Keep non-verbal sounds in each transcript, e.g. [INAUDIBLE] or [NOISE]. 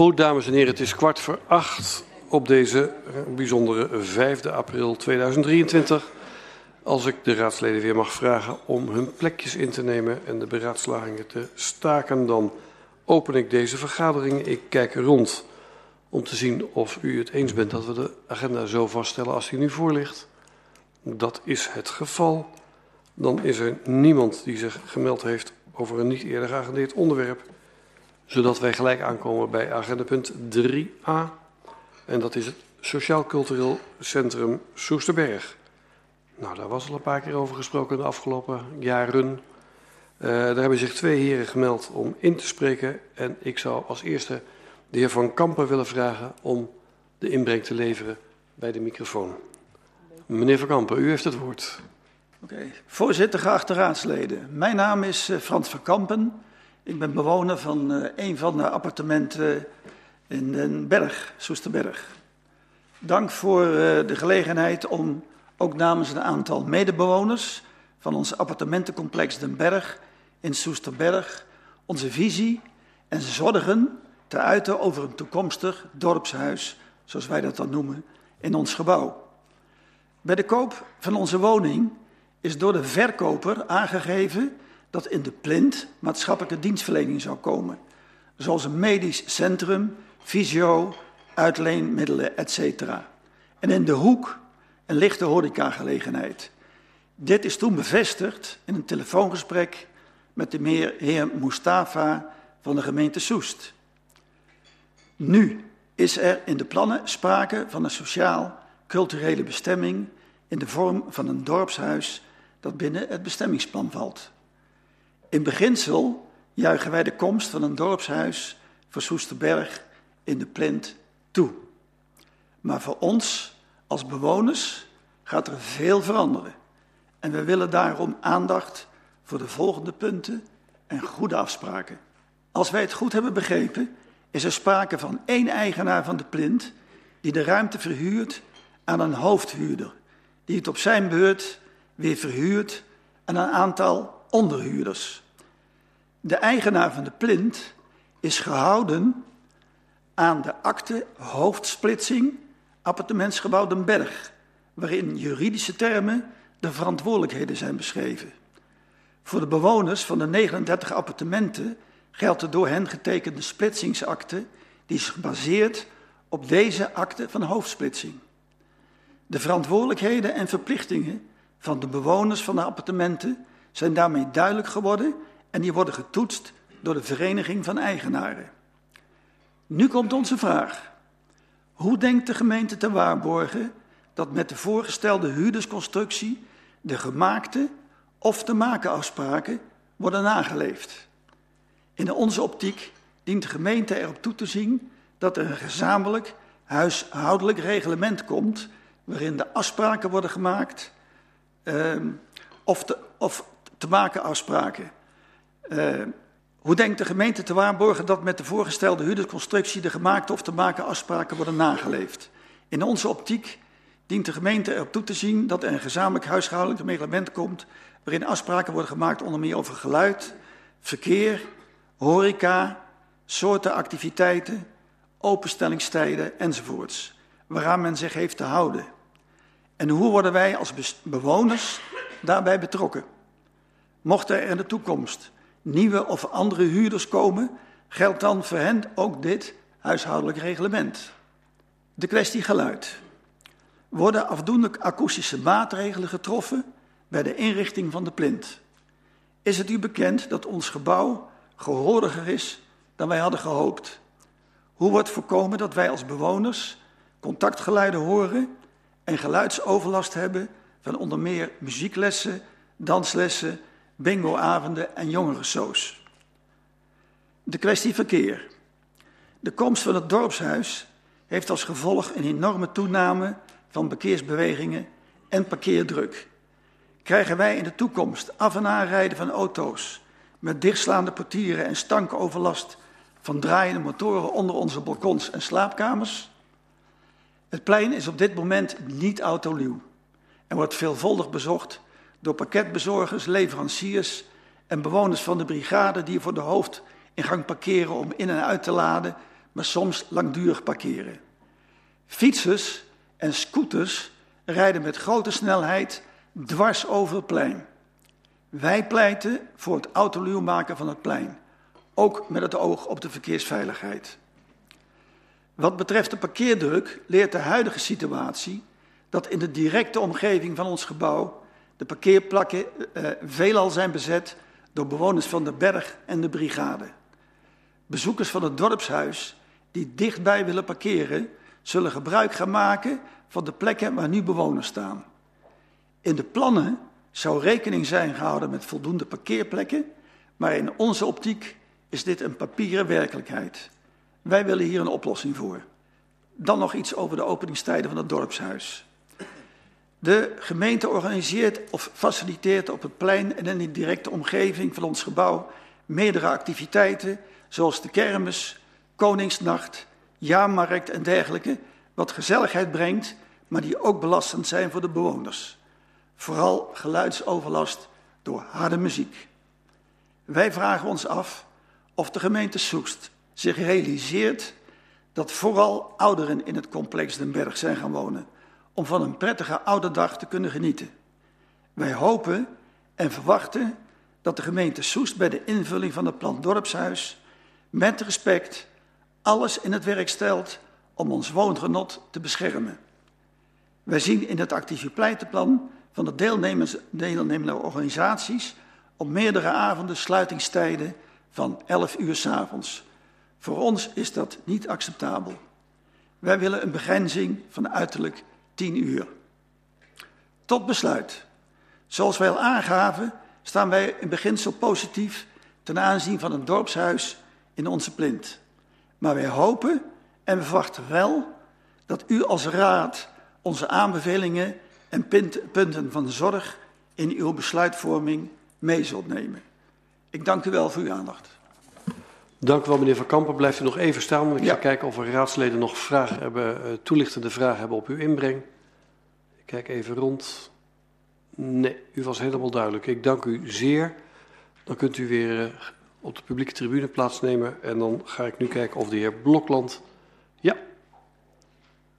Goed, dames en heren, het is kwart voor acht op deze bijzondere 5 april 2023. Als ik de raadsleden weer mag vragen om hun plekjes in te nemen en de beraadslagingen te staken, dan open ik deze vergadering. Ik kijk rond om te zien of u het eens bent dat we de agenda zo vaststellen als die nu voor ligt. Dat is het geval. Dan is er niemand die zich gemeld heeft over een niet eerder geagendeerd onderwerp zodat wij gelijk aankomen bij agenda punt 3a. En dat is het Sociaal Cultureel Centrum Soesterberg. Nou, daar was al een paar keer over gesproken de afgelopen jaren. Uh, daar hebben zich twee heren gemeld om in te spreken. En ik zou als eerste de heer Van Kampen willen vragen om de inbreng te leveren bij de microfoon. Meneer Van Kampen, u heeft het woord. Oké, okay. voorzitter, geachte raadsleden. Mijn naam is uh, Frans van Kampen. Ik ben bewoner van uh, een van de appartementen in Den Berg, Soesterberg. Dank voor uh, de gelegenheid om ook namens een aantal medebewoners van ons appartementencomplex Den Berg in Soesterberg onze visie en zorgen te uiten over een toekomstig dorpshuis, zoals wij dat dan noemen, in ons gebouw. Bij de koop van onze woning is door de verkoper aangegeven dat in de plint maatschappelijke dienstverlening zou komen, zoals een medisch centrum, fysio, uitleenmiddelen, etc. En in de hoek een lichte horecagelegenheid. Dit is toen bevestigd in een telefoongesprek met de heer Mustafa van de gemeente Soest. Nu is er in de plannen sprake van een sociaal-culturele bestemming in de vorm van een dorpshuis dat binnen het bestemmingsplan valt. In beginsel juichen wij de komst van een dorpshuis voor Soesterberg in de plint toe. Maar voor ons als bewoners gaat er veel veranderen. En we willen daarom aandacht voor de volgende punten en goede afspraken. Als wij het goed hebben begrepen, is er sprake van één eigenaar van de plint die de ruimte verhuurt aan een hoofdhuurder, die het op zijn beurt weer verhuurt aan een aantal onderhuurders. De eigenaar van de plint is gehouden aan de akte hoofdsplitsing appartementsgebouw Den Berg, waarin juridische termen de verantwoordelijkheden zijn beschreven. Voor de bewoners van de 39 appartementen geldt de door hen getekende splitsingsakte, die is gebaseerd op deze akte van hoofdsplitsing. De verantwoordelijkheden en verplichtingen van de bewoners van de appartementen zijn daarmee duidelijk geworden en die worden getoetst door de Vereniging van Eigenaren. Nu komt onze vraag. Hoe denkt de gemeente te waarborgen dat met de voorgestelde huurdersconstructie de gemaakte of te maken afspraken worden nageleefd? In onze optiek dient de gemeente erop toe te zien dat er een gezamenlijk huishoudelijk reglement komt waarin de afspraken worden gemaakt uh, of, te, of te maken afspraken. Uh, hoe denkt de gemeente te waarborgen dat met de voorgestelde huurdersconstructie de gemaakte of te maken afspraken worden nageleefd? In onze optiek dient de gemeente erop toe te zien dat er een gezamenlijk huishoudelijk reglement komt waarin afspraken worden gemaakt onder meer over geluid, verkeer, horeca, soorten activiteiten, openstellingstijden enzovoorts, waaraan men zich heeft te houden. En hoe worden wij als bewoners daarbij betrokken? Mocht er in de toekomst nieuwe of andere huurders komen, geldt dan voor hen ook dit huishoudelijk reglement. De kwestie geluid. Worden afdoende akoestische maatregelen getroffen bij de inrichting van de plint? Is het u bekend dat ons gebouw gehooriger is dan wij hadden gehoopt? Hoe wordt voorkomen dat wij als bewoners contactgeluiden horen en geluidsoverlast hebben van onder meer muzieklessen, danslessen bingoavonden en jongerensoos. De kwestie verkeer. De komst van het dorpshuis heeft als gevolg een enorme toename van verkeersbewegingen en parkeerdruk. Krijgen wij in de toekomst af- en aanrijden van auto's met dichtslaande portieren en stankoverlast van draaiende motoren onder onze balkons en slaapkamers? Het plein is op dit moment niet autoluw en wordt veelvuldig bezocht door pakketbezorgers, leveranciers en bewoners van de brigade die voor de hoofdingang parkeren om in en uit te laden, maar soms langdurig parkeren. Fietsers en scooters rijden met grote snelheid dwars over het plein. Wij pleiten voor het autoluw maken van het plein, ook met het oog op de verkeersveiligheid. Wat betreft de parkeerdruk leert de huidige situatie dat in de directe omgeving van ons gebouw de parkeerplakken eh, veelal zijn bezet door bewoners van de berg en de brigade. Bezoekers van het dorpshuis die dichtbij willen parkeren, zullen gebruik gaan maken van de plekken waar nu bewoners staan. In de plannen zou rekening zijn gehouden met voldoende parkeerplekken, maar in onze optiek is dit een papieren werkelijkheid. Wij willen hier een oplossing voor. Dan nog iets over de openingstijden van het dorpshuis. De gemeente organiseert of faciliteert op het plein en in de directe omgeving van ons gebouw meerdere activiteiten, zoals de kermis, Koningsnacht, jaarmarkt en dergelijke, wat gezelligheid brengt, maar die ook belastend zijn voor de bewoners. Vooral geluidsoverlast door harde muziek. Wij vragen ons af of de gemeente Soest zich realiseert dat vooral ouderen in het complex Den Berg zijn gaan wonen om van een prettige oude dag te kunnen genieten. Wij hopen en verwachten dat de gemeente Soest bij de invulling van het plan Dorpshuis met respect alles in het werk stelt om ons woongenot te beschermen. Wij zien in het activiteitenplan van de deelnemende organisaties op meerdere avonden sluitingstijden van 11 uur s avonds. Voor ons is dat niet acceptabel. Wij willen een begrenzing van uiterlijk 10 uur. Tot besluit. Zoals wij al aangaven, staan wij in beginsel positief ten aanzien van een dorpshuis in onze plint. Maar wij hopen en we verwachten wel dat u als raad onze aanbevelingen en punten van zorg in uw besluitvorming mee zult nemen. Ik dank u wel voor uw aandacht. Dank u wel, meneer Van Kampen. Blijft u nog even staan, want ik ja. ga kijken of er raadsleden nog vragen hebben, uh, toelichtende vragen hebben op uw inbreng. Ik kijk even rond. Nee, u was helemaal duidelijk. Ik dank u zeer. Dan kunt u weer uh, op de publieke tribune plaatsnemen. En dan ga ik nu kijken of de heer Blokland... Ja,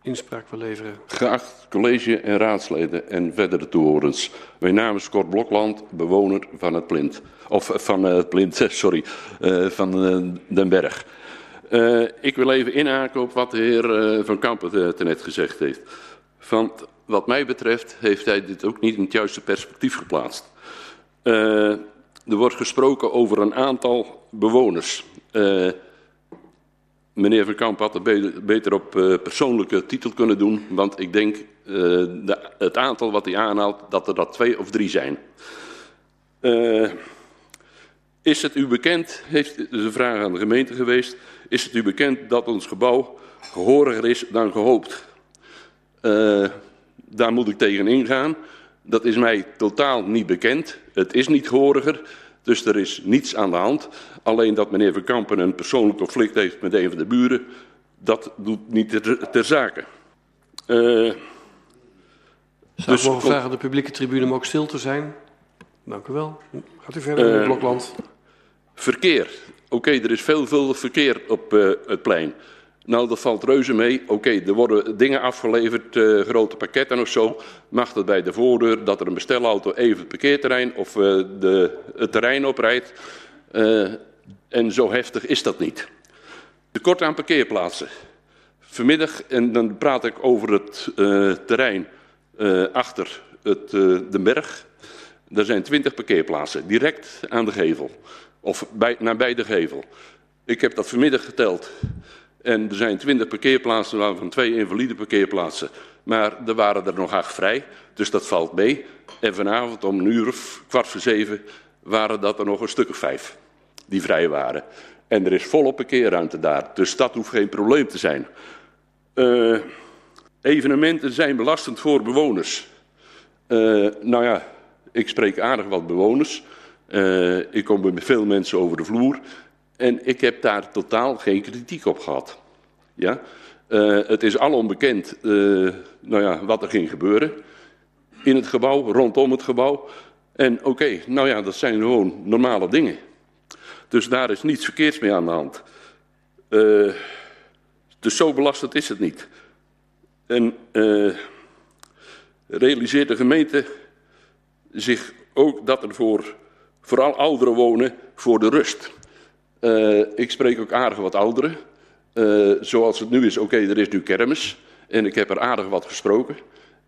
inspraak wil leveren. Geacht college en raadsleden en verdere toehorens. Mijn naam is Kort Blokland, bewoner van het Plint. Of van het Plint, [LAUGHS] sorry, uh, van Den Berg. Ik wil even inhaken op wat de heer Van Kampen net gezegd heeft. Van wat mij betreft heeft hij dit ook niet in het juiste perspectief geplaatst. er wordt gesproken over een aantal bewoners. Meneer Van Kamp had het beter op uh, persoonlijke titel kunnen doen, want ik denk uh, het aantal wat hij aanhaalt, dat er dat twee of drie zijn. Uh, is het u bekend, heeft de vraag aan de gemeente geweest, is het u bekend dat ons gebouw gehoriger is dan gehoopt? daar moet ik tegen ingaan. Dat is mij totaal niet bekend. Het is niet gehoriger. Dus er is niets aan de hand. Alleen dat meneer Verkampen een persoonlijk conflict heeft met een van de buren, dat doet niet ter, ter zake. Uh, Zou dus, ik mogen vragen de publieke tribune om ook stil te zijn? Dank u wel. Gaat u verder, meneer uh, Blokland. Verkeer. Oké, okay, er is veelvuldig verkeer op uh, het plein. Nou, dat valt reuze mee. Oké, er worden dingen afgeleverd, uh, grote pakketten of zo. Mag dat bij de voordeur dat er een bestelauto even het parkeerterrein of uh, de, het terrein oprijdt? Uh, en zo heftig is dat niet. Tekort aan parkeerplaatsen. Vanmiddag, en dan praat ik over het terrein achter het, de berg. Er zijn twintig parkeerplaatsen, direct aan de gevel. Of bij, nabij de gevel. Ik heb dat vanmiddag geteld. En er zijn twintig parkeerplaatsen, waarvan twee invalide parkeerplaatsen. Maar er waren er nog acht vrij, dus dat valt mee. En vanavond om een uur of kwart voor zeven waren dat er nog een stuk of vijf die vrij waren. En er is volop parkeerruimte daar, dus dat hoeft geen probleem te zijn. Uh, evenementen zijn belastend voor bewoners. Uh, nou ja, ik spreek aardig wat bewoners. Uh, ik kom met veel mensen over de vloer. En ik heb daar totaal geen kritiek op gehad. Ja? Uh, het is alom bekend uh, nou ja, wat er ging gebeuren. In het gebouw, rondom het gebouw. En oké, nou ja, dat zijn gewoon normale dingen. Dus daar is niets verkeerds mee aan de hand. Uh, Dus zo belastend is het niet. En realiseert de gemeente zich ook dat er voor vooral ouderen wonen voor de rust. Uh, ik spreek ook aardig wat ouderen. Uh, zoals het nu is, oké, er is nu kermis. En ik heb er aardig wat gesproken.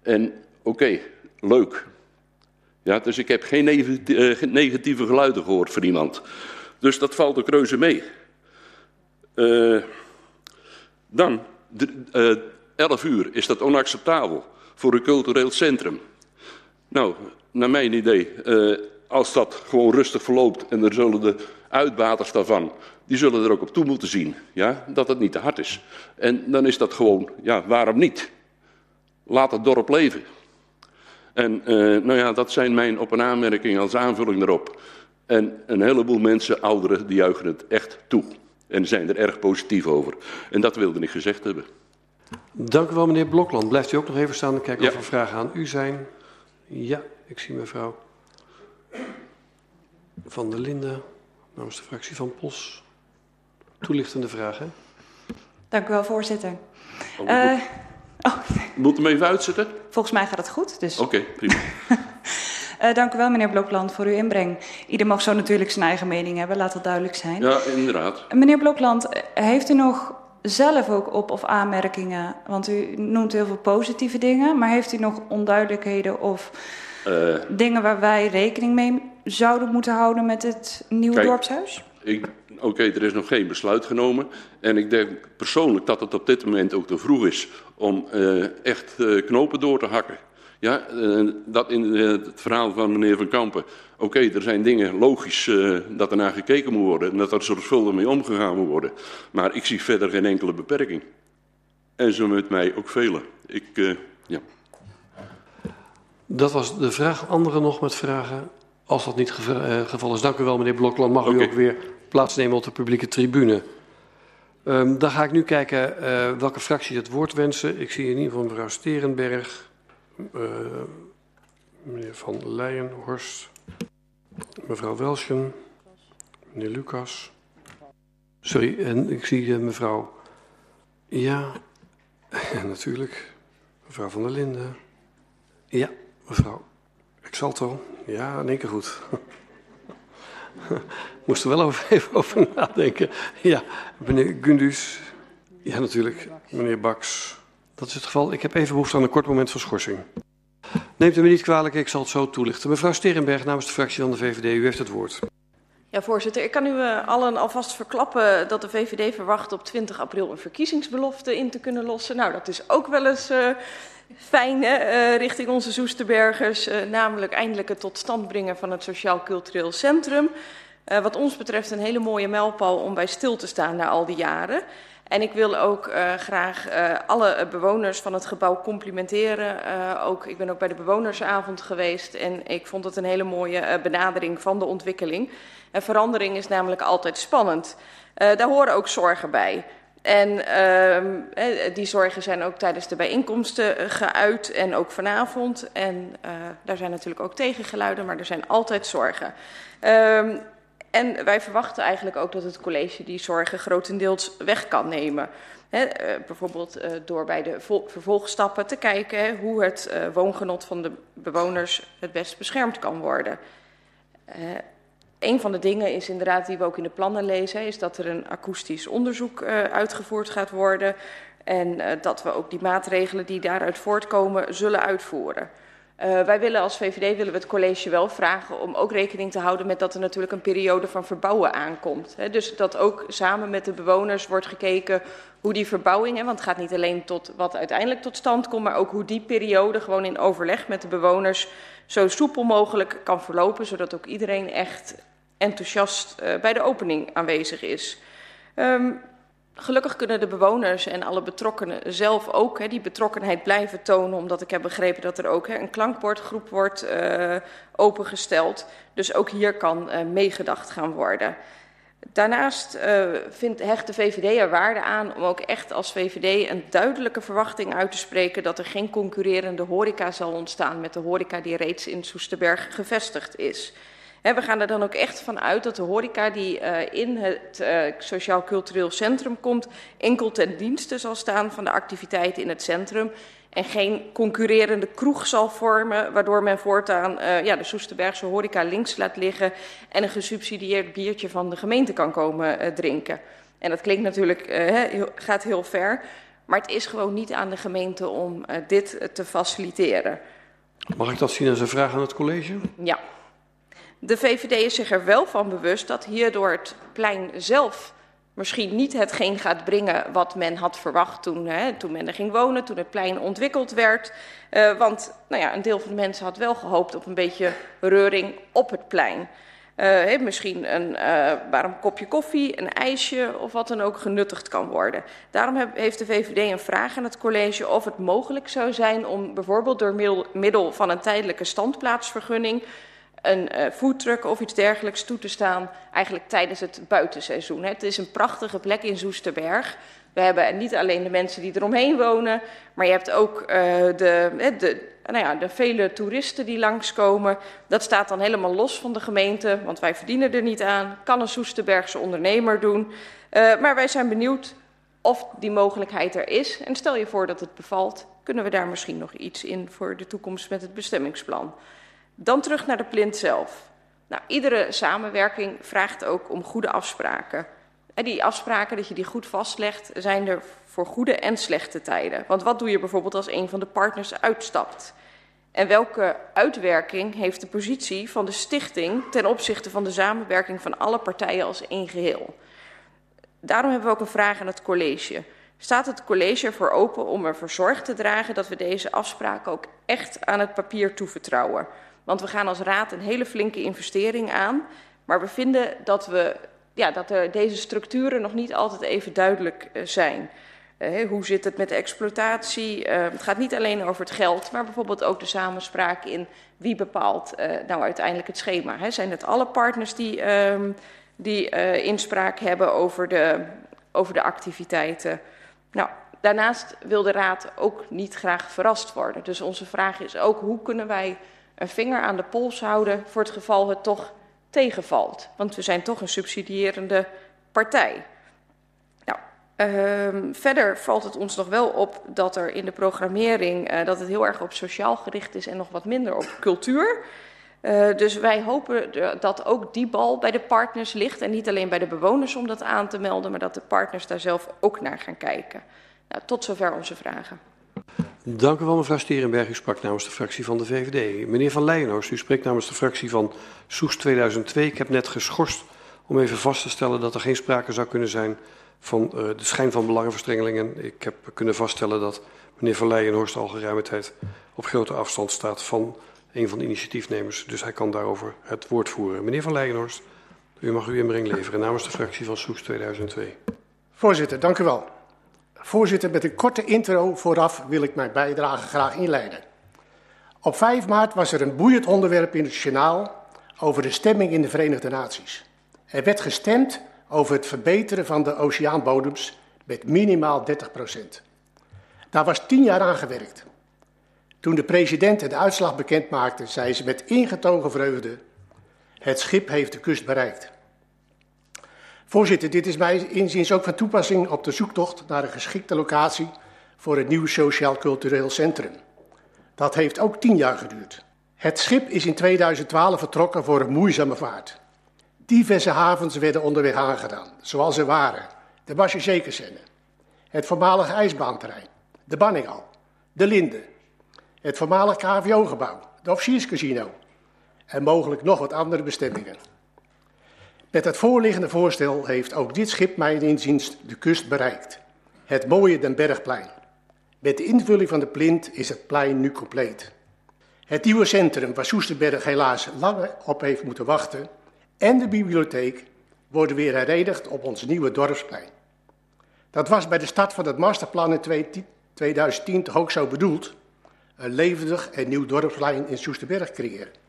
En oké, leuk. Ja, dus ik heb geen negatieve geluiden gehoord van iemand. Dus dat valt ook reuze mee. Dan, uh, 11 uur, is dat onacceptabel voor een cultureel centrum? Nou, naar mijn idee, als dat gewoon rustig verloopt en er zullen de uitbaters daarvan, die zullen er ook op toe moeten zien, ja, dat het niet te hard is. En dan is dat gewoon, ja, waarom niet? Laat het dorp leven. En uh, nou ja, dat zijn mijn op- en aanmerkingen als aanvulling daarop. En een heleboel mensen, ouderen, die juichen het echt toe. En zijn er erg positief over. En dat wilde ik gezegd hebben. Dank u wel, meneer Blokland. Blijft u ook nog even staan en kijken ja. of er vragen aan u zijn. Ja, ik zie mevrouw Van der Linden namens de fractie van POS. Toelichtende vragen. Dank u wel, voorzitter. Oh, uh, oh. Moet hem even uitzetten? Volgens mij gaat het goed. Dus... Oké, okay, prima. Uh, [LAUGHS] dank u wel, meneer Blokland, voor uw inbreng. Ieder mag zo natuurlijk zijn eigen mening hebben, laat dat duidelijk zijn. Ja, inderdaad. Meneer Blokland, heeft u nog zelf ook op- of aanmerkingen? Want u noemt heel veel positieve dingen, maar heeft u nog onduidelijkheden of uh, dingen waar wij rekening mee zouden moeten houden met het nieuwe kijk, dorpshuis? Oké, okay, er is nog geen besluit genomen. En ik denk persoonlijk dat het op dit moment ook te vroeg is om uh, echt uh, knopen door te hakken. Ja, dat in het verhaal van meneer Van Kampen. Oké, okay, er zijn dingen logisch uh, dat er naar gekeken moet worden en dat er zorgvuldig mee omgegaan moet worden. Maar ik zie verder geen enkele beperking. En zo met mij ook velen. Ik, uh, ja. Dat was de vraag. Anderen nog met vragen? Als dat niet het geval, geval is. Dank u wel, meneer Blokland. Mag okay. u ook weer plaatsnemen op de publieke tribune. Um, dan ga ik nu kijken welke fracties het woord wensen. Ik zie in ieder geval mevrouw Sterenberg. Uh, meneer Van Leijenhorst, mevrouw Welschen, meneer Lucas. Sorry, en ik zie uh, mevrouw. Ja, [LAUGHS] natuurlijk. Mevrouw van der Linden. Ja, mevrouw Exalto. Ja, in één keer goed. [LAUGHS] Moest er wel even over nadenken. Ja, meneer Gundus. Ja, natuurlijk. Meneer Baks. Dat is het geval. Ik heb even behoefte aan een kort moment van schorsing. Neemt u me niet kwalijk, ik zal het zo toelichten. Mevrouw Sterenberg namens de fractie van de VVD, u heeft het woord. Ja, voorzitter. Ik kan u uh, allen alvast verklappen dat de VVD verwacht op 20 april een verkiezingsbelofte in te kunnen lossen. Nou, dat is ook wel eens uh, fijn hè, uh, richting onze Zoesterbergers, namelijk eindelijk het tot stand brengen van het Sociaal Cultureel Centrum. wat ons betreft een hele mooie mijlpaal om bij stil te staan na al die jaren. En ik wil ook uh, graag uh, alle bewoners van het gebouw complimenteren. Uh, ook, ik ben ook bij de bewonersavond geweest en ik vond het een hele mooie benadering van de ontwikkeling. En verandering is namelijk altijd spannend. daar horen ook zorgen bij. En uh, die zorgen zijn ook tijdens de bijeenkomsten geuit en ook vanavond. En uh, daar zijn natuurlijk ook tegengeluiden, maar er zijn altijd zorgen. Uh, en wij verwachten eigenlijk ook dat het college die zorgen grotendeels weg kan nemen. He, uh, bijvoorbeeld door bij de vervolgstappen te kijken hoe het woongenot van de bewoners het best beschermd kan worden. Een van de dingen is inderdaad die we ook in de plannen lezen, is dat er een akoestisch onderzoek uitgevoerd gaat worden. En dat we ook die maatregelen die daaruit voortkomen zullen uitvoeren. Uh, wij willen als VVD willen we het college wel vragen om ook rekening te houden met dat er natuurlijk een periode van verbouwen aankomt. Hè. Dus dat ook samen met de bewoners wordt gekeken hoe die verbouwing, want het gaat niet alleen tot wat uiteindelijk tot stand komt, maar ook hoe die periode gewoon in overleg met de bewoners zo soepel mogelijk kan verlopen, zodat ook iedereen echt enthousiast uh, bij de opening aanwezig is. Um, Gelukkig kunnen de bewoners en alle betrokkenen zelf ook die betrokkenheid blijven tonen, omdat ik heb begrepen dat er ook een klankbordgroep wordt uh, opengesteld. Dus ook hier kan uh, meegedacht gaan worden. Daarnaast vindt, hecht de VVD er waarde aan om ook echt als VVD een duidelijke verwachting uit te spreken dat er geen concurrerende horeca zal ontstaan met de horeca die reeds in Soesterberg gevestigd is. We gaan er dan ook echt van uit dat de horeca die uh, in het uh, sociaal-cultureel centrum komt, enkel ten dienste zal staan van de activiteiten in het centrum en geen concurrerende kroeg zal vormen, waardoor men voortaan uh, ja, de Soesterbergse horeca links laat liggen en een gesubsidieerd biertje van de gemeente kan komen drinken. En dat klinkt natuurlijk, gaat heel ver, maar het is gewoon niet aan de gemeente om dit te faciliteren. Mag ik dat zien als een vraag aan het college? Ja. De VVD is zich er wel van bewust dat hierdoor het plein zelf misschien niet hetgeen gaat brengen wat men had verwacht toen, hè, toen men er ging wonen, toen het plein ontwikkeld werd. Uh, want nou ja, een deel van de mensen had wel gehoopt op een beetje reuring op het plein. Uh, misschien een uh, warm kopje koffie, een ijsje of wat dan ook genuttigd kan worden. Daarom heeft de VVD een vraag aan het college of het mogelijk zou zijn om bijvoorbeeld door middel van een tijdelijke standplaatsvergunning een uh, foodtruck of iets dergelijks toe te staan, eigenlijk tijdens het buitenseizoen. Het is een prachtige plek in Zoesterberg. We hebben niet alleen de mensen die eromheen wonen, maar je hebt ook uh, de, de, nou ja, de vele toeristen die langskomen. Dat staat dan helemaal los van de gemeente, want wij verdienen er niet aan. Kan een Soesterbergse ondernemer doen. Uh, maar wij zijn benieuwd of die mogelijkheid er is. En stel je voor dat het bevalt, kunnen we daar misschien nog iets in voor de toekomst met het bestemmingsplan. Dan terug naar de plint zelf. Nou, iedere samenwerking vraagt ook om goede afspraken. En die afspraken, dat je die goed vastlegt, zijn er voor goede en slechte tijden. Want wat doe je bijvoorbeeld als een van de partners uitstapt? En welke uitwerking heeft de positie van de stichting ten opzichte van de samenwerking van alle partijen als één geheel? Daarom hebben we ook een vraag aan het college. Staat het college ervoor open om ervoor zorg te dragen dat we deze afspraken ook echt aan het papier toevertrouwen? Want we gaan als raad een hele flinke investering aan. Maar we vinden dat, we, ja, dat deze structuren nog niet altijd even duidelijk uh, zijn. Uh, hoe zit het met de exploitatie? Uh, het gaat niet alleen over het geld, maar bijvoorbeeld ook de samenspraak in wie bepaalt nou uiteindelijk het schema. Hè? Zijn het alle partners die, ehm, die inspraak hebben over de, over de activiteiten? Nou, daarnaast wil de raad ook niet graag verrast worden. Dus onze vraag is ook hoe kunnen wij een vinger aan de pols houden voor het geval het toch tegenvalt. Want we zijn toch een subsidierende partij. Nou, uh, verder valt het ons nog wel op dat er in de programmering uh, dat het heel erg op sociaal gericht is en nog wat minder op cultuur. Uh, dus wij hopen dat ook die bal bij de partners ligt en niet alleen bij de bewoners om dat aan te melden, maar dat de partners daar zelf ook naar gaan kijken. Nou, tot zover onze vragen. Dank u wel, mevrouw Sterenberg. U sprak namens de fractie van de VVD. Meneer Van Leijenhorst, u spreekt namens de fractie van Soes 2002. Ik heb net geschorst om even vast te stellen dat er geen sprake zou kunnen zijn van uh, de schijn van belangenverstrengelingen. Ik heb kunnen vaststellen dat meneer Van Leijenhorst al geruime tijd op grote afstand staat van een van de initiatiefnemers. Dus hij kan daarover het woord voeren. Meneer Van Leijenhorst, u mag uw inbreng leveren namens de fractie van Soes 2002. Voorzitter, dank u wel. Voorzitter, met een korte intro vooraf wil ik mijn bijdrage graag inleiden. Op 5 maart was er een boeiend onderwerp in het journaal over de stemming in de Verenigde Naties. Er werd gestemd over het verbeteren van de oceaanbodems met minimaal 30 procent. Daar was tien jaar aan gewerkt. Toen de president de uitslag bekend maakte, zei ze met ingetogen vreugde: Het schip heeft de kust bereikt. Voorzitter, dit is mij inziens ook van toepassing op de zoektocht naar een geschikte locatie voor het nieuw sociaal-cultureel centrum. Dat heeft ook tien jaar geduurd. Het schip is in 2012 vertrokken voor een moeizame vaart. Diverse havens werden onderweg aangedaan, zoals er waren de Basje het voormalige ijsbaanterrein, de Banningal, de Linde, het voormalig KVO-gebouw, de officierscasino en mogelijk nog wat andere bestemmingen. Met het voorliggende voorstel heeft ook dit schip mijn inziens de kust bereikt. Het mooie Den Bergplein. Met de invulling van de plint is het plein nu compleet. Het nieuwe centrum waar Soesterberg helaas langer op heeft moeten wachten en de bibliotheek worden weer herenigd op ons nieuwe dorpsplein. Dat was bij de start van het masterplan in 2010 toch ook zo bedoeld. Een levendig en nieuw dorpsplein in Soesterberg creëren.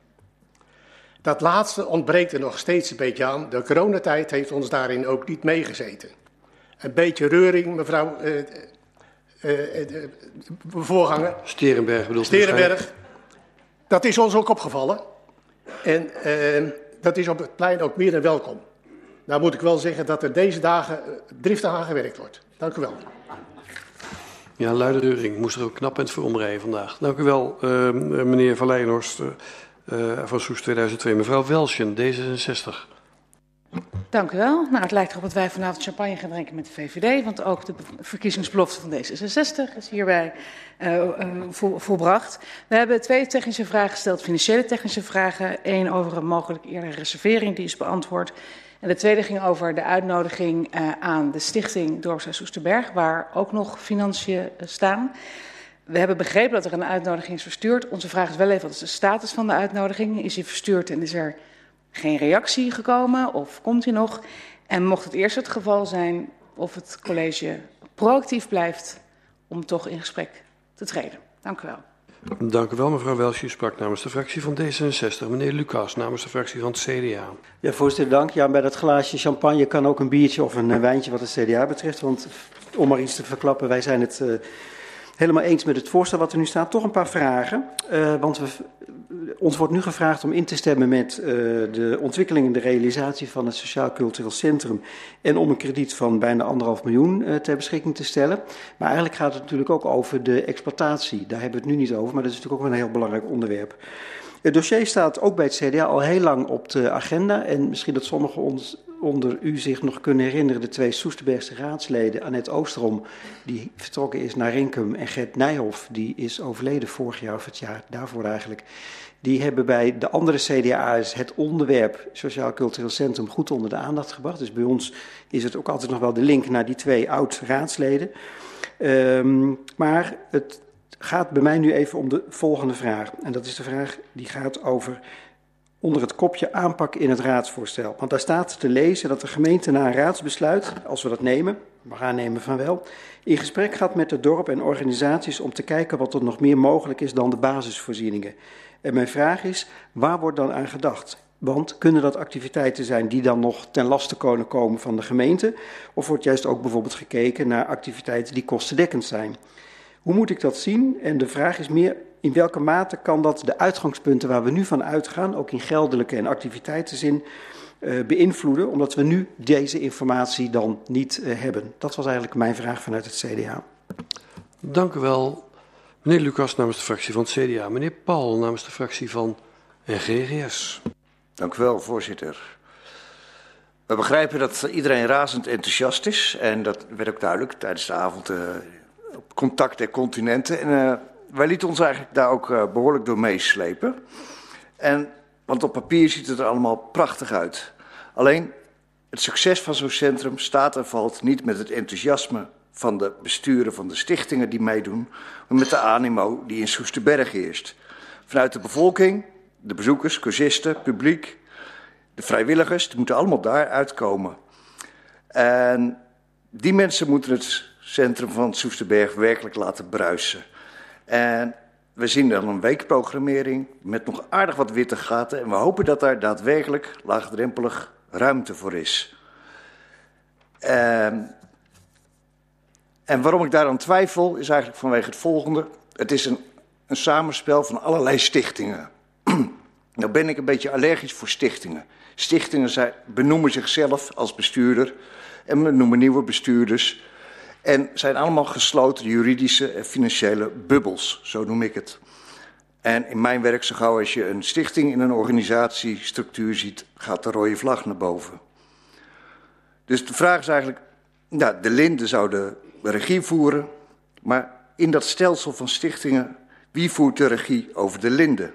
Dat laatste ontbreekt er nog steeds een beetje aan. De coronatijd heeft ons daarin ook niet meegezeten. Een beetje reuring, mevrouw uh, uh, uh, voorganger. Sterenberg bedoelt Sterenberg. Dat is ons ook opgevallen. En dat is op het plein ook meer dan welkom. Nou moet ik wel zeggen dat er deze dagen driftig aan gewerkt wordt. Dank u wel. Ja, luide reuring. Moest er ook knap het voor omrijden vandaag. Dank u wel, uh, meneer Van Leijenhorst uh, van Soes 2002. Mevrouw Welsjen, D66. Dank u wel. Nou, het lijkt erop dat wij vanavond champagne gaan drinken met de VVD, want ook de verkiezingsbelofte van D66 is hierbij uh, vo volbracht. We hebben twee technische vragen gesteld, financiële technische vragen. Eén over een mogelijk eerdere reservering, die is beantwoord. En de tweede ging over de uitnodiging aan de stichting Dorpshuis Soesterberg, waar ook nog financiën staan. We hebben begrepen dat er een uitnodiging is verstuurd. Onze vraag is wel even, wat is de status van de uitnodiging? Is die verstuurd en is er geen reactie gekomen of komt die nog? En mocht het eerst het geval zijn of het college proactief blijft om toch in gesprek te treden. Dank u wel. Dank u wel, mevrouw Welsje. U sprak namens de fractie van D66. Meneer Lucas, namens de fractie van het CDA. Ja, voorzitter, dank. Ja, bij dat glaasje champagne kan ook een biertje of een wijntje wat het CDA betreft. Want om maar iets te verklappen, wij zijn het uh, helemaal eens met het voorstel wat er nu staat. Toch een paar vragen. Uh, want we, ons wordt nu gevraagd om in te stemmen met uh, de ontwikkeling en de realisatie van het Sociaal Cultureel Centrum. En om een krediet van bijna anderhalf miljoen uh, ter beschikking te stellen. Maar eigenlijk gaat het natuurlijk ook over de exploitatie. Daar hebben we het nu niet over, maar dat is natuurlijk ook een heel belangrijk onderwerp. Het dossier staat ook bij het CDA al heel lang op de agenda. En misschien dat sommigen ons onder u zich nog kunnen herinneren, de twee Soesterbergse raadsleden, Annette Oosterom, die vertrokken is naar Rinkum, en Gert Nijhoff, die is overleden vorig jaar of het jaar daarvoor eigenlijk. Die hebben bij de andere CDA's het onderwerp Sociaal Cultureel Centrum goed onder de aandacht gebracht. Dus bij ons is het ook altijd nog wel de link naar die twee oud-raadsleden. Um, maar het gaat bij mij nu even om de volgende vraag. En dat is de vraag die gaat over onder het kopje aanpak in het raadsvoorstel. Want daar staat te lezen dat de gemeente na een raadsbesluit, als we dat nemen, we gaan nemen van wel, in gesprek gaat met het dorp en organisaties om te kijken wat er nog meer mogelijk is dan de basisvoorzieningen. En mijn vraag is, waar wordt dan aan gedacht? Want kunnen dat activiteiten zijn die dan nog ten laste kunnen komen van de gemeente? Of wordt juist ook bijvoorbeeld gekeken naar activiteiten die kostendekkend zijn? Hoe moet ik dat zien? En de vraag is meer, in welke mate kan dat de uitgangspunten waar we nu van uitgaan, ook in geldelijke en activiteitenzin, uh, beïnvloeden, omdat we nu deze informatie dan niet uh, hebben? Dat was eigenlijk mijn vraag vanuit het CDA. Dank u wel. Meneer Lucas namens de fractie van het CDA. Meneer Paul namens de fractie van GGS. Dank u wel, voorzitter. We begrijpen dat iedereen razend enthousiast is. En dat werd ook duidelijk tijdens de avond uh, op contact der continenten. En uh, wij lieten ons eigenlijk daar ook uh, behoorlijk door meeslepen. En, want op papier ziet het er allemaal prachtig uit. Alleen het succes van zo'n centrum staat en valt niet met het enthousiasme van de besturen van de stichtingen die meedoen, maar met de animo die in Soesterberg heerst. Vanuit de bevolking, de bezoekers, cursisten, publiek, de vrijwilligers, die moeten allemaal daar uitkomen. En die mensen moeten het centrum van Soesterberg werkelijk laten bruisen. En we zien dan een weekprogrammering met nog aardig wat witte gaten. En we hopen dat daar daadwerkelijk laagdrempelig ruimte voor is. En en waarom ik daaraan twijfel, is eigenlijk vanwege het volgende. Het is een, een samenspel van allerlei stichtingen. [CLEARS THROAT] nou ben ik een beetje allergisch voor stichtingen. Stichtingen zijn, benoemen zichzelf als bestuurder en we noemen nieuwe bestuurders. En zijn allemaal gesloten juridische en financiële bubbels, zo noem ik het. En in mijn werk, zo gauw als je een stichting in een organisatiestructuur ziet, gaat de rode vlag naar boven. Dus de vraag is eigenlijk, nou, de Linde zou de regie voeren, maar in dat stelsel van stichtingen, wie voert de regie over de Linde?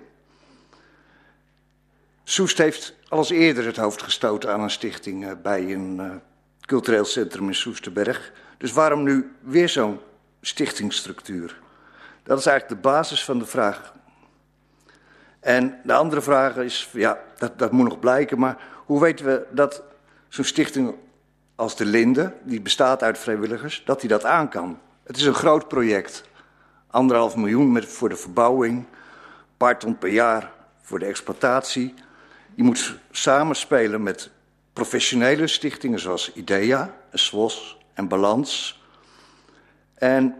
Soest heeft alles eerder het hoofd gestoten aan een stichting uh, bij een uh, cultureel centrum in Soesterberg. Dus waarom nu weer zo'n stichtingsstructuur? Dat is eigenlijk de basis van de vraag. En de andere vraag is, ja, dat, dat moet nog blijken, maar hoe weten we dat zo'n stichting als de Linde, die bestaat uit vrijwilligers, dat hij dat aan kan. Het is een groot project. Anderhalf miljoen met, voor de verbouwing, een paar ton per jaar voor de exploitatie. Je moet samenspelen met professionele stichtingen zoals IDEA, SWOS en Balans. En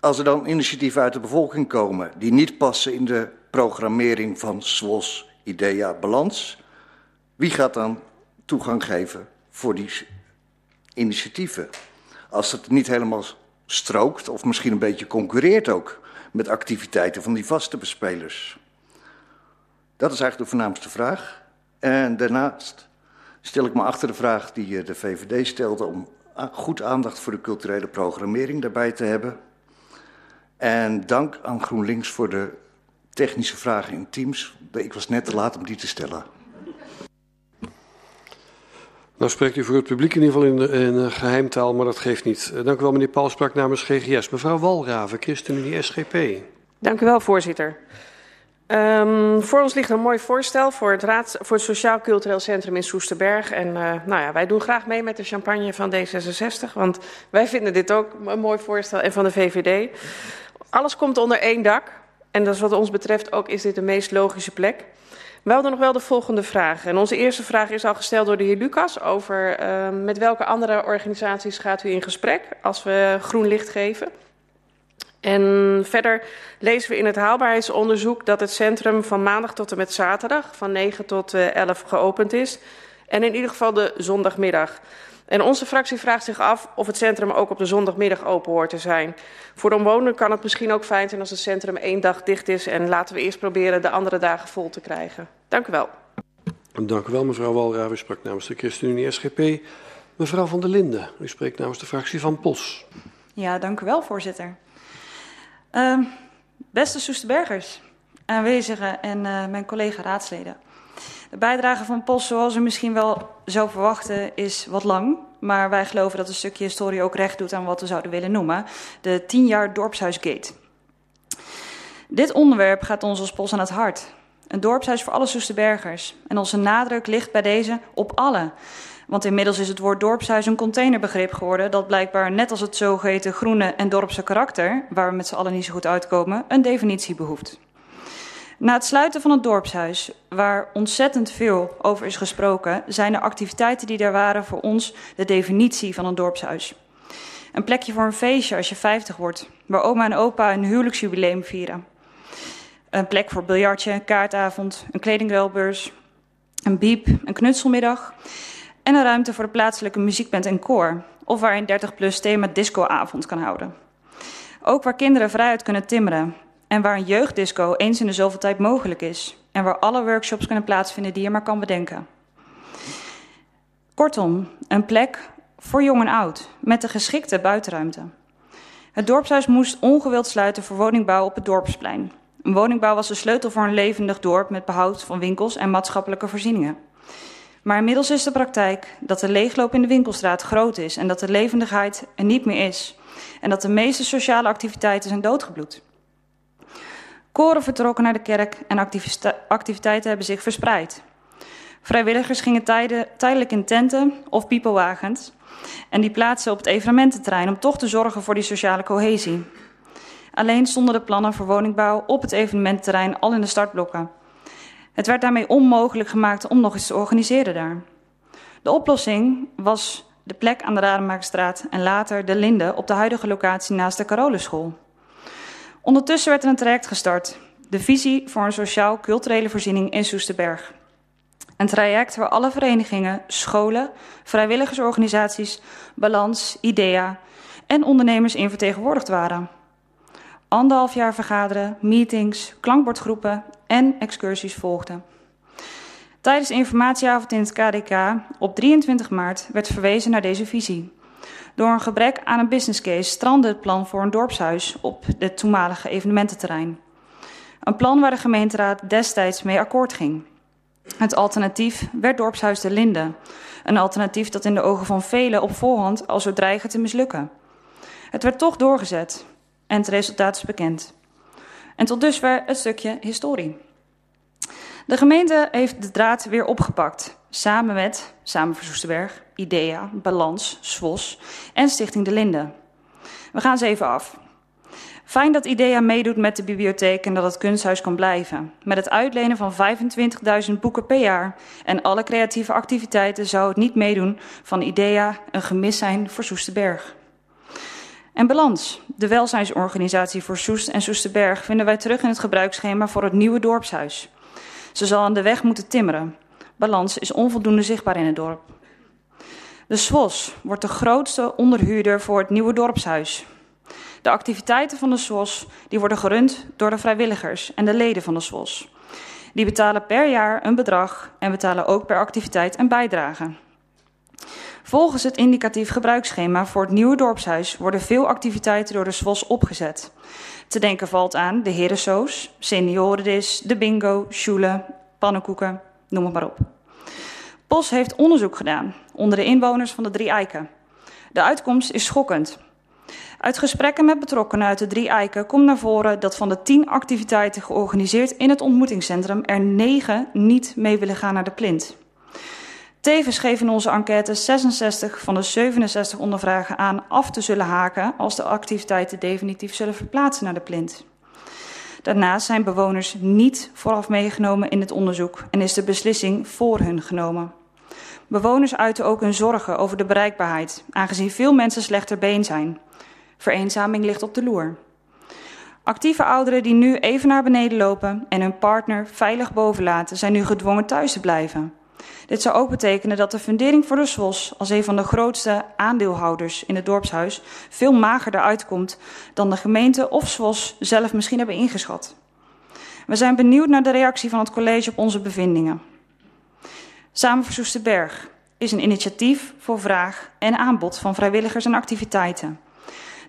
als er dan initiatieven uit de bevolking komen die niet passen in de programmering van SWOS, IDEA, Balans, Wie gaat dan toegang geven voor die initiatieven? Als het niet helemaal strookt of misschien een beetje concurreert ook met activiteiten van die vaste bespelers. Dat is eigenlijk de voornaamste vraag. En daarnaast stel ik me achter de vraag die eh, de VVD stelde om goed aandacht voor de culturele programmering daarbij te hebben. En dank aan GroenLinks voor de technische vragen in Teams. Ik was net te laat om die te stellen. Nou spreekt u voor het publiek in ieder geval in, in geheimtaal, maar dat geeft niet. Eh, dank u wel, meneer Paul. Sprak namens GGS. Mevrouw Walraven, ChristenUnie SGP. Dank u wel, voorzitter. Um, voor ons ligt een mooi voorstel voor het, Raad, voor het Sociaal Cultureel Centrum in Soesterberg. En uh, nou ja, wij doen graag mee met de champagne van D66, want wij vinden dit ook een mooi voorstel en van de VVD. Alles komt onder één dak en dat is wat ons betreft ook is dit de meest logische plek. We hadden nog wel de volgende vraag. En onze eerste vraag is al gesteld door de heer Lucas over uh, met welke andere organisaties gaat u in gesprek als we groen licht geven. En verder lezen we in het haalbaarheidsonderzoek dat het centrum van maandag tot en met zaterdag van 9 tot 11 geopend is. En in ieder geval de zondagmiddag. En onze fractie vraagt zich af of het centrum ook op de zondagmiddag open hoort te zijn. Voor de omwonenden kan het misschien ook fijn zijn als het centrum één dag dicht is. En laten we eerst proberen de andere dagen vol te krijgen. Dank u wel. Dank u wel, mevrouw Walra. U sprak namens de ChristenUnie SGP. Mevrouw van der Linden, u spreekt namens de fractie van POS. Ja, dank u wel, voorzitter. Uh, beste Soesterbergers, aanwezigen en uh, mijn collega raadsleden. De bijdrage van POS, zoals u misschien wel zou verwachten, is wat lang. Maar wij geloven dat een stukje historie ook recht doet aan wat we zouden willen noemen. De 10 jaar dorpshuisgate. Dit onderwerp gaat ons als POS aan het hart. Een dorpshuis voor alle Soesterbergers. En onze nadruk ligt bij deze op alle. Want inmiddels is het woord dorpshuis een containerbegrip geworden dat blijkbaar net als het zogeheten groene en dorpse karakter, waar we met z'n allen niet zo goed uitkomen, een definitie behoeft. Na het sluiten van het dorpshuis, waar ontzettend veel over is gesproken, zijn de activiteiten die er waren voor ons de definitie van een dorpshuis. Een plekje voor een feestje als je 50 wordt, waar oma en opa een huwelijksjubileum vieren. Een plek voor biljartje, een kaartavond, een kledingruilbeurs, een biep, een knutselmiddag en een ruimte voor de plaatselijke muziekband en koor, of waar een 30-plus thema discoavond kan houden. Ook waar kinderen vrijuit kunnen timmeren en waar een jeugddisco eens in de zoveel tijd mogelijk is en waar alle workshops kunnen plaatsvinden die je maar kan bedenken. Kortom, een plek voor jong en oud met de geschikte buitenruimte. Het dorpshuis moest ongewild sluiten voor woningbouw op het dorpsplein. Een woningbouw was de sleutel voor een levendig dorp met behoud van winkels en maatschappelijke voorzieningen. Maar inmiddels is de praktijk dat de leegloop in de winkelstraat groot is en dat de levendigheid er niet meer is. En dat de meeste sociale activiteiten zijn doodgebloed. Koren vertrokken naar de kerk en activiteiten hebben zich verspreid. Vrijwilligers gingen tijden, tijdelijk in tenten of piepelwagens en die plaatsen op het evenemententerrein om toch te zorgen voor die sociale cohesie. Alleen stonden de plannen voor woningbouw op het evenemententerrein al in de startblokken. Het werd daarmee onmogelijk gemaakt om nog eens te organiseren daar. De oplossing was de plek aan de Rademakerstraat en later de Linde op de huidige locatie naast de Carolenschool. Ondertussen werd er een traject gestart, de visie voor een sociaal-culturele voorziening in Soesterberg. Een traject waar alle verenigingen, scholen, vrijwilligersorganisaties, Balans, IDEA en ondernemers in vertegenwoordigd waren. Anderhalf jaar vergaderen, meetings, klankbordgroepen en excursies volgden. Tijdens de informatieavond in het KDK op 23 maart werd verwezen naar deze visie. Door een gebrek aan een business case strandde het plan voor een dorpshuis op het toenmalige evenemententerrein. Een plan waar de gemeenteraad destijds mee akkoord ging. Het alternatief werd dorpshuis de Linde. Een alternatief dat in de ogen van velen op voorhand al zo dreigde te mislukken. Het werd toch doorgezet en het resultaat is bekend. En tot dusver het stukje historie. De gemeente heeft de draad weer opgepakt, samen met Samen voor Soesterberg, IDEA, Balans, SWOS en Stichting De Linde. We gaan ze even af. Fijn dat IDEA meedoet met de bibliotheek en dat het kunsthuis kan blijven. Met het uitlenen van 25.000 boeken per jaar en alle creatieve activiteiten zou het niet meedoen van IDEA een gemis zijn voor Soesterberg. En Balans, de welzijnsorganisatie voor Soest en Soesterberg, vinden wij terug in het gebruiksschema voor het nieuwe dorpshuis. Ze zal aan de weg moeten timmeren. balans is onvoldoende zichtbaar in het dorp. De SWOS wordt de grootste onderhuurder voor het nieuwe dorpshuis. De activiteiten van de SWOS die worden gerund door de vrijwilligers en de leden van de SWOS. Die betalen per jaar een bedrag en betalen ook per activiteit een bijdrage. Volgens het indicatief gebruiksschema voor het nieuwe dorpshuis worden veel activiteiten door de SWOS opgezet. Te denken valt aan de herensoos, seniorenris, de bingo, schule, pannenkoeken, noem het maar op. POS heeft onderzoek gedaan onder de inwoners van de drie eiken. De uitkomst is schokkend. Uit gesprekken met betrokkenen uit de drie eiken komt naar voren dat van de tien activiteiten georganiseerd in het ontmoetingscentrum er negen niet mee willen gaan naar de plint. Tevens geven onze enquête 66 van de 67 ondervragen aan af te zullen haken als de activiteiten definitief zullen verplaatsen naar de plint. Daarnaast zijn bewoners niet vooraf meegenomen in het onderzoek en is de beslissing voor hun genomen. Bewoners uiten ook hun zorgen over de bereikbaarheid, aangezien veel mensen slechter been zijn. Vereenzaming ligt op de loer. Actieve ouderen die nu even naar beneden lopen en hun partner veilig boven laten, zijn nu gedwongen thuis te blijven. Dit zou ook betekenen dat de fundering voor de SWOS als een van de grootste aandeelhouders in het dorpshuis veel magerder uitkomt dan de gemeente of SWOS zelf misschien hebben ingeschat. We zijn benieuwd naar de reactie van het college op onze bevindingen. Samen Soesterberg is een initiatief voor vraag en aanbod van vrijwilligers en activiteiten.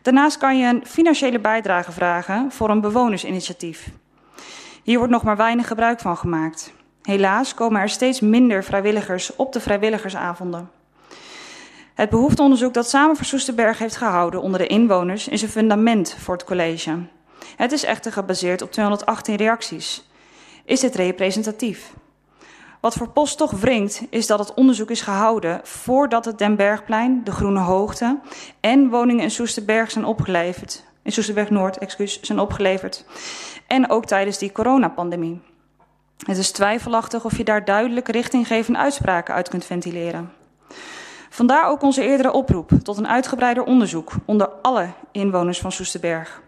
Daarnaast kan je een financiële bijdrage vragen voor een bewonersinitiatief. Hier wordt nog maar weinig gebruik van gemaakt. Helaas komen er steeds minder vrijwilligers op de vrijwilligersavonden. Het behoefteonderzoek dat Samen voor Soesterberg heeft gehouden onder de inwoners is een fundament voor het college. Het is echter gebaseerd op 218 reacties. Is dit representatief? Wat voor Post toch wringt, is dat het onderzoek is gehouden voordat het Den Bergplein, de Groene Hoogte en woningen in Soesterberg zijn opgeleverd. In Soesterberg Noord, excuus, zijn opgeleverd. En ook tijdens die coronapandemie. Het is twijfelachtig of je daar duidelijke richtinggevende uitspraken uit kunt ventileren. Vandaar ook onze eerdere oproep tot een uitgebreider onderzoek onder alle inwoners van Soesterberg.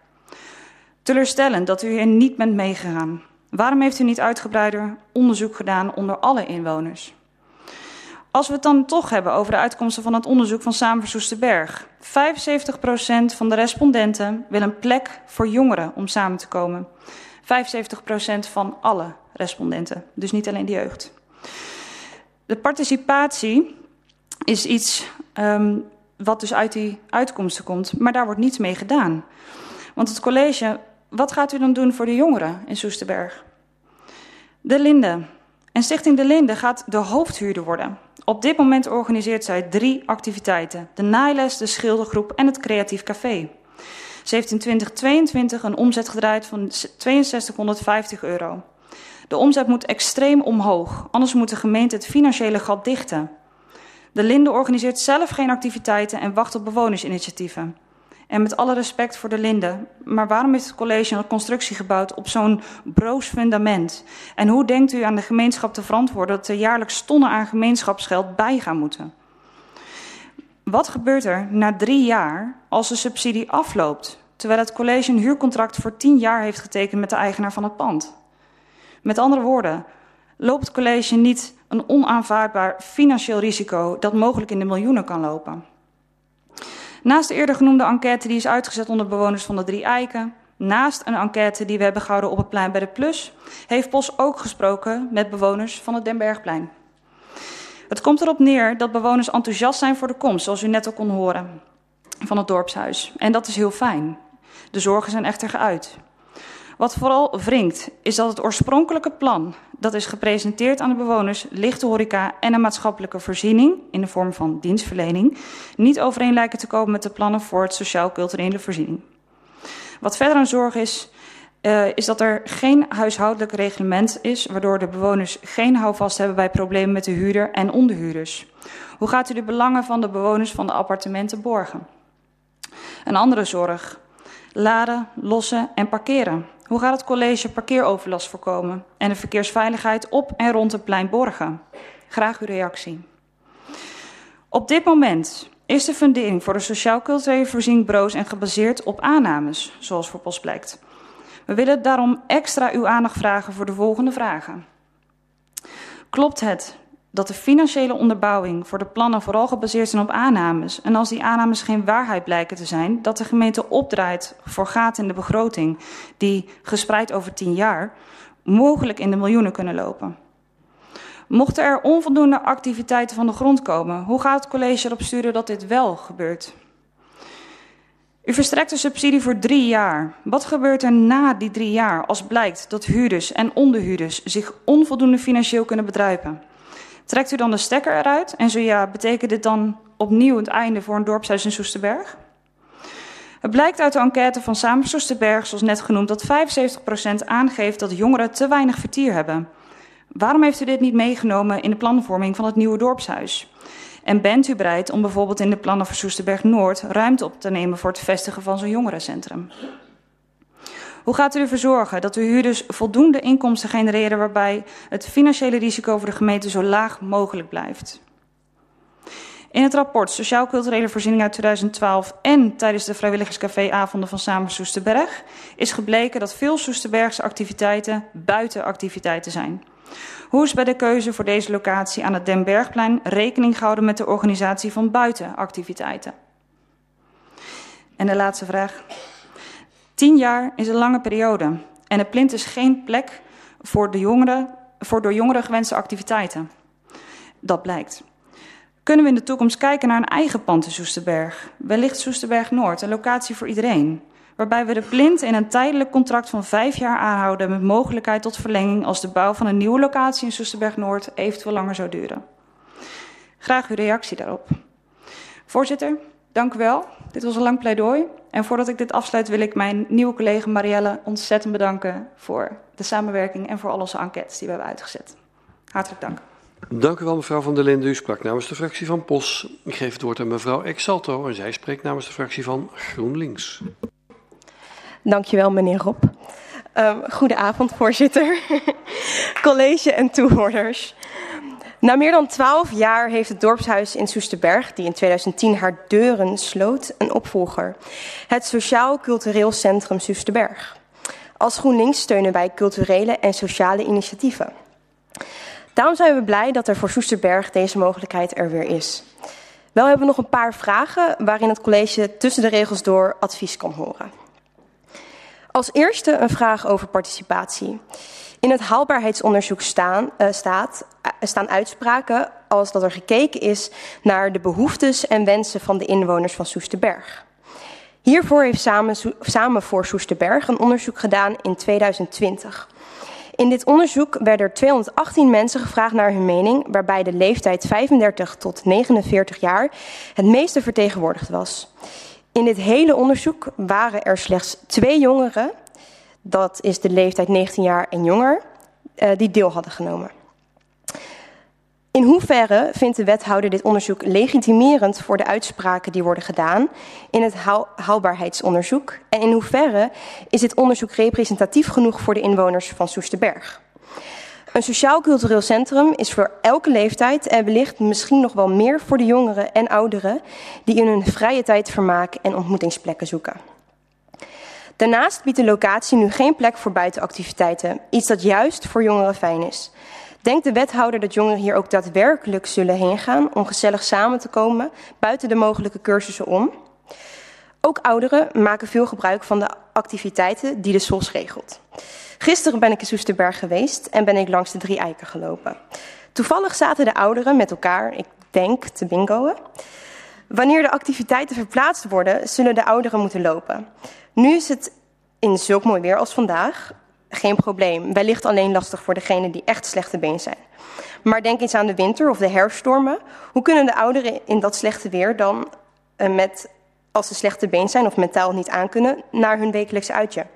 Teleurstellend dat u hier niet bent meegegaan. Waarom heeft u niet uitgebreider onderzoek gedaan onder alle inwoners? Als we het dan toch hebben over de uitkomsten van het onderzoek van Samen Soesterberg. 75% van de respondenten wil een plek voor jongeren om samen te komen. 75% van alle respondenten, dus niet alleen de jeugd. De participatie is iets um, wat dus uit die uitkomsten komt, maar daar wordt niets mee gedaan. Want het college, wat gaat u dan doen voor de jongeren in Soesterberg? De Linde. En Stichting De Linde gaat de hoofdhuurder worden. Op dit moment organiseert zij drie activiteiten: de naailes, de schildergroep en het creatief café. Ze heeft in 2022 een omzet gedraaid van 6250 euro. De omzet moet extreem omhoog, anders moet de gemeente het financiële gat dichten. De Linde organiseert zelf geen activiteiten en wacht op bewonersinitiatieven. En met alle respect voor de Linde, maar waarom heeft het college een constructie gebouwd op zo'n broos fundament? En hoe denkt u aan de gemeenschap te verantwoorden dat er jaarlijks tonnen aan gemeenschapsgeld bij gaan moeten? Wat gebeurt er na drie jaar als de subsidie afloopt, terwijl het college een huurcontract voor tien jaar heeft getekend met de eigenaar van het pand? Met andere woorden, loopt het college niet een onaanvaardbaar financieel risico dat mogelijk in de miljoenen kan lopen? Naast de eerder genoemde enquête die is uitgezet onder bewoners van de drie eiken, naast een enquête die we hebben gehouden op het plein bij de Plus, heeft POS ook gesproken met bewoners van het Den Bergplein. Het komt erop neer dat bewoners enthousiast zijn voor de komst, zoals u net al kon horen, van het dorpshuis. En dat is heel fijn. De zorgen zijn echter geuit. Wat vooral wringt, is dat het oorspronkelijke plan, dat is gepresenteerd aan de bewoners, lichte horeca en een maatschappelijke voorziening in de vorm van dienstverlening, niet overeen lijken te komen met de plannen voor het sociaal-culturele voorziening. Wat verder een zorg is, uh, is dat er geen huishoudelijk reglement is, waardoor de bewoners geen houvast hebben bij problemen met de huurder en onderhuurders. Hoe gaat u de belangen van de bewoners van de appartementen borgen? Een andere zorg. Laden, lossen en parkeren. Hoe gaat het college parkeeroverlast voorkomen en de verkeersveiligheid op en rond het plein borgen? Graag uw reactie. Op dit moment is de fundering voor de sociaal-culturele voorziening broos en gebaseerd op aannames, zoals voor post blijkt. We willen daarom extra uw aandacht vragen voor de volgende vragen. Klopt het dat de financiële onderbouwing voor de plannen vooral gebaseerd zijn op aannames. En als die aannames geen waarheid blijken te zijn, dat de gemeente opdraait voor gaten in de begroting die gespreid over tien jaar mogelijk in de miljoenen kunnen lopen. Mochten er onvoldoende activiteiten van de grond komen, hoe gaat het college erop sturen dat dit wel gebeurt? U verstrekt een subsidie voor drie jaar. Wat gebeurt er na die drie jaar als blijkt dat huurders en onderhuurders zich onvoldoende financieel kunnen bedruipen? Trekt u dan de stekker eruit? En zo ja, betekent dit dan opnieuw het einde voor een dorpshuis in Soesterberg? Het blijkt uit de enquête van Samen Soesterberg, zoals net genoemd, dat 75% aangeeft dat jongeren te weinig vertier hebben. Waarom heeft u dit niet meegenomen in de planvorming van het nieuwe dorpshuis? En bent u bereid om bijvoorbeeld in de plannen voor Soesterberg Noord ruimte op te nemen voor het vestigen van zo'n jongerencentrum? Hoe gaat u ervoor zorgen dat uw huurders voldoende inkomsten genereren waarbij het financiële risico voor de gemeente zo laag mogelijk blijft? In het rapport Sociaal-Culturele Voorziening uit 2012 en tijdens de vrijwilligerscafé-avonden van Samen Soesterberg is gebleken dat veel Soesterbergse activiteiten buitenactiviteiten zijn. Hoe is bij de keuze voor deze locatie aan het Den Bergplein rekening gehouden met de organisatie van buitenactiviteiten? En de laatste vraag. Tien jaar is een lange periode en het plint is geen plek voor, de jongeren, voor door jongeren gewenste activiteiten. Dat blijkt. Kunnen we in de toekomst kijken naar een eigen pand in Soesterberg? Wellicht Soesterberg Noord, een locatie voor iedereen. Waarbij we de plint in een tijdelijk contract van vijf jaar aanhouden met mogelijkheid tot verlenging als de bouw van een nieuwe locatie in Soesterberg Noord eventueel langer zou duren. Graag uw reactie daarop. Voorzitter, dank u wel. Dit was een lang pleidooi. En voordat ik dit afsluit wil ik mijn nieuwe collega Marielle ontzettend bedanken voor de samenwerking en voor al onze enquêtes die we hebben uitgezet. Hartelijk dank. Dank u wel, mevrouw Van der Linden. U sprak namens de fractie van POS. Ik geef het woord aan mevrouw Exalto en zij spreekt namens de fractie van GroenLinks. Dankjewel, meneer Rob. Um, goedenavond, voorzitter, [LAUGHS] college en toehoorders. Na meer dan twaalf jaar heeft het dorpshuis in Soesterberg, die in 2010 haar deuren sloot, een opvolger. Het Sociaal Cultureel Centrum Soesterberg. Als GroenLinks steunen wij culturele en sociale initiatieven. Daarom zijn we blij dat er voor Soesterberg deze mogelijkheid er weer is. Wel hebben we nog een paar vragen waarin het college tussen de regels door advies kan horen. Als eerste een vraag over participatie. In het haalbaarheidsonderzoek staan, uh, staat, uh, staan uitspraken als dat er gekeken is naar de behoeftes en wensen van de inwoners van Soesterberg. Hiervoor heeft Samen, Samen voor Soesterberg een onderzoek gedaan in 2020. In dit onderzoek werden er 218 mensen gevraagd naar hun mening, waarbij de leeftijd 35 tot 49 jaar het meeste vertegenwoordigd was. In dit hele onderzoek waren er slechts twee jongeren, dat is de leeftijd 19 jaar en jonger, uh, die deel hadden genomen. In hoeverre vindt de wethouder dit onderzoek legitimerend voor de uitspraken die worden gedaan in het haalbaarheidsonderzoek? En in hoeverre is dit onderzoek representatief genoeg voor de inwoners van Soesterberg? Een sociaal-cultureel centrum is voor elke leeftijd en wellicht misschien nog wel meer voor de jongeren en ouderen die in hun vrije tijd vermaak en ontmoetingsplekken zoeken. Daarnaast biedt de locatie nu geen plek voor buitenactiviteiten, iets dat juist voor jongeren fijn is. Denkt de wethouder dat jongeren hier ook daadwerkelijk zullen heen gaan om gezellig samen te komen buiten de mogelijke cursussen om? Ook ouderen maken veel gebruik van de activiteiten die de SOS regelt. Gisteren ben ik in Soesterberg geweest en ben ik langs de drie eiken gelopen. Toevallig zaten de ouderen met elkaar, ik denk, te bingoen. Wanneer de activiteiten verplaatst worden, zullen de ouderen moeten lopen. Nu is het in zulk mooi weer als vandaag geen probleem. Wellicht alleen lastig voor degenen die echt slechte been zijn. Maar denk eens aan de winter of de herfststormen. Hoe kunnen de ouderen in dat slechte weer dan uh, met, als ze slechte been zijn of mentaal niet aankunnen, naar hun wekelijkse uitje?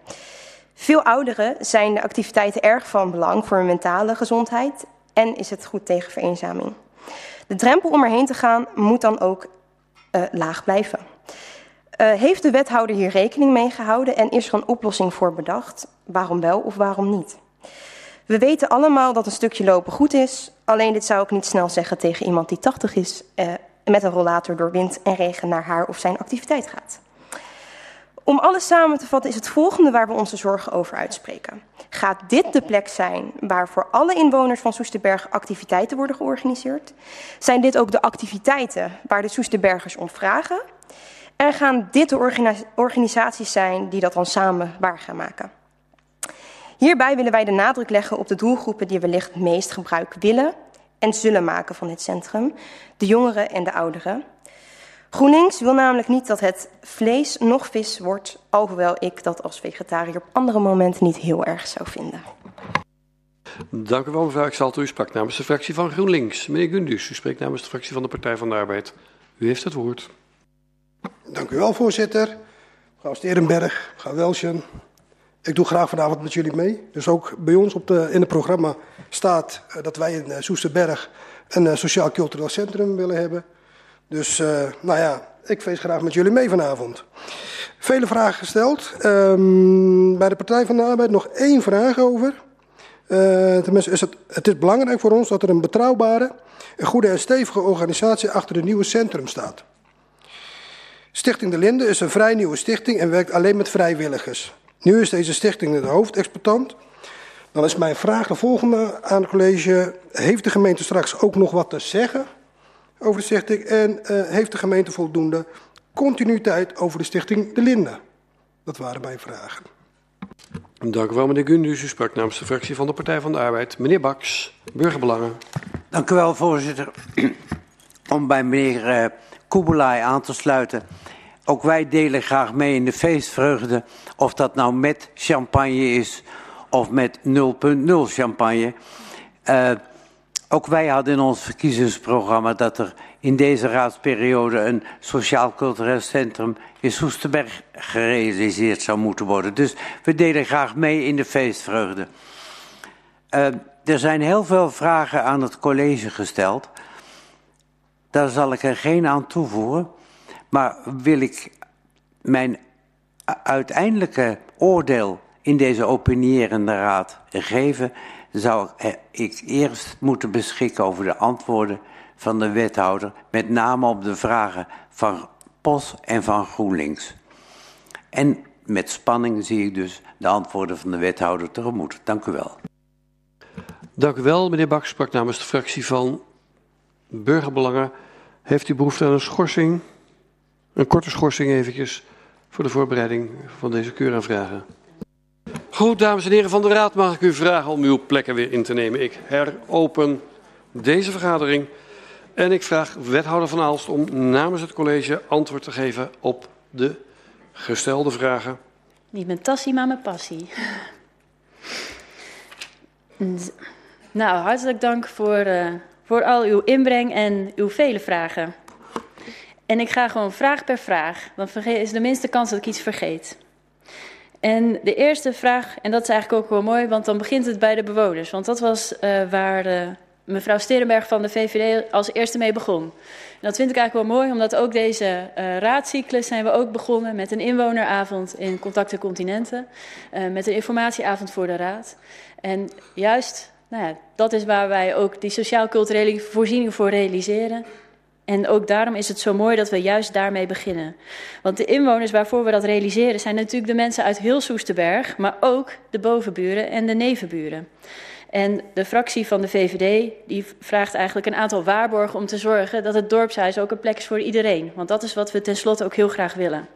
Veel ouderen zijn de activiteiten erg van belang voor hun mentale gezondheid en is het goed tegen vereenzaming. De drempel om erheen te gaan moet dan ook uh, laag blijven. Uh, heeft de wethouder hier rekening mee gehouden en is er een oplossing voor bedacht? Waarom wel of waarom niet? We weten allemaal dat een stukje lopen goed is, alleen dit zou ik niet snel zeggen tegen iemand die 80 is uh, met een rollator door wind en regen naar haar of zijn activiteit gaat. Om alles samen te vatten is het volgende waar we onze zorgen over uitspreken. Gaat dit de plek zijn waar voor alle inwoners van Soesterberg activiteiten worden georganiseerd? Zijn dit ook de activiteiten waar de Soesterbergers om vragen? En gaan dit de organisaties zijn die dat dan samen waar gaan maken? Hierbij willen wij de nadruk leggen op de doelgroepen die wellicht het meest gebruik willen en zullen maken van dit centrum, de jongeren en de ouderen. GroenLinks wil namelijk niet dat het vlees nog vis wordt, alhoewel ik dat als vegetariër op andere momenten niet heel erg zou vinden. Dank u wel, mevrouw. Ik zal u sprak namens de fractie van GroenLinks. Meneer Gundus, u spreekt namens de fractie van de Partij van de Arbeid. U heeft het woord. Dank u wel, voorzitter. Mevrouw Sterenberg, mevrouw Welschen. Ik doe graag vanavond met jullie mee. Dus ook bij ons op de, in het programma staat uh, dat wij in uh, Soesterberg een uh, sociaal-cultureel centrum willen hebben. Dus nou ja, ik feest graag met jullie mee vanavond. Vele vragen gesteld. Um, bij de Partij van de Arbeid nog één vraag over. tenminste, is het, het is belangrijk voor ons dat er een betrouwbare, een goede en stevige organisatie achter het nieuwe centrum staat. Stichting De Linde is een vrij nieuwe stichting en werkt alleen met vrijwilligers. Nu is deze stichting de hoofdexploitant. Dan is mijn vraag de volgende aan het college. Heeft de gemeente straks ook nog wat te zeggen over de stichting? En uh, heeft de gemeente voldoende continuïteit over de stichting De Linde? Dat waren mijn vragen. Dank u wel, meneer Gundus. U sprak namens de fractie van de Partij van de Arbeid. Meneer Baks, Burgerbelangen. Dank u wel, voorzitter. Om bij meneer uh, Koebelaai aan te sluiten. Ook wij delen graag mee in de feestvreugde, of dat nou met champagne is of met 0.0 champagne. Uh, ook wij hadden in ons verkiezingsprogramma dat er in deze raadsperiode een sociaal-cultureel centrum in Soesterberg gerealiseerd zou moeten worden. Dus we delen graag mee in de feestvreugde. Uh, er zijn heel veel vragen aan het college gesteld. Daar zal ik er geen aan toevoegen. Maar wil ik mijn uiteindelijke oordeel in deze opinierende raad geven, zou ik eerst moeten beschikken over de antwoorden van de wethouder, met name op de vragen van POS en van GroenLinks. En met spanning zie ik dus de antwoorden van de wethouder tegemoet. Dank u wel. Dank u wel. Meneer Bak sprak namens de fractie van Burgerbelangen. Heeft u behoefte aan een schorsing? Een korte schorsing eventjes voor de voorbereiding van deze keuraanvragen. Goed, dames en heren van de Raad, mag ik u vragen om uw plekken weer in te nemen. Ik heropen deze vergadering en ik vraag wethouder Van Aalst om namens het college antwoord te geven op de gestelde vragen. Niet mijn tassie, maar mijn passie. Nou, hartelijk dank voor, uh, voor al uw inbreng en uw vele vragen. En ik ga gewoon vraag per vraag, want is de minste kans dat ik iets vergeet. En de eerste vraag, en dat is eigenlijk ook wel mooi, want dan begint het bij de bewoners. Want dat was uh, waar uh, mevrouw Sterenberg van de VVD als eerste mee begon. En dat vind ik eigenlijk wel mooi, omdat ook deze uh, raadcyclus zijn we ook begonnen met een inwoneravond in Contacten Continenten. met een informatieavond voor de raad. En juist, nou ja, dat is waar wij ook die sociaal-culturele voorzieningen voor realiseren. En ook daarom is het zo mooi dat we juist daarmee beginnen. Want de inwoners waarvoor we dat realiseren zijn natuurlijk de mensen uit heel Soesterberg, maar ook de bovenburen en de nevenburen. En de fractie van de VVD die vraagt eigenlijk een aantal waarborgen om te zorgen dat het dorpshuis ook een plek is voor iedereen. Want dat is wat we tenslotte ook heel graag willen.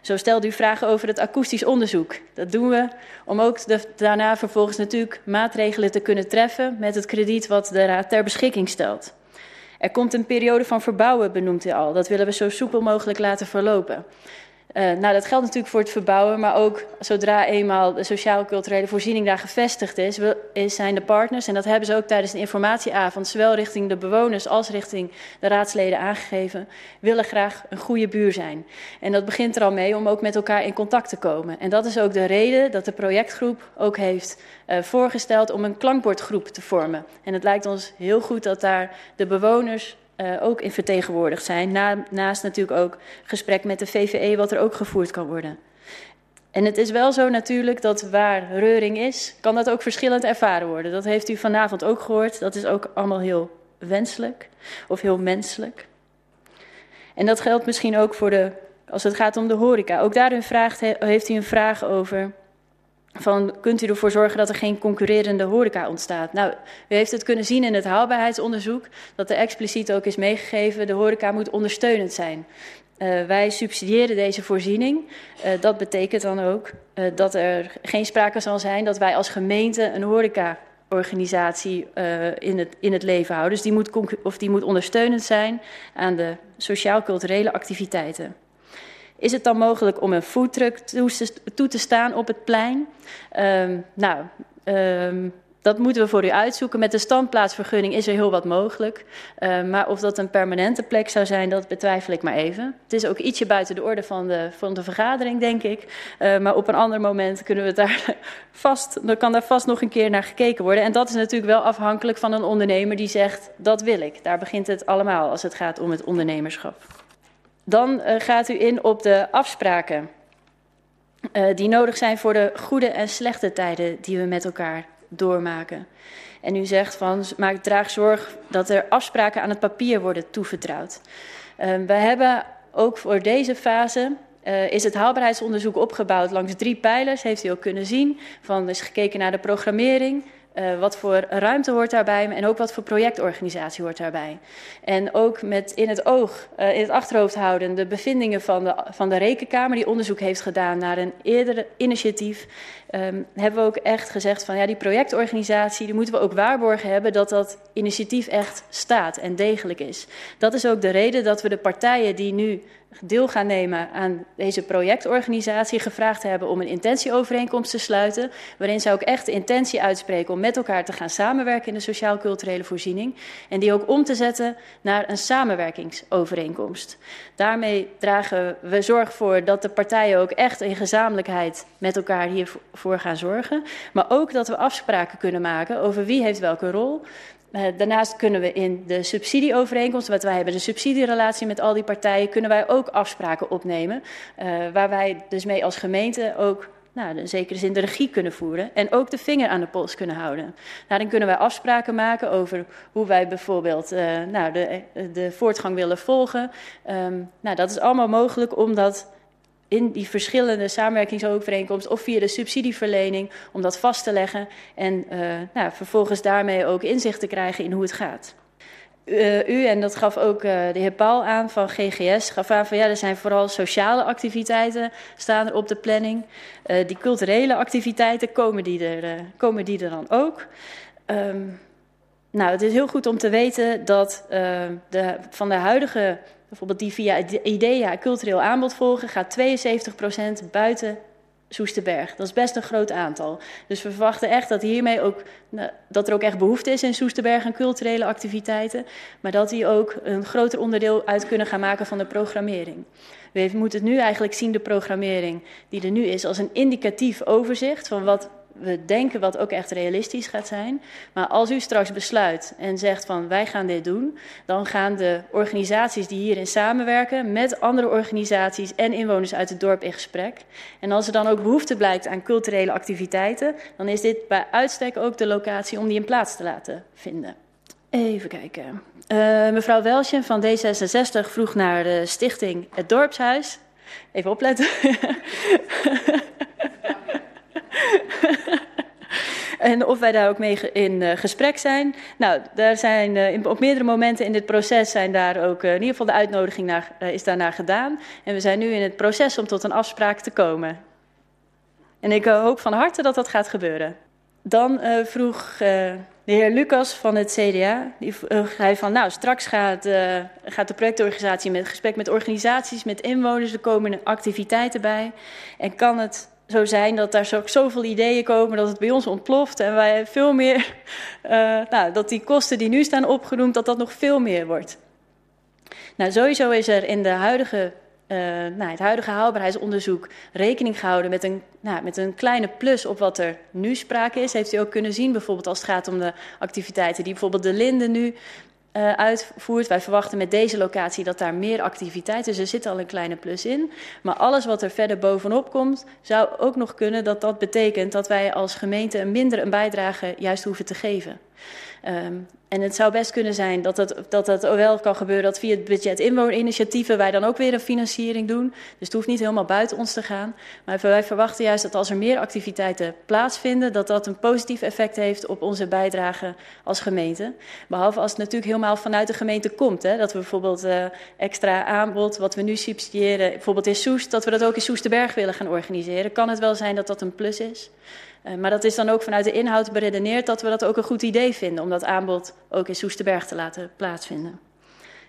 Zo stelde u vragen over het akoestisch onderzoek. Dat doen we om ook daarna vervolgens natuurlijk maatregelen te kunnen treffen met het krediet wat de Raad ter beschikking stelt. Er komt een periode van verbouwen, benoemt hij al. Dat willen we zo soepel mogelijk laten verlopen. Uh, nou, dat geldt natuurlijk voor het verbouwen, maar ook zodra eenmaal de sociaal-culturele voorziening daar gevestigd is, zijn de partners, en dat hebben ze ook tijdens de informatieavond, zowel richting de bewoners als richting de raadsleden aangegeven, willen graag een goede buur zijn. En dat begint er al mee om ook met elkaar in contact te komen. En dat is ook de reden dat de projectgroep ook heeft uh, voorgesteld om een klankbordgroep te vormen. En het lijkt ons heel goed dat daar de bewoners uh, ook in vertegenwoordigd zijn. Na, naast natuurlijk ook gesprek met de VVE, wat er ook gevoerd kan worden. En het is wel zo natuurlijk dat waar reuring is, kan dat ook verschillend ervaren worden. Dat heeft u vanavond ook gehoord. Dat is ook allemaal heel wenselijk of heel menselijk. En dat geldt misschien ook voor de als het gaat om de horeca. Ook daarin vraagt, heeft u een vraag over van kunt u ervoor zorgen dat er geen concurrerende horeca ontstaat? Nou, u heeft het kunnen zien in het haalbaarheidsonderzoek, dat er expliciet ook is meegegeven, de horeca moet ondersteunend zijn. Uh, wij subsidiëren deze voorziening. Uh, dat betekent dan ook uh, dat er geen sprake zal zijn dat wij als gemeente een horecaorganisatie in, het, in het leven houden. Dus die moet, of die moet ondersteunend zijn aan de sociaal-culturele activiteiten. Is het dan mogelijk om een foodtruck toe te staan op het plein? Um, nou, um, dat moeten we voor u uitzoeken. Met de standplaatsvergunning is er heel wat mogelijk. Uh, maar of dat een permanente plek zou zijn, dat betwijfel ik maar even. Het is ook ietsje buiten de orde van de, van de vergadering, denk ik. Maar op een ander moment kunnen we daar [LAUGHS] vast, dan kan daar vast nog een keer naar gekeken worden. En dat is natuurlijk wel afhankelijk van een ondernemer die zegt, dat wil ik. Daar begint het allemaal als het gaat om het ondernemerschap. Dan uh, gaat u in op de afspraken uh, die nodig zijn voor de goede en slechte tijden die we met elkaar doormaken. En u zegt van, maak, draag zorg dat er afspraken aan het papier worden toevertrouwd. Uh, we hebben ook voor deze fase uh, is het haalbaarheidsonderzoek opgebouwd langs drie pijlers, heeft u ook kunnen zien. Van is gekeken naar de programmering, uh, wat voor ruimte hoort daarbij en ook wat voor projectorganisatie hoort daarbij. En ook met in het oog, uh, in het achterhoofd houden, de bevindingen van de, van de Rekenkamer die onderzoek heeft gedaan naar een eerder initiatief. Um, hebben we ook echt gezegd van ja, die projectorganisatie, die moeten we ook waarborgen hebben dat dat initiatief echt staat en degelijk is. Dat is ook de reden dat we de partijen die nu deel gaan nemen aan deze projectorganisatie gevraagd hebben om een intentieovereenkomst te sluiten, waarin zij ook echt de intentie uitspreken om met elkaar te gaan samenwerken in de sociaal-culturele voorziening en die ook om te zetten naar een samenwerkingsovereenkomst. Daarmee dragen we zorg voor dat de partijen ook echt in gezamenlijkheid met elkaar hiervoor gaan zorgen, maar ook dat we afspraken kunnen maken over wie heeft welke rol, daarnaast kunnen we in de subsidieovereenkomst, wat wij hebben, de subsidierelatie met al die partijen, kunnen wij ook afspraken opnemen. Uh, waar wij dus mee als gemeente ook nou, in zekere zin de regie kunnen voeren en ook de vinger aan de pols kunnen houden. Daarin kunnen wij afspraken maken over hoe wij bijvoorbeeld uh, nou, de, de voortgang willen volgen. Um, nou, dat is allemaal mogelijk omdat in die verschillende samenwerkingsovereenkomsten of via de subsidieverlening om dat vast te leggen en uh, nou, vervolgens daarmee ook inzicht te krijgen in hoe het gaat. Uh, u, en dat gaf ook uh, de heer Paul aan van GGS, gaf aan van ja, er zijn vooral sociale activiteiten staan er op de planning. Die culturele activiteiten komen die er, komen die er dan ook. Um, nou, het is heel goed om te weten dat de, van de huidige bijvoorbeeld die via IDEA cultureel aanbod volgen, gaat 72% buiten Soesterberg. Dat is best een groot aantal. Dus we verwachten echt dat hiermee ook dat er ook echt behoefte is in Soesterberg aan culturele activiteiten, maar dat die ook een groter onderdeel uit kunnen gaan maken van de programmering. We moeten het nu eigenlijk zien, de programmering die er nu is, als een indicatief overzicht van wat we denken wat ook echt realistisch gaat zijn. Maar als u straks besluit en zegt van wij gaan dit doen, dan gaan de organisaties die hierin samenwerken met andere organisaties en inwoners uit het dorp in gesprek. En als er dan ook behoefte blijkt aan culturele activiteiten, dan is dit bij uitstek ook de locatie om die in plaats te laten vinden. Even kijken. Uh, mevrouw Welsje van D66 vroeg naar de stichting Het Dorpshuis. Even opletten. [LAUGHS] [LAUGHS] en of wij daar ook mee in uh, gesprek zijn. Nou, daar zijn uh, in, op meerdere momenten in dit proces zijn daar ook uh, in ieder geval de uitnodiging naar, is daarnaar gedaan. En we zijn nu in het proces om tot een afspraak te komen. En ik hoop van harte dat dat gaat gebeuren. Dan vroeg de heer Lucas van het CDA, die zei van nou straks gaat, gaat de projectorganisatie met gesprek met organisaties, met inwoners, er komen activiteiten bij. En kan het zo zijn dat daar zoveel ideeën komen dat het bij ons ontploft en wij veel meer, uh, [LAUGHS] nou, dat die kosten die nu staan opgenoemd, dat dat nog veel meer wordt. Nou, sowieso is er in de huidige, uh, nou, het huidige haalbaarheidsonderzoek rekening gehouden met een, nou, met een kleine plus op wat er nu sprake is. Heeft u ook kunnen zien, bijvoorbeeld als het gaat om de activiteiten die bijvoorbeeld de Linde nu uh, uitvoert. Wij verwachten met deze locatie dat daar meer activiteit. Dus er zit al een kleine plus in. Maar alles wat er verder bovenop komt, zou ook nog kunnen dat dat betekent dat wij als gemeente een minder een bijdrage juist hoeven te geven. Um, en het zou best kunnen zijn dat dat, dat dat wel kan gebeuren dat via het budget inwonerinitiatieven wij dan ook weer een financiering doen. Dus het hoeft niet helemaal buiten ons te gaan. Maar wij verwachten juist dat als er meer activiteiten plaatsvinden, dat dat een positief effect heeft op onze bijdrage als gemeente. Behalve als het natuurlijk helemaal vanuit de gemeente komt. Hè, dat we bijvoorbeeld uh, extra aanbod, wat we nu subsidiëren, bijvoorbeeld in Soest, dat we dat ook in Soesterberg willen gaan organiseren. Kan het wel zijn dat dat een plus is. Uh, maar dat is dan ook vanuit de inhoud beredeneerd dat we dat ook een goed idee vinden om dat aanbod ook in Soesterberg te laten plaatsvinden.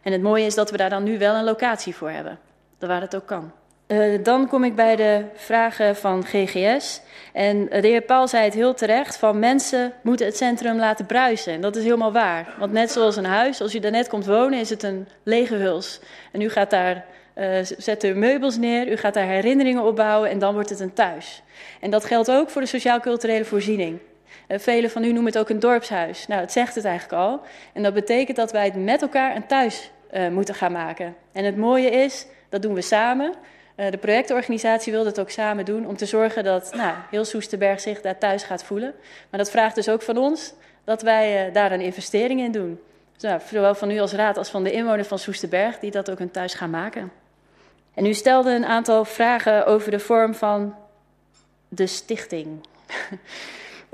En het mooie is dat we daar dan nu wel een locatie voor hebben, waar het ook kan. Uh, dan kom ik bij de vragen van GGS. En de heer Paul zei het heel terecht: van mensen moeten het centrum laten bruisen. En dat is helemaal waar. Want net zoals een huis, als u daar net komt wonen, is het een lege huls. En u gaat daar uh, zet er meubels neer, u gaat daar herinneringen opbouwen en dan wordt het een thuis. En dat geldt ook voor de sociaal-culturele voorziening. Uh, velen van u noemen het ook een dorpshuis. Nou, het zegt het eigenlijk al. En dat betekent dat wij het met elkaar een thuis uh, moeten gaan maken. En het mooie is, dat doen we samen. Uh, de projectorganisatie wil dat ook samen doen om te zorgen dat nou, heel Soesterberg zich daar thuis gaat voelen. Maar dat vraagt dus ook van ons dat wij daar een investering in doen. Dus, nou, zowel van u als raad als van de inwoners van Soesterberg die dat ook een thuis gaan maken. En u stelde een aantal vragen over de vorm van de stichting.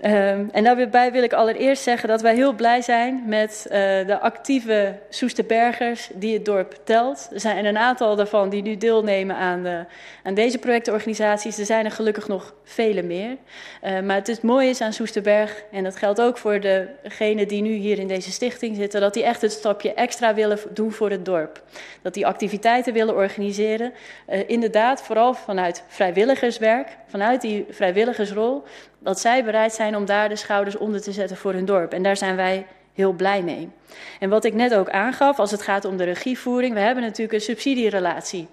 Um, [LAUGHS] en daarbij wil ik allereerst zeggen dat wij heel blij zijn met uh, de actieve Soesterbergers die het dorp telt. Er zijn een aantal daarvan die nu deelnemen aan, de, aan deze projectorganisaties. Er zijn er gelukkig nog vele meer. Uh, maar het, is, mooie is aan Soesterberg, en dat geldt ook voor degenen die nu hier in deze stichting zitten, dat die echt het stapje extra willen doen voor het dorp. Dat die activiteiten willen organiseren. Uh, inderdaad, vooral vanuit vrijwilligerswerk, vanuit die vrijwilligersrol dat zij bereid zijn om daar de schouders onder te zetten voor hun dorp. En daar zijn wij heel blij mee. En wat ik net ook aangaf, als het gaat om de regievoering, we hebben natuurlijk een subsidierelatie.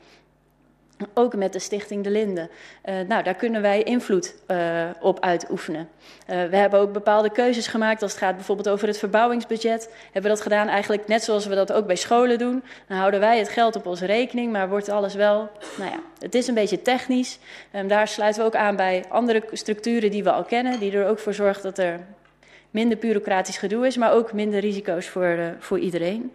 Ook met de Stichting De Linde. Uh, nou, daar kunnen wij invloed uh, op uitoefenen. Uh, we hebben ook bepaalde keuzes gemaakt. Als het gaat bijvoorbeeld over het verbouwingsbudget. Hebben we dat gedaan eigenlijk net zoals we dat ook bij scholen doen. Dan houden wij het geld op onze rekening, maar wordt alles wel... Nou ja, het is een beetje technisch. Um, daar sluiten we ook aan bij andere structuren die we al kennen. Die er ook voor zorgen dat er minder bureaucratisch gedoe is, maar ook minder risico's voor, voor iedereen.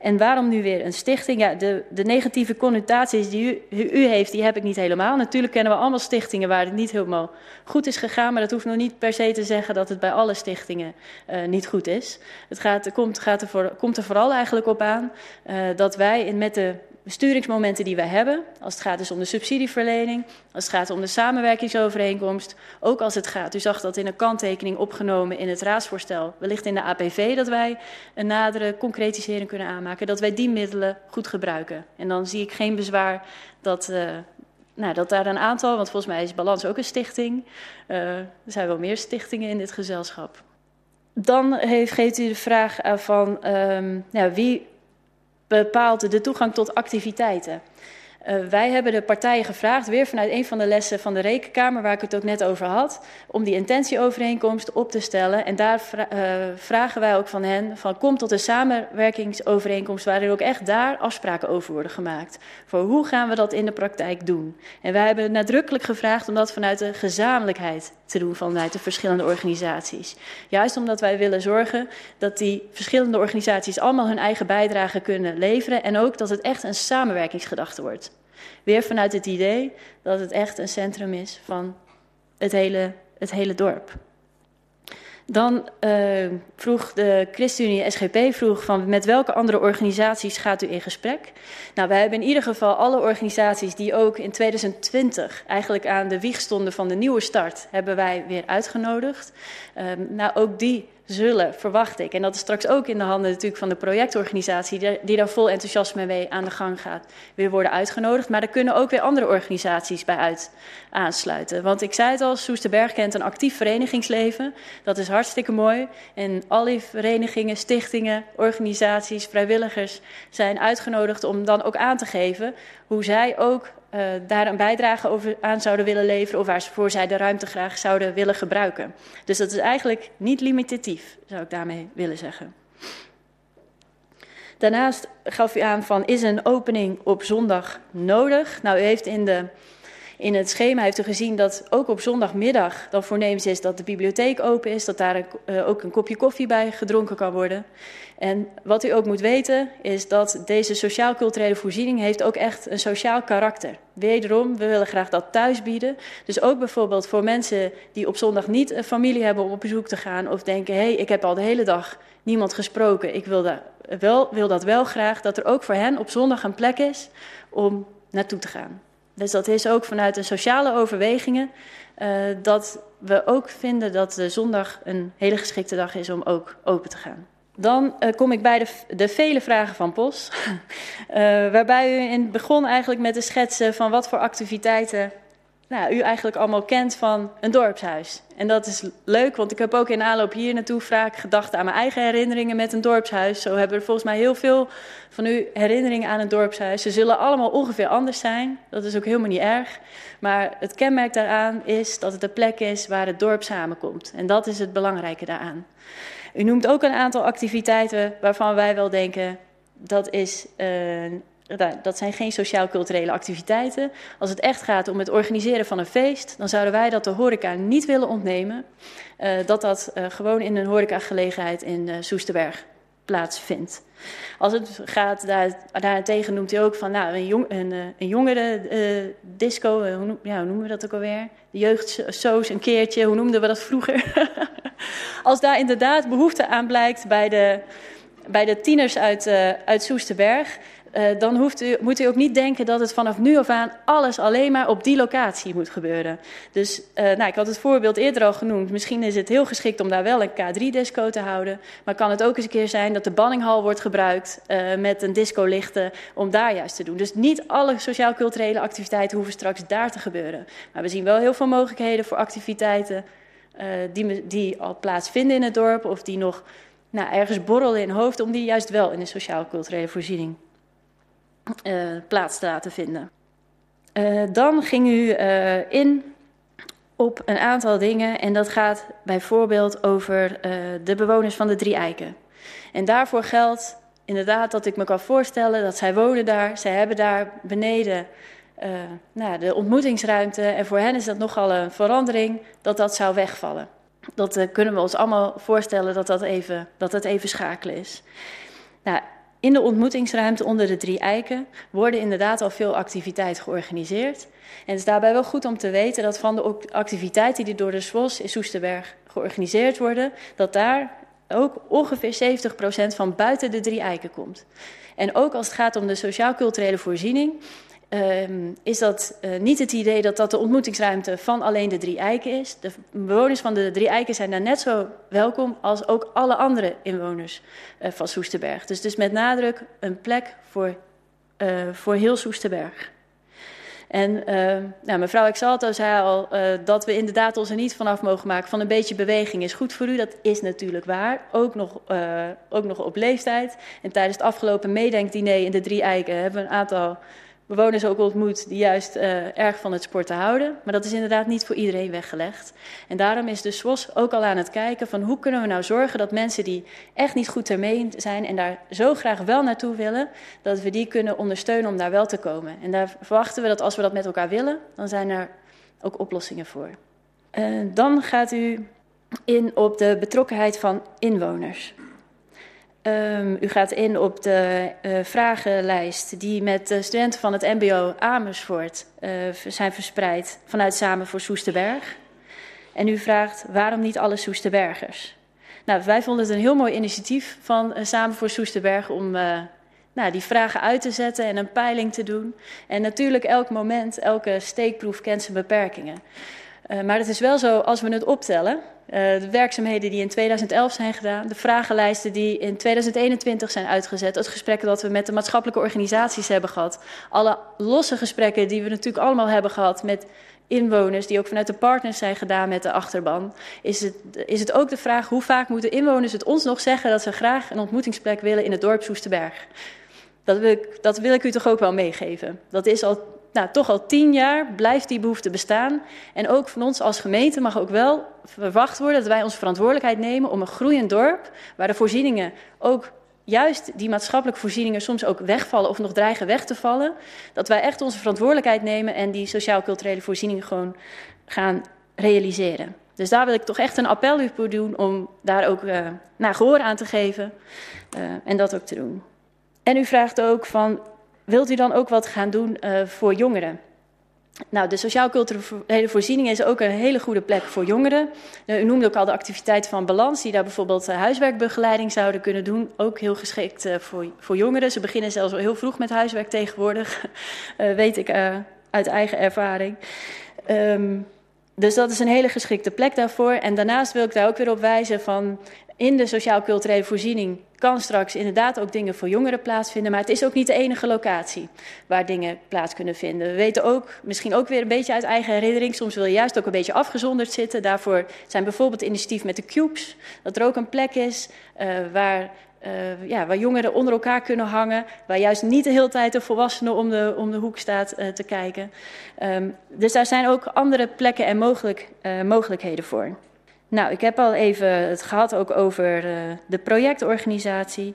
En waarom nu weer een stichting? Ja, de, de negatieve connotaties die u, u, heeft, die heb ik niet helemaal. Natuurlijk kennen we allemaal stichtingen waar het niet helemaal goed is gegaan. Maar dat hoeft nog niet per se te zeggen dat het bij alle stichtingen uh, niet goed is. Het gaat, komt, gaat er voor, komt er vooral eigenlijk op aan uh, dat wij in, met de besturingsmomenten die wij hebben, als het gaat dus om de subsidieverlening, als het gaat om de samenwerkingsovereenkomst, ook als het gaat, u zag dat in een kanttekening opgenomen in het raadsvoorstel, wellicht in de APV, dat wij een nadere concretisering kunnen aanmaken, dat wij die middelen goed gebruiken. En dan zie ik geen bezwaar dat, uh, nou, dat daar een aantal, want volgens mij is Balans ook een stichting, uh, er zijn wel meer stichtingen in dit gezelschap. Dan heeft, geeft u de vraag van ja, wie bepaalt de toegang tot activiteiten. Uh, wij hebben de partijen gevraagd, weer vanuit een van de lessen van de Rekenkamer, waar ik het ook net over had, om die intentieovereenkomst op te stellen. En daar vra uh, vragen wij ook van hen, van kom tot een samenwerkingsovereenkomst, waarin ook echt daar afspraken over worden gemaakt. Voor hoe gaan we dat in de praktijk doen? En wij hebben nadrukkelijk gevraagd om dat vanuit de gezamenlijkheid te doen, vanuit de verschillende organisaties. Juist omdat wij willen zorgen dat die verschillende organisaties allemaal hun eigen bijdrage kunnen leveren en ook dat het echt een samenwerkingsgedachte wordt. Weer vanuit het idee dat het echt een centrum is van het hele, het hele dorp. Dan uh, vroeg de ChristenUnie SGP vroeg van met welke andere organisaties gaat u in gesprek? Nou, wij hebben in ieder geval alle organisaties die ook in 2020 eigenlijk aan de wieg stonden van de nieuwe start, hebben wij weer uitgenodigd. Um, nou, ook die zullen, verwacht ik. En dat is straks ook in de handen natuurlijk van de projectorganisatie, die, daar vol enthousiasme mee aan de gang gaat, weer worden uitgenodigd. Maar er kunnen ook weer andere organisaties bij uit aansluiten. Want ik zei het al, Soesterberg kent een actief verenigingsleven. Dat is hartstikke mooi. En alle verenigingen, stichtingen, organisaties, vrijwilligers zijn uitgenodigd om dan ook aan te geven hoe zij ook uh, daar een bijdrage over aan zouden willen leveren of waarvoor zij de ruimte graag zouden willen gebruiken. Dus dat is eigenlijk niet limitatief, zou ik daarmee willen zeggen. Daarnaast gaf u aan van is een opening op zondag nodig? Nou, u heeft in de In het schema heeft u gezien dat ook op zondagmiddag dan voornemens is dat de bibliotheek open is, dat daar uh, ook een kopje koffie bij gedronken kan worden. En wat u ook moet weten is dat deze sociaal-culturele voorziening heeft ook echt een sociaal karakter. Wederom, we willen graag dat thuis bieden. Dus ook bijvoorbeeld voor mensen die op zondag niet een familie hebben om op bezoek te gaan of denken, hé, hey, ik heb al de hele dag niemand gesproken, ik wil, wel, wil dat wel graag, dat er ook voor hen op zondag een plek is om naartoe te gaan. Dus dat is ook vanuit de sociale overwegingen uh, dat we ook vinden dat zondag een hele geschikte dag is om ook open te gaan. Dan uh, kom ik bij de, de, vele vragen van POS, uh, [LAUGHS] waarbij u in begon eigenlijk met de schetsen van wat voor activiteiten nou, u eigenlijk allemaal kent van een dorpshuis. En dat is leuk, want ik heb ook in aanloop hier naartoe vaak gedacht aan mijn eigen herinneringen met een dorpshuis. Zo hebben er volgens mij heel veel van u herinneringen aan een dorpshuis. Ze zullen allemaal ongeveer anders zijn. Dat is ook helemaal niet erg. Maar het kenmerk daaraan is dat het de plek is waar het dorp samenkomt. En dat is het belangrijke daaraan. U noemt ook een aantal activiteiten waarvan wij wel denken dat is uh, dat zijn geen sociaal-culturele activiteiten. Als het echt gaat om het organiseren van een feest, dan zouden wij dat de horeca niet willen ontnemen. Uh, dat dat uh, gewoon in een horecagelegenheid in uh, Soesterberg plaatsvindt. Als het gaat, daar, daarentegen noemt hij ook van nou, een, jong, een, een jongere disco, hoe noemen we dat ook alweer? De jeugdsoos een keertje, hoe noemden we dat vroeger? [LAUGHS] Als daar inderdaad behoefte aan blijkt bij de, bij de tieners uit, uit Soesterberg, uh, dan hoeft u, moet u ook niet denken dat het vanaf nu af aan alles alleen maar op die locatie moet gebeuren. Dus uh, nou, ik had het voorbeeld eerder al genoemd. Misschien is het heel geschikt om daar wel een K3-disco te houden. Maar kan het ook eens een keer zijn dat de banninghal wordt gebruikt uh, met een disco-lichten om daar juist te doen. Dus niet alle sociaal-culturele activiteiten hoeven straks daar te gebeuren. Maar we zien wel heel veel mogelijkheden voor activiteiten die, die al plaatsvinden in het dorp of die nog nou, ergens borrelen in hoofd, om die juist wel in de sociaal-culturele voorziening uh, plaats te laten vinden. Uh, dan ging u uh, in op een aantal dingen en dat gaat bijvoorbeeld over de bewoners van de Drie Eiken. En daarvoor geldt inderdaad dat ik me kan voorstellen dat zij wonen daar, zij hebben daar beneden nou, de ontmoetingsruimte en voor hen is dat nogal een verandering dat dat zou wegvallen. Dat kunnen we ons allemaal voorstellen dat dat even, dat dat even schakelen is. Nou, in de ontmoetingsruimte onder de drie eiken worden inderdaad al veel activiteiten georganiseerd. En het is daarbij wel goed om te weten dat van de activiteiten die door de SWOS in Soesterberg georganiseerd worden, dat daar ook ongeveer 70% van buiten de drie eiken komt. En ook als het gaat om de sociaal-culturele voorziening, um, is dat uh, niet het idee dat dat de ontmoetingsruimte van alleen de drie eiken is. De bewoners van de drie eiken zijn daar net zo welkom als ook alle andere inwoners uh, van Soesterberg. Dus, dus met nadruk een plek voor, uh, voor heel Soesterberg. En uh, nou, mevrouw Exalto zei al dat we inderdaad ons er niet vanaf mogen maken van een beetje beweging is goed voor u. Dat is natuurlijk waar, ook nog, ook nog op leeftijd. En tijdens het afgelopen meedenkdiner in de Drie Eiken hebben we een aantal bewoners ook ontmoet die juist uh, erg van het sporten houden. Maar dat is inderdaad niet voor iedereen weggelegd. En daarom is de SWOS ook al aan het kijken van hoe kunnen we nou zorgen dat mensen die echt niet goed ermee zijn en daar zo graag wel naartoe willen, dat we die kunnen ondersteunen om daar wel te komen. En daar verwachten we dat als we dat met elkaar willen, dan zijn er ook oplossingen voor. Uh, dan gaat u in op de betrokkenheid van inwoners. Um, u gaat in op de uh, vragenlijst die met de studenten van het MBO Amersfoort uh, zijn verspreid vanuit Samen voor Soesterberg. En u vraagt waarom niet alle Soesterbergers? Nou, wij vonden het een heel mooi initiatief van uh, Samen voor Soesterberg om nou, die vragen uit te zetten en een peiling te doen. En natuurlijk elk moment, elke steekproef kent zijn beperkingen. Maar het is wel zo, als we het optellen, uh, de werkzaamheden die in 2011 zijn gedaan, de vragenlijsten die in 2021 zijn uitgezet, het gesprekken dat we met de maatschappelijke organisaties hebben gehad, alle losse gesprekken die we natuurlijk allemaal hebben gehad met inwoners, die ook vanuit de partners zijn gedaan met de achterban, is het, is het ook de vraag hoe vaak moeten inwoners het ons nog zeggen dat ze graag een ontmoetingsplek willen in het dorp Soesterberg. Dat wil, dat wil ik u toch ook wel meegeven. Dat is al nou, toch al tien jaar blijft die behoefte bestaan. En ook van ons als gemeente mag ook wel verwacht worden dat wij onze verantwoordelijkheid nemen om een groeiend dorp, waar de voorzieningen ook juist die maatschappelijke voorzieningen soms ook wegvallen of nog dreigen weg te vallen, dat wij echt onze verantwoordelijkheid nemen en die sociaal-culturele voorzieningen gewoon gaan realiseren. Dus daar wil ik toch echt een appel op doen om daar ook uh, naar gehoor aan te geven uh, en dat ook te doen. En u vraagt ook van, wilt u dan ook wat gaan doen uh, voor jongeren? Nou, de sociaal-culturele voorziening is ook een hele goede plek voor jongeren. Uh, u noemde ook al de activiteiten van Balans, die daar bijvoorbeeld uh, huiswerkbegeleiding zouden kunnen doen. Ook heel geschikt voor, voor jongeren. Ze beginnen zelfs al heel vroeg met huiswerk tegenwoordig, [LAUGHS] weet ik uit eigen ervaring. Um, dus dat is een hele geschikte plek daarvoor. En daarnaast wil ik daar ook weer op wijzen van in de sociaal-culturele voorziening kan straks inderdaad ook dingen voor jongeren plaatsvinden. Maar het is ook niet de enige locatie waar dingen plaats kunnen vinden. We weten ook, misschien ook weer een beetje uit eigen herinnering, soms wil je juist ook een beetje afgezonderd zitten. Daarvoor zijn bijvoorbeeld initiatief met de cubes, dat er ook een plek is uh, waar uh, ja, waar jongeren onder elkaar kunnen hangen, waar juist niet de hele tijd de volwassenen om de, om de hoek staat uh, te kijken. Um, dus daar zijn ook andere plekken en mogelijk, mogelijkheden voor. Nou, ik heb al even het gehad ook over de projectorganisatie.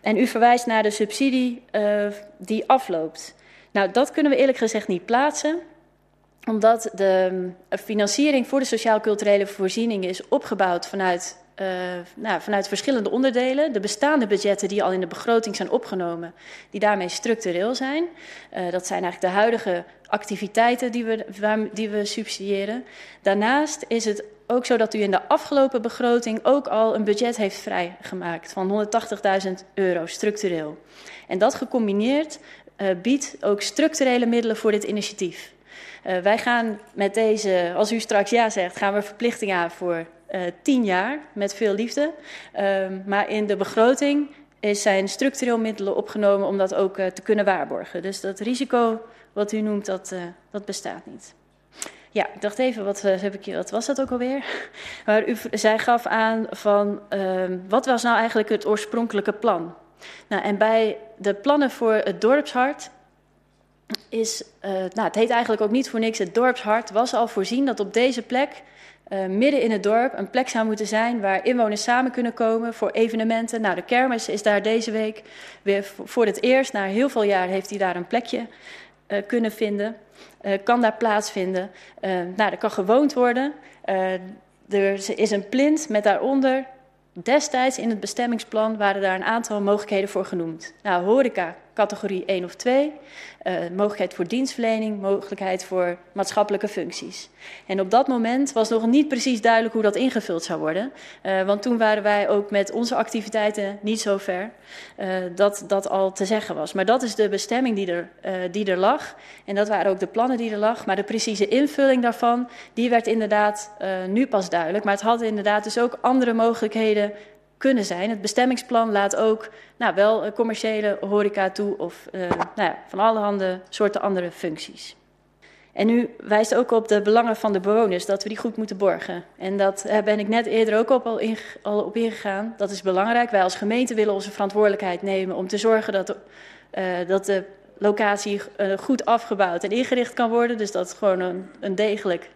En u verwijst naar de subsidie die afloopt. Nou, dat kunnen we eerlijk gezegd niet plaatsen omdat de financiering voor de sociaal-culturele voorzieningen is opgebouwd vanuit nou, vanuit verschillende onderdelen. De bestaande budgetten die al in de begroting zijn opgenomen, die daarmee structureel zijn. Dat zijn eigenlijk de huidige activiteiten die we, die we subsidiëren. Daarnaast is het ook zo dat u in de afgelopen begroting ook al een budget heeft vrijgemaakt van 180.000 euro structureel. En dat gecombineerd uh, biedt ook structurele middelen voor dit initiatief. Uh, wij gaan met deze, als u straks ja zegt, gaan we verplichting aan voor uh, tien jaar met veel liefde. Uh, maar in de begroting is zijn structureel middelen opgenomen om dat ook te kunnen waarborgen. Dus dat risico wat u noemt, dat, dat bestaat niet. Ja, ik dacht even, wat, heb ik, wat was dat ook alweer? [LAUGHS] Maar u, zij gaf aan van, ehm, wat was nou eigenlijk het oorspronkelijke plan? Nou, en bij de plannen voor het dorpshart is, nou, het heet eigenlijk ook niet voor niks, het dorpshart was al voorzien dat op deze plek uh, midden in het dorp een plek zou moeten zijn waar inwoners samen kunnen komen voor evenementen. Nou, de kermis is daar deze week weer voor het eerst. Na heel veel jaar heeft hij daar een plekje kunnen vinden. Uh, kan daar plaatsvinden. nou, er kan gewoond worden. er is een plint met daaronder Destijds in het bestemmingsplan waren daar een aantal mogelijkheden voor genoemd. Nou, horeca, categorie 1 of 2, uh, mogelijkheid voor dienstverlening, mogelijkheid voor maatschappelijke functies. En op dat moment was nog niet precies duidelijk hoe dat ingevuld zou worden. Uh, want toen waren wij ook met onze activiteiten niet zo ver uh, dat dat al te zeggen was. Maar dat is de bestemming die er, die er lag. En dat waren ook de plannen die er lag. Maar de precieze invulling daarvan, die werd inderdaad nu pas duidelijk. Maar het had inderdaad dus ook andere mogelijkheden kunnen zijn. Het bestemmingsplan laat ook nou, wel commerciële horeca toe of uh, nou ja, van allerhande soorten andere functies. En u wijst ook op de belangen van de bewoners, dat we die goed moeten borgen. En dat uh, ben ik net eerder ook op al, in, al op ingegaan. Dat is belangrijk. Wij als gemeente willen onze verantwoordelijkheid nemen om te zorgen dat, uh, dat de locatie goed afgebouwd en ingericht kan worden. Dus dat het gewoon een, een degelijk,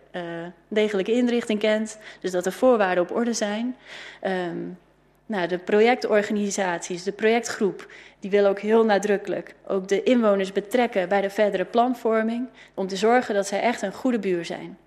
degelijke inrichting kent. Dus dat de voorwaarden op orde zijn. Um, nou, de projectorganisaties, de projectgroep, die willen ook heel nadrukkelijk ook de inwoners betrekken bij de verdere planvorming, om te zorgen dat zij echt een goede buur zijn.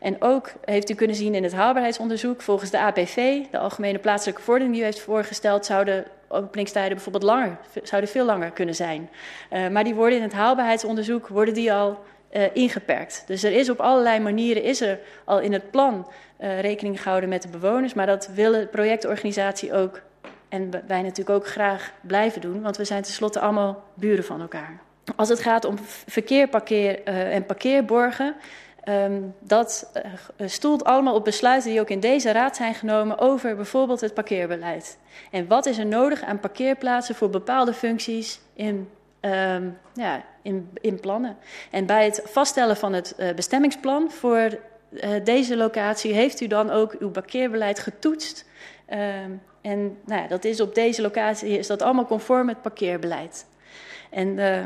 En ook heeft u kunnen zien in het haalbaarheidsonderzoek, volgens de APV, de Algemene Plaatselijke Vordering die u heeft voorgesteld, zouden openingstijden bijvoorbeeld langer, zouden veel langer kunnen zijn. Uh, maar die worden in het haalbaarheidsonderzoek worden die al uh, ingeperkt. Dus er is op allerlei manieren is er al in het plan uh, rekening gehouden met de bewoners, maar dat wil de projectorganisatie ook en wij natuurlijk ook graag blijven doen, want we zijn tenslotte allemaal buren van elkaar. Als het gaat om verkeer, parkeer uh, en parkeerborgen, um, dat stoelt allemaal op besluiten die ook in deze raad zijn genomen over bijvoorbeeld het parkeerbeleid. En wat is er nodig aan parkeerplaatsen voor bepaalde functies in um, ja, in, in plannen. En bij het vaststellen van het uh, bestemmingsplan voor uh, deze locatie heeft u dan ook uw parkeerbeleid getoetst. Uh, en nou dat is op deze locatie is dat allemaal conform het parkeerbeleid. En, uh,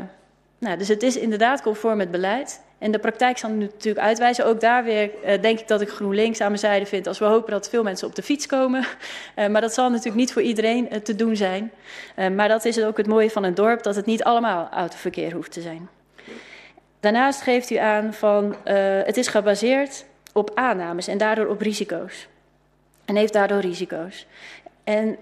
nou, dus het is inderdaad conform het beleid. En de praktijk zal natuurlijk uitwijzen. Ook daar weer uh, denk ik dat ik GroenLinks aan mijn zijde vind. Als we hopen dat veel mensen op de fiets komen. Uh, [LAUGHS] maar dat zal natuurlijk niet voor iedereen uh, te doen zijn. maar dat is ook het mooie van een dorp, dat het niet allemaal autoverkeer hoeft te zijn. Daarnaast geeft u aan van het is gebaseerd op aannames en daardoor op risico's. En heeft daardoor risico's. En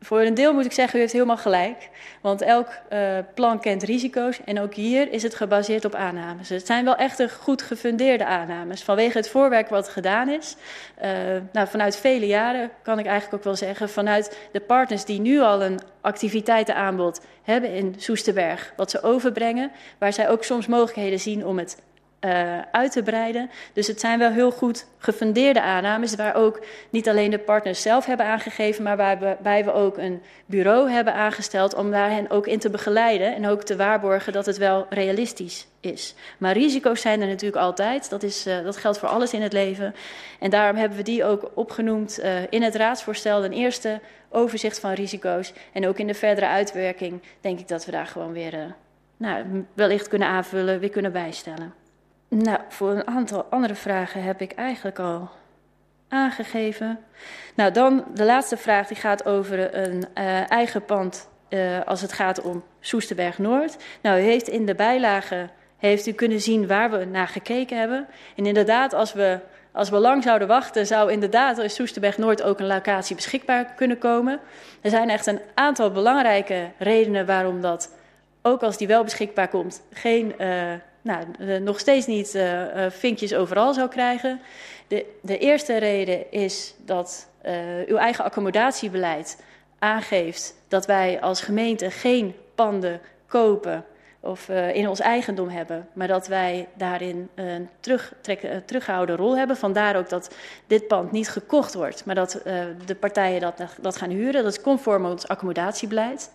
voor een deel moet ik zeggen, u heeft helemaal gelijk. Want elk uh, plan kent risico's. En ook hier is het gebaseerd op aannames. Het zijn wel echt goed gefundeerde aannames. Vanwege het voorwerk wat gedaan is. Uh, nou, vanuit vele jaren kan ik eigenlijk ook wel zeggen. Vanuit de partners die nu al een activiteitenaanbod hebben in Soesterberg. Wat ze overbrengen. Waar zij ook soms mogelijkheden zien om het uh, uit te breiden. Dus het zijn wel heel goed gefundeerde aannames, waar ook niet alleen de partners zelf hebben aangegeven, maar waarbij we ook een bureau hebben aangesteld om daar hen ook in te begeleiden en ook te waarborgen dat het wel realistisch is. Maar risico's zijn er natuurlijk altijd, dat, is, uh, dat geldt voor alles in het leven. En daarom hebben we die ook opgenoemd uh, in het raadsvoorstel, een eerste overzicht van risico's. En ook in de verdere uitwerking denk ik dat we daar gewoon weer nou, wellicht kunnen aanvullen, weer kunnen bijstellen. Nou, voor een aantal andere vragen heb ik eigenlijk al aangegeven. Nou, dan de laatste vraag, die gaat over een uh, eigen pand uh, als het gaat om Soesterberg Noord. Nou, u heeft in de bijlage heeft u kunnen zien waar we naar gekeken hebben. En inderdaad, als we, als we lang zouden wachten, zou inderdaad in Soesterberg Noord ook een locatie beschikbaar kunnen komen. Er zijn echt een aantal belangrijke redenen waarom dat, ook als die wel beschikbaar komt, geen uh, nou, nog steeds niet uh, uh, vinkjes overal zou krijgen. De, de eerste reden is dat uw eigen accommodatiebeleid aangeeft dat wij als gemeente geen panden kopen of in ons eigendom hebben, maar dat wij daarin een teruggehouden rol hebben. Vandaar ook dat dit pand niet gekocht wordt, maar dat de partijen dat, dat gaan huren. Dat is conform ons accommodatiebeleid.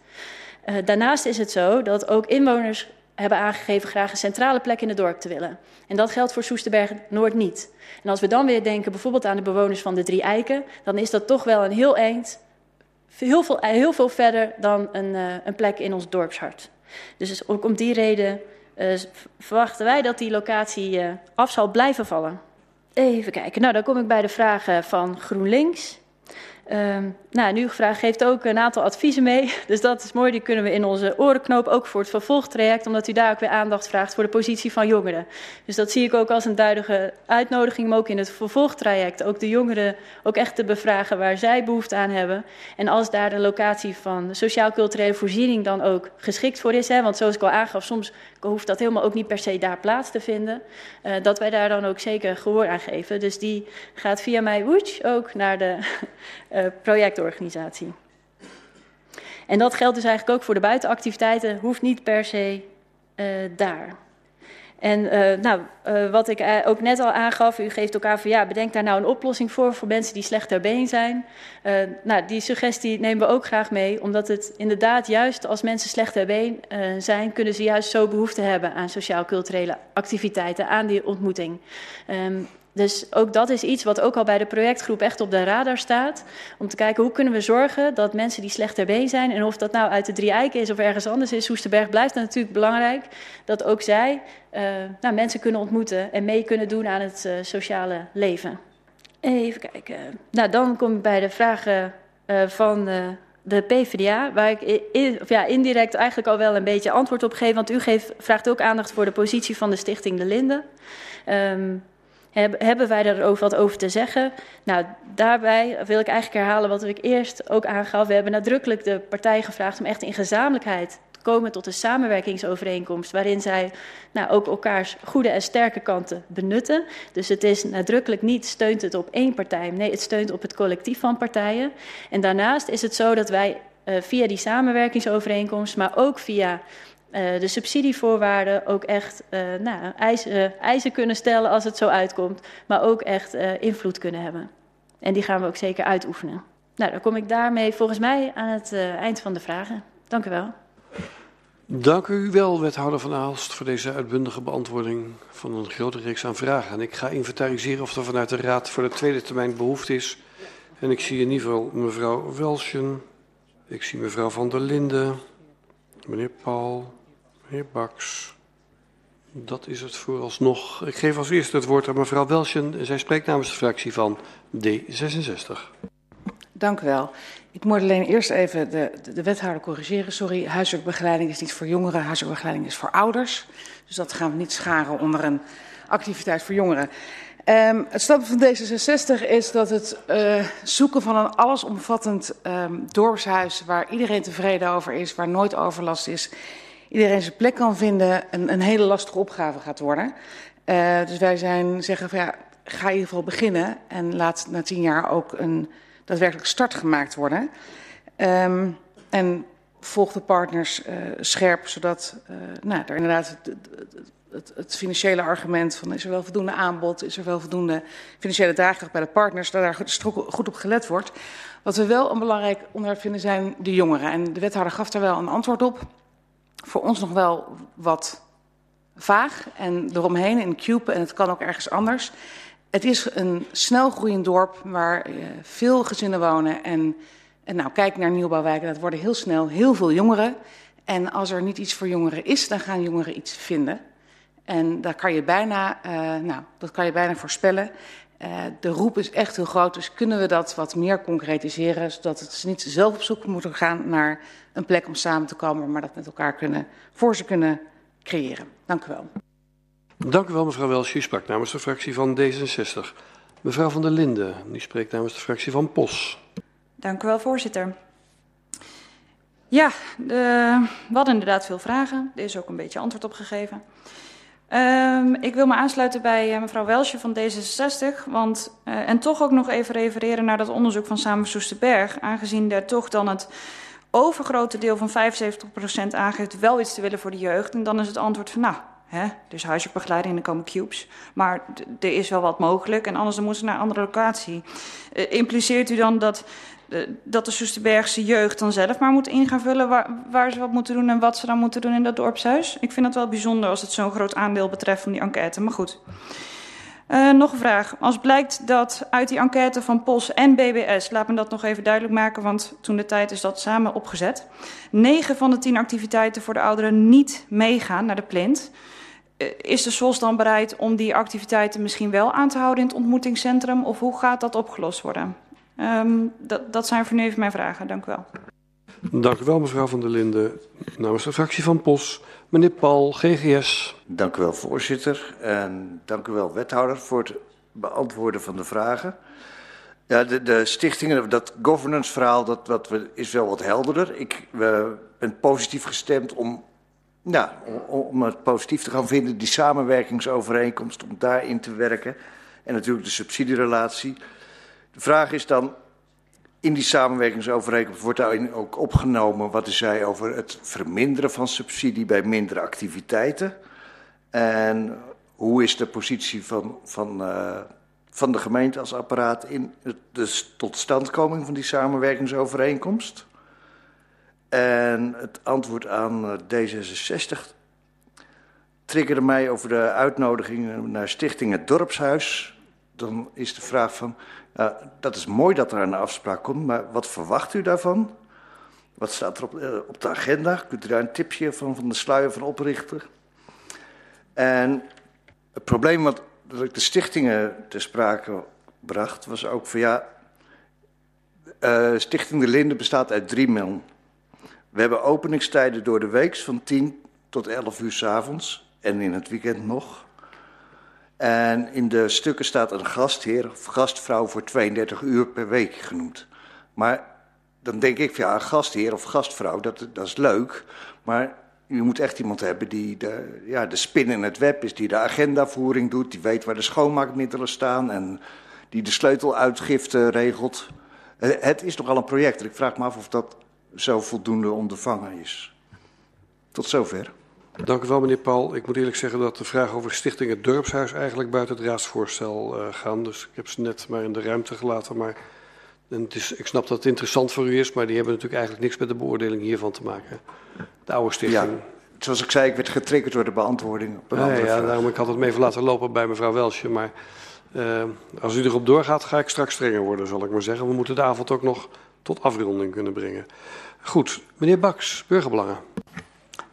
daarnaast is het zo dat ook inwoners hebben aangegeven graag een centrale plek in het dorp te willen. En dat geldt voor Soesterberg Noord niet. En als we dan weer denken bijvoorbeeld aan de bewoners van de Drie Eiken, dan is dat toch wel een heel eind, heel veel, heel veel verder dan een, uh, een plek in ons dorpshart. Dus ook om die reden uh, verwachten wij dat die locatie uh, af zal blijven vallen. Even kijken, nou dan kom ik bij de vragen van GroenLinks. Um, nou, nu gevraagd geeft ook een aantal adviezen mee. [LAUGHS] Dus dat is mooi, die kunnen we in onze orenknoop ook voor het vervolgtraject, omdat u daar ook weer aandacht vraagt voor de positie van jongeren. Dus dat zie ik ook als een duidelijke uitnodiging, om ook in het vervolgtraject ook de jongeren ook echt te bevragen waar zij behoefte aan hebben. En als daar de locatie van sociaal-culturele voorziening dan ook geschikt voor is, hè, want zoals ik al aangaf, soms hoeft dat helemaal ook niet per se daar plaats te vinden, uh, dat wij daar dan ook zeker gehoor aan geven. Dus die gaat via mij ook naar de [LAUGHS] projectorganisatie. En dat geldt dus eigenlijk ook voor de buitenactiviteiten, hoeft niet per se uh, daar. En uh, nou, wat ik ook net al aangaf, u geeft elkaar van ja, bedenk daar nou een oplossing voor voor mensen die slecht ter been zijn. Nou, die suggestie nemen we ook graag mee, omdat het inderdaad juist als mensen slecht ter been zijn, kunnen ze juist zo behoefte hebben aan sociaal-culturele activiteiten, aan die ontmoeting. Um, dus ook dat is iets wat ook al bij de projectgroep echt op de radar staat. Om te kijken hoe kunnen we zorgen dat mensen die slecht been zijn... en of dat nou uit de Drie Eiken is of ergens anders is... Soesterberg blijft natuurlijk belangrijk dat ook zij uh, nou, mensen kunnen ontmoeten... en mee kunnen doen aan het uh, sociale leven. Even kijken. Nou, dan kom ik bij de vragen uh, van de PvdA, waar ik in, of ja, indirect eigenlijk al wel een beetje antwoord op geef. Want u geeft, vraagt ook aandacht voor de positie van de Stichting De Linde. Um, hebben wij er ook wat over te zeggen? Nou, daarbij wil ik eigenlijk herhalen wat ik eerst ook aangaf. We hebben nadrukkelijk de partij gevraagd om echt in gezamenlijkheid te komen tot een samenwerkingsovereenkomst. waarin zij nou, ook elkaars goede en sterke kanten benutten. Dus het is nadrukkelijk niet steunt het op één partij. Nee, het steunt op het collectief van partijen. En daarnaast is het zo dat wij uh, via die samenwerkingsovereenkomst, maar ook via uh, de subsidievoorwaarden ook echt uh, nou, eisen, kunnen stellen als het zo uitkomt, maar ook echt uh, invloed kunnen hebben. En die gaan we ook zeker uitoefenen. Nou, dan kom ik daarmee volgens mij aan het eind van de vragen. Dank u wel. Dank u wel, wethouder Van Aalst, voor deze uitbundige beantwoording van een grote reeks aan vragen. En ik ga inventariseren of er vanuit de Raad voor de tweede termijn behoefte is. En ik zie in ieder geval mevrouw Welsjen, ik zie mevrouw Van der Linden, meneer Paul, Heer Baks, Dat is het vooralsnog. Ik geef als eerste het woord aan mevrouw Welschen. Zij spreekt namens de fractie van D66. Dank u wel. Ik moet alleen eerst even de, de, de wethouder corrigeren. Sorry, huiswerkbegeleiding is niet voor jongeren, huiswerkbegeleiding is voor ouders. Dus dat gaan we niet scharen onder een activiteit voor jongeren. Um, het standpunt van D66 is dat het uh, zoeken van een allesomvattend um, dorpshuis waar iedereen tevreden over is, waar nooit overlast is, iedereen zijn plek kan vinden, een, een hele lastige opgave gaat worden. Uh, dus wij zijn, zeggen van ja, ga in ieder geval beginnen en laat na tien jaar ook een daadwerkelijk start gemaakt worden. Um, en volg de partners uh, scherp, zodat uh, nou, er inderdaad het, het, het, financiële argument van is er wel voldoende aanbod, is er wel voldoende financiële draagkracht bij de partners, dat daar goed op gelet wordt. Wat we wel een belangrijk onderwerp vinden zijn de jongeren. En de wethouder gaf daar wel een antwoord op. Voor ons nog wel wat vaag en eromheen in Cube en het kan ook ergens anders. Het is een snel groeiend dorp waar uh, veel gezinnen wonen. En, nou, kijk naar nieuwbouwwijken, dat worden heel snel heel veel jongeren. En als er niet iets voor jongeren is, dan gaan jongeren iets vinden. En daar kan je bijna, uh, nou, dat kan je bijna voorspellen. Uh, de roep is echt heel groot, dus kunnen we dat wat meer concretiseren, zodat het niet zelf op zoek moeten gaan naar een plek om samen te komen, maar dat met elkaar kunnen, voor ze kunnen creëren. Dank u wel. Dank u wel, mevrouw Wels. U sprak namens de fractie van D66. Mevrouw van der Linden, die spreekt namens de fractie van POS. Dank u wel, voorzitter. Ja, de, we hadden inderdaad veel vragen. Er is ook een beetje antwoord op gegeven. Um, ik wil me aansluiten bij uh, mevrouw Welsje van D66. Want, uh, en toch ook nog even refereren naar dat onderzoek van Samen Soesterberg. Aangezien daar toch dan het overgrote deel van 75% aangeeft wel iets te willen voor de jeugd. En dan is het antwoord van nou, Hè? Dus huiswerkbegeleiding, dan komen cubes. Maar er is wel wat mogelijk en anders dan moeten ze naar een andere locatie. Uh, impliceert u dan dat, uh, dat de Soesterbergse jeugd dan zelf maar moet in gaan vullen waar ze wat moeten doen en wat ze dan moeten doen in dat dorpshuis? Ik vind dat wel bijzonder als het zo'n groot aandeel betreft van die enquête, maar goed. Uh, nog een vraag. Als blijkt dat uit die enquête van POS en BBS, laat me dat nog even duidelijk maken, want toen de tijd is dat samen opgezet, 9 van de 10 activiteiten voor de ouderen niet meegaan naar de plint. Is de SOS dan bereid om die activiteiten misschien wel aan te houden in het ontmoetingscentrum? Of hoe gaat dat opgelost worden? Um, dat, dat zijn voor nu even mijn vragen. Dank u wel. Dank u wel, mevrouw van der Linden. Namens de fractie van POS, meneer Paul, GGS. Dank u wel, voorzitter. En dank u wel, wethouder, voor het beantwoorden van de vragen. Ja, de, de stichtingen, dat governance verhaal, dat, dat is wel wat helderder. Ik ben positief gestemd om ja, om het positief te gaan vinden, die samenwerkingsovereenkomst, om daarin te werken. En natuurlijk de subsidierelatie. De vraag is dan, in die samenwerkingsovereenkomst wordt daarin ook opgenomen wat u zei over het verminderen van subsidie bij mindere activiteiten. En hoe is de positie van, van, uh, van de gemeente als apparaat in de totstandkoming van die samenwerkingsovereenkomst? En het antwoord aan D66 triggerde mij over de uitnodiging naar Stichting Het Dorpshuis. Dan is de vraag van, uh, dat is mooi dat er een afspraak komt, maar wat verwacht u daarvan? Wat staat er op, uh, op de agenda? Kunt u daar een tipje van, van de sluier van oprichten? En het probleem wat dat ik de stichtingen ter sprake bracht, was ook van ja, uh, Stichting De Linde bestaat uit drie man. We hebben openingstijden door de week van 10 tot 11 uur s avonds en in het weekend nog. En in de stukken staat een gastheer of gastvrouw voor 32 uur per week genoemd. Maar dan denk ik, ja, gastheer of gastvrouw, dat, dat is leuk. Maar je moet echt iemand hebben die de, ja, de spin in het web is, die de agendavoering doet, die weet waar de schoonmaakmiddelen staan en die de sleuteluitgifte regelt. Het is nogal een project. Ik vraag me af of dat zo voldoende ondervangen is. Tot zover. Dank u wel, meneer Paul. Ik moet eerlijk zeggen dat de vraag over Stichting het Dorpshuis eigenlijk buiten het raadsvoorstel uh, gaan. Dus ik heb ze net maar in de ruimte gelaten. Maar het is, ik snap dat het interessant voor u is, maar die hebben natuurlijk eigenlijk niks met de beoordeling hiervan te maken. De oude stichting. Ja, zoals ik zei, ik werd getriggerd door de beantwoording. Op een ja, ja daarom ik had het me even laten lopen bij mevrouw Welsje. Maar uh, als u erop doorgaat, ga ik straks strenger worden, zal ik maar zeggen. We moeten de avond ook nog tot afronding kunnen brengen. Goed, meneer Baks, burgerbelangen.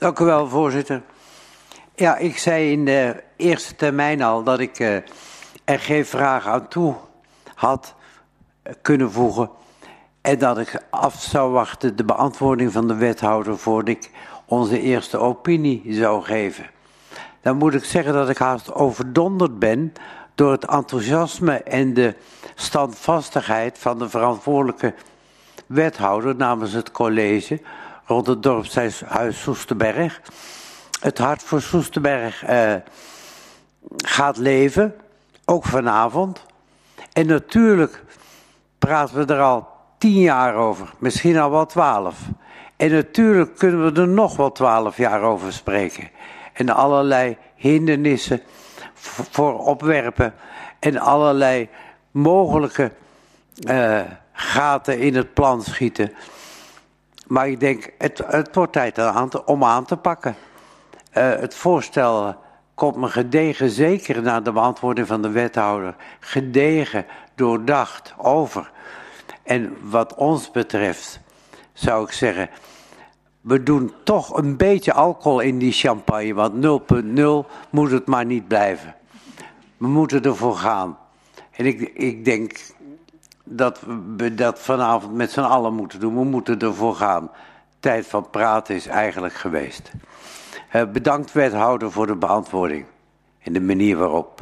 Dank u wel, voorzitter. Ja, ik zei in de eerste termijn al dat ik uh, er geen vraag aan toe had kunnen voegen. En dat ik af zou wachten de beantwoording van de wethouder voordat ik onze eerste opinie zou geven. Dan moet ik zeggen dat ik haast overdonderd ben door het enthousiasme en de standvastigheid van de verantwoordelijke wethouder namens het college rond het dorpshuis Soesterberg. Het hart voor Soesterberg eh, gaat leven, ook vanavond. En natuurlijk praten we er al tien jaar over, misschien al wel twaalf. En natuurlijk kunnen we er nog wel twaalf jaar over spreken. En allerlei hindernissen voor opwerpen en allerlei mogelijke uh, gaten in het plan schieten. Maar ik denk, het, het wordt tijd om aan te pakken. Uh, het voorstel komt me gedegen, zeker na de beantwoording van de wethouder, gedegen, doordacht over. En wat ons betreft zou ik zeggen, we doen toch een beetje alcohol in die champagne, want 0.0 moet het maar niet blijven. We moeten ervoor gaan. En ik, ik denk dat we dat vanavond met z'n allen moeten doen. We moeten ervoor gaan. Tijd van praten is eigenlijk geweest. Uh, bedankt wethouder voor de beantwoording en de manier waarop.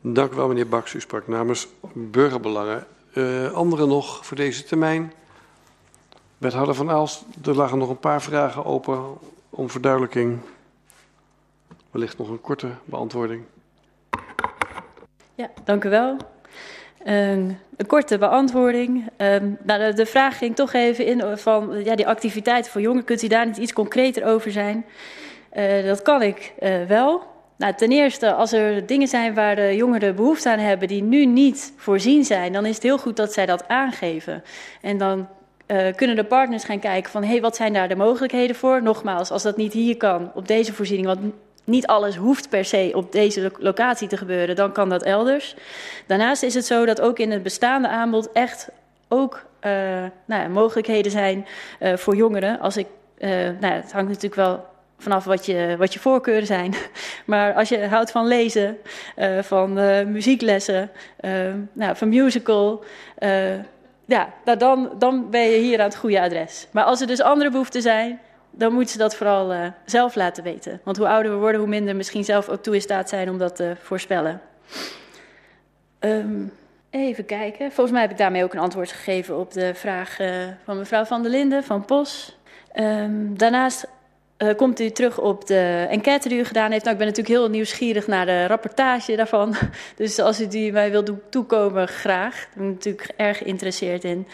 Dank u wel meneer Baks. U sprak namens Burgerbelangen. Uh, anderen nog voor deze termijn? Wethouder Van Aalst, er lagen nog een paar vragen open om verduidelijking. Wellicht nog een korte beantwoording. Ja, dank u wel. Een, een korte beantwoording. Um, de, vraag ging toch even in van ja, die activiteiten voor jongeren. Kunt u daar niet iets concreter over zijn? Uh, dat kan ik uh, wel. Nou, ten eerste, als er dingen zijn waar de jongeren behoefte aan hebben die nu niet voorzien zijn, dan is het heel goed dat zij dat aangeven. En dan uh, kunnen de partners gaan kijken van, hé, hey, wat zijn daar de mogelijkheden voor? Nogmaals, als dat niet hier kan, op deze voorziening, want niet alles hoeft per se op deze locatie te gebeuren, dan kan dat elders. Daarnaast is het zo dat ook in het bestaande aanbod echt ook uh, nou ja, mogelijkheden zijn uh, voor jongeren. Als ik, nou, het hangt natuurlijk wel vanaf wat je, wat je voorkeuren zijn. [LAUGHS] Maar als je houdt van lezen, van muzieklessen, nou, van musical, ja, nou dan, dan ben je hier aan het goede adres. Maar als er dus andere behoeften zijn, dan moeten ze dat vooral zelf laten weten. Want hoe ouder we worden, hoe minder misschien zelf ook toe in staat zijn om dat te voorspellen. Um, even kijken. Volgens mij heb ik daarmee ook een antwoord gegeven op de vraag van mevrouw Van der Linden van POS. Um, daarnaast uh, komt u terug op de enquête die u gedaan heeft. Nou, ik ben natuurlijk heel nieuwsgierig naar de rapportage daarvan. [LAUGHS] Dus als u die mij wilt toekomen, graag. Daar ben ik natuurlijk erg geïnteresseerd in.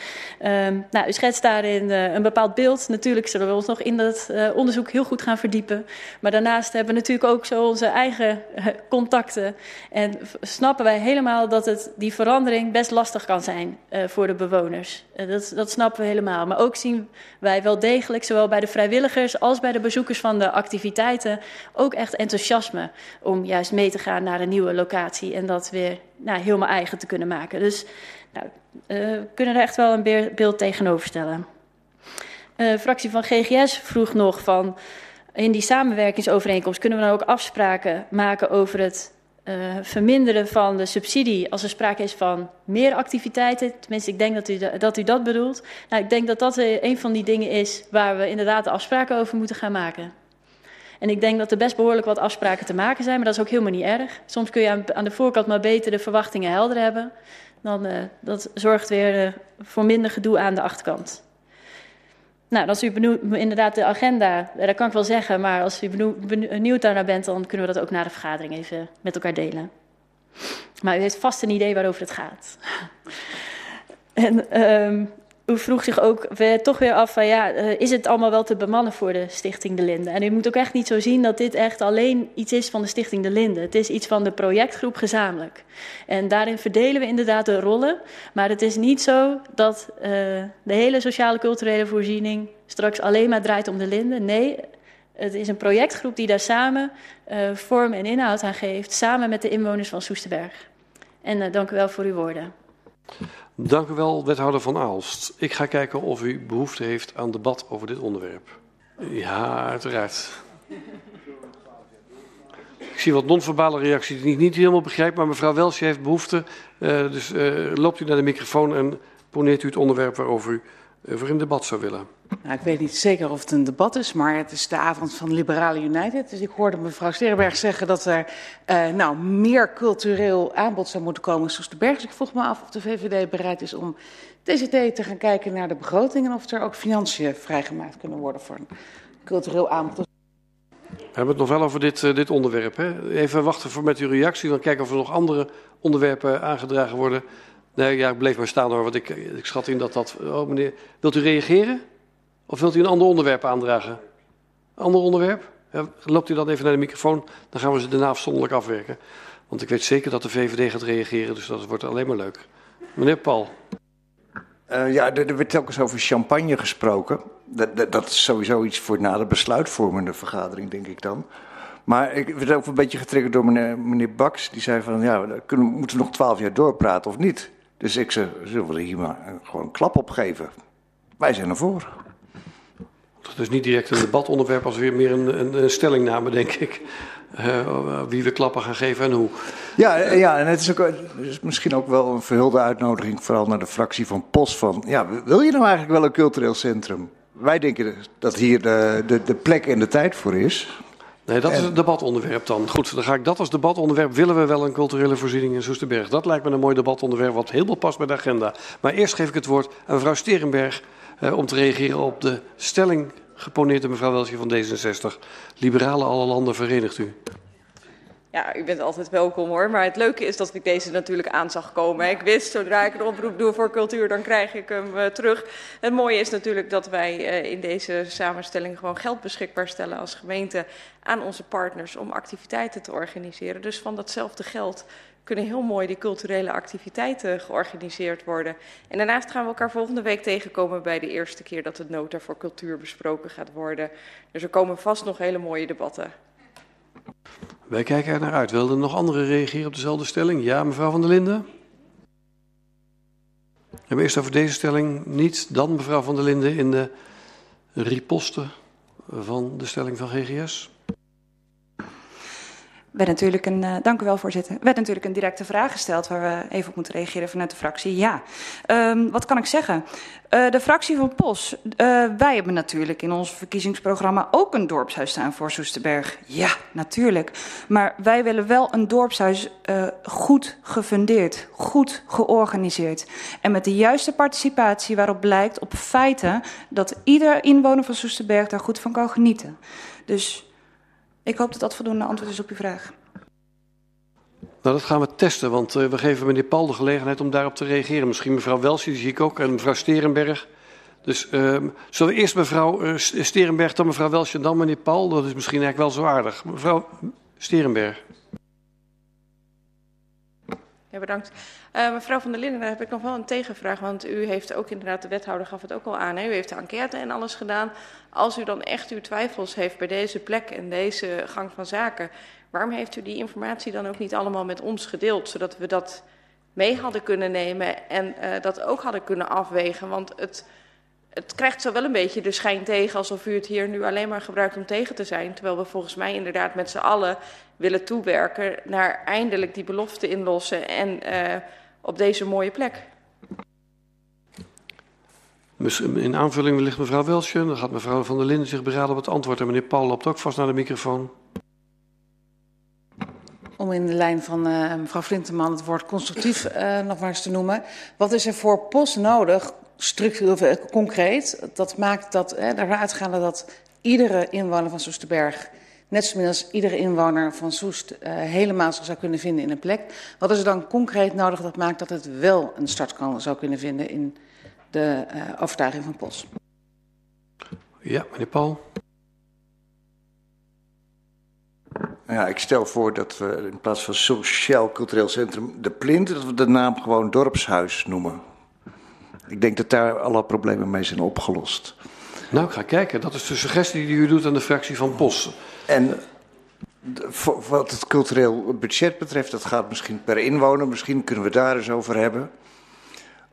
Um, nou, u schetst daarin uh, een bepaald beeld. Natuurlijk zullen we ons nog in dat uh, onderzoek heel goed gaan verdiepen. Maar daarnaast hebben we natuurlijk ook zo onze eigen contacten. En snappen wij helemaal dat het, die verandering best lastig kan zijn voor de bewoners. dat, dat snappen we helemaal. Maar ook zien wij wel degelijk, zowel bij de vrijwilligers als bij de bezoekers bezoekers van de activiteiten ook echt enthousiasme om juist mee te gaan naar een nieuwe locatie en dat weer nou, helemaal eigen te kunnen maken. Dus nou, uh, kunnen er echt wel een beeld tegenover stellen. Uh, fractie van GGS vroeg nog van in die samenwerkingsovereenkomst kunnen we dan ook afspraken maken over het uh, verminderen van de subsidie als er sprake is van meer activiteiten. Tenminste, ik denk dat u, dat, u dat bedoelt. Nou, ik denk dat dat een van die dingen is waar we inderdaad afspraken over moeten gaan maken. En ik denk dat er best behoorlijk wat afspraken te maken zijn, maar dat is ook helemaal niet erg. Soms kun je aan, de voorkant maar beter de verwachtingen helder hebben. Dan, uh, dat zorgt weer voor minder gedoe aan de achterkant. Nou, als u benieuwd, inderdaad de agenda, dat kan ik wel zeggen, maar als u benieuwd daarnaar bent, dan kunnen we dat ook na de vergadering even met elkaar delen. Maar u heeft vast een idee waarover het gaat. [LAUGHS] en um, u vroeg zich ook toch weer af van ja, uh, is het allemaal wel te bemannen voor de Stichting De Linde? En u moet ook echt niet zo zien dat dit echt alleen iets is van de Stichting De Linde. Het is iets van de projectgroep gezamenlijk. En daarin verdelen we inderdaad de rollen. Maar het is niet zo dat uh, de hele sociale culturele voorziening straks alleen maar draait om De Linde. Nee, het is een projectgroep die daar samen uh, vorm en inhoud aan geeft, samen met de inwoners van Soesterberg. En dank u wel voor uw woorden. Dank u wel, wethouder Van Aalst. Ik ga kijken of u behoefte heeft aan debat over dit onderwerp. Ja, uiteraard. zie wat non-verbale reacties die ik niet helemaal begrijp, maar mevrouw Welsje heeft behoefte. Uh, dus uh, loopt u naar de microfoon en poneert u het onderwerp waarover u over in debat zou willen. Nou, ik weet niet zeker of het een debat is, maar het is de avond van Liberale United. Dus ik hoorde mevrouw Sterenberg zeggen dat er uh, nou, meer cultureel aanbod zou moeten komen Soesterberg. Dus ik vroeg me af of de VVD bereid is om TCT te gaan kijken naar de begroting en of er ook financiën vrijgemaakt kunnen worden voor een cultureel aanbod. We hebben het nog wel over dit, uh, dit onderwerp. Hè? Even wachten voor met uw reactie, dan kijken of er nog andere onderwerpen aangedragen worden. Nee, ja, ik bleef maar staan hoor, want ik, ik schat in dat dat... Oh meneer, wilt u reageren? Of wilt u een ander onderwerp aandragen? Ander onderwerp? Ja, loopt u dan even naar de microfoon, dan gaan we ze daarna afzonderlijk afwerken. Want ik weet zeker dat de VVD gaat reageren, dus dat wordt alleen maar leuk. Meneer Paul. Uh, ja, er, werd telkens over champagne gesproken. Dat, dat, dat, is sowieso iets voor na de besluitvormende vergadering, denk ik dan. Maar ik werd ook een beetje getriggerd door meneer, meneer Baks. Die zei van, ja, kunnen, moeten we nog twaalf jaar doorpraten of niet? Dus ik zei, zullen we hier maar gewoon een klap op geven? Wij zijn ervoor. Dat is niet direct een debatonderwerp, als weer meer een, een, een stellingname, denk ik. Uh, wie we klappen gaan geven en hoe. Ja, ja en het is, ook, het is misschien ook wel een verhulde uitnodiging, vooral naar de fractie van POS. Van, ja, wil je nou eigenlijk wel een cultureel centrum? Wij denken dat hier de, de, de plek en de tijd voor is. Nee, dat is het debatonderwerp dan. Goed, dan ga ik dat als debatonderwerp. Willen we wel een culturele voorziening in Soesterberg? Dat lijkt me een mooi debatonderwerp wat helemaal past bij de agenda. Maar eerst geef ik het woord aan mevrouw Sterenberg eh, om te reageren op de stelling geponeerd door mevrouw Welsje van D66. Liberalen alle landen verenigt u. Ja, u bent altijd welkom hoor. Maar het leuke is dat ik deze natuurlijk aan zag komen. Ik wist, zodra ik een oproep doe voor cultuur, dan krijg ik hem uh, terug. Het mooie is natuurlijk dat wij uh, in deze samenstelling gewoon geld beschikbaar stellen als gemeente aan onze partners om activiteiten te organiseren. Dus van datzelfde geld kunnen heel mooi die culturele activiteiten georganiseerd worden. En daarnaast gaan we elkaar volgende week tegenkomen bij de eerste keer dat het nota voor cultuur besproken gaat worden. Dus er komen vast nog hele mooie debatten. Wij kijken er naar uit. Wilden nog anderen reageren op dezelfde stelling? Ja, mevrouw van der Linden? Hebben eerst over deze stelling niet, dan mevrouw van der Linden in de riposte van de stelling van GGS werd natuurlijk een, uh, dank u wel voorzitter, werd natuurlijk een directe vraag gesteld waar we even op moeten reageren vanuit de fractie. Ja, um, wat kan ik zeggen? Uh, de fractie van POS, uh, wij hebben natuurlijk in ons verkiezingsprogramma ook een dorpshuis staan voor Soesterberg. Ja, natuurlijk. Maar wij willen wel een dorpshuis goed gefundeerd, goed georganiseerd. En met de juiste participatie waarop blijkt op feiten dat ieder inwoner van Soesterberg daar goed van kan genieten. Dus ik hoop dat dat voldoende antwoord is op uw vraag. Nou, dat gaan we testen, want uh, we geven meneer Paul de gelegenheid om daarop te reageren. Misschien mevrouw Welsje, die zie ik ook, en mevrouw Sterenberg. Dus uh, zullen we eerst mevrouw uh, Sterenberg, dan mevrouw Welsje en dan meneer Paul? Dat is misschien eigenlijk wel zo aardig. Mevrouw Sterenberg. Ja, bedankt. Uh, mevrouw van der Linden, daar heb ik nog wel een tegenvraag. Want u heeft ook inderdaad, de wethouder gaf het ook al aan. Hè? U heeft de enquête en alles gedaan. Als u dan echt uw twijfels heeft bij deze plek en deze gang van zaken. Waarom heeft u die informatie dan ook niet allemaal met ons gedeeld? Zodat we dat mee hadden kunnen nemen en uh, dat ook hadden kunnen afwegen. Want het, het krijgt zo wel een beetje de schijn tegen alsof u het hier nu alleen maar gebruikt om tegen te zijn. Terwijl we volgens mij inderdaad met z'n allen willen toewerken naar eindelijk die belofte inlossen en uh, op deze mooie plek. In aanvulling wellicht mevrouw Welsje. Dan gaat mevrouw van der Linden zich beraden op het antwoord. En meneer Paul loopt ook vast naar de microfoon. Om in de lijn van uh, mevrouw Flinteman het woord constructief uh, nog maar eens te noemen. Wat is er voor POS nodig, structureel concreet? Dat maakt dat, uh, ervan uitgaande dat iedere inwoner van Soesterberg net zo min als iedere inwoner van Soest uh, helemaal zich zou kunnen vinden in een plek. Wat is er dan concreet nodig dat maakt dat het wel een start kan, zou kunnen vinden in de uh, overtuiging van POS? Ja, meneer Paul. Ja, ik stel voor dat we in plaats van Sociaal Cultureel Centrum de Plint, dat we de naam gewoon dorpshuis noemen. Ik denk dat daar alle problemen mee zijn opgelost. Nou, ik ga kijken. Dat is de suggestie die u doet aan de fractie van POS. En wat het cultureel budget betreft, dat gaat misschien per inwoner. Misschien kunnen we daar eens over hebben.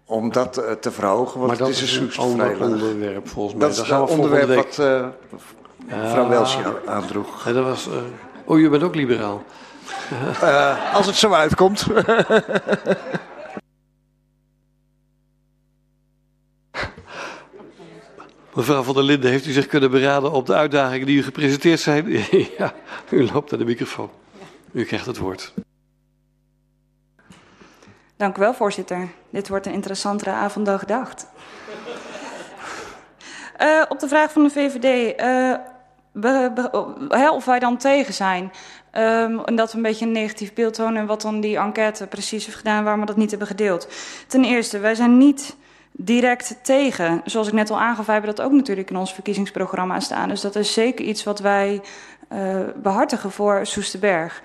Om dat uh, te verhogen. Want maar dat het is, is een ander onderwerp volgens mij. Dat is het onderwerp wat uh, mevrouw Welsje aandroeg. Ja, dat was, uh, Oh, je bent ook liberaal. Uh, als het zo uitkomt. [LAUGHS] Mevrouw van der Linden, heeft u zich kunnen beraden op de uitdagingen die u gepresenteerd zijn? [LAUGHS] ja, u loopt naar de microfoon. U krijgt het woord. Dank u wel, voorzitter. Dit wordt een interessantere avond dan gedacht. Uh, op de vraag van de VVD, uh, of wij dan tegen zijn. Um, en dat we een beetje een negatief beeld tonen en wat dan die enquête precies heeft gedaan, waarom we dat niet hebben gedeeld. Ten eerste, wij zijn niet direct tegen. Zoals ik net al aangaf, wij hebben dat ook natuurlijk in ons verkiezingsprogramma staan. Dus dat is zeker iets wat wij uh, behartigen voor Soesterberg.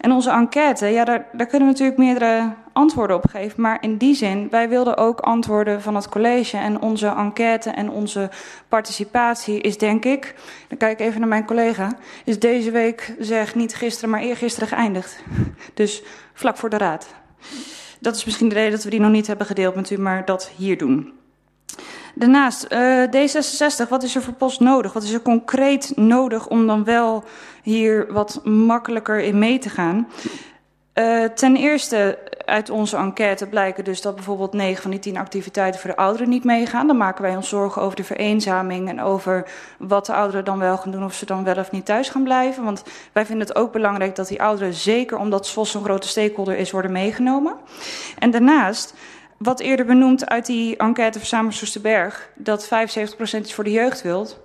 En onze enquête, ja, daar, daar kunnen we natuurlijk meerdere antwoorden op geven. Maar in die zin, wij wilden ook antwoorden van het college. En onze enquête en onze participatie is, denk ik, dan kijk ik even naar mijn collega, is deze week, zeg niet gisteren, maar eergisteren geëindigd. [LAUGHS] Dus vlak voor de raad. Dat is misschien de reden dat we die nog niet hebben gedeeld met u, maar dat hier doen. Daarnaast, uh, D66, wat is er voor post nodig? Wat is er concreet nodig om dan wel hier wat makkelijker in mee te gaan? Uh, ten eerste, uit onze enquête blijken dus dat bijvoorbeeld 9 van die 10 activiteiten voor de ouderen niet meegaan. Dan maken wij ons zorgen over de vereenzaming en over wat de ouderen dan wel gaan doen, of ze dan wel of niet thuis gaan blijven. Want wij vinden het ook belangrijk dat die ouderen, zeker omdat SVOS zo'n grote stakeholder is, worden meegenomen. En daarnaast, wat eerder benoemd uit die enquête van Samen Soesterberg, dat 75% is voor de jeugd wilt.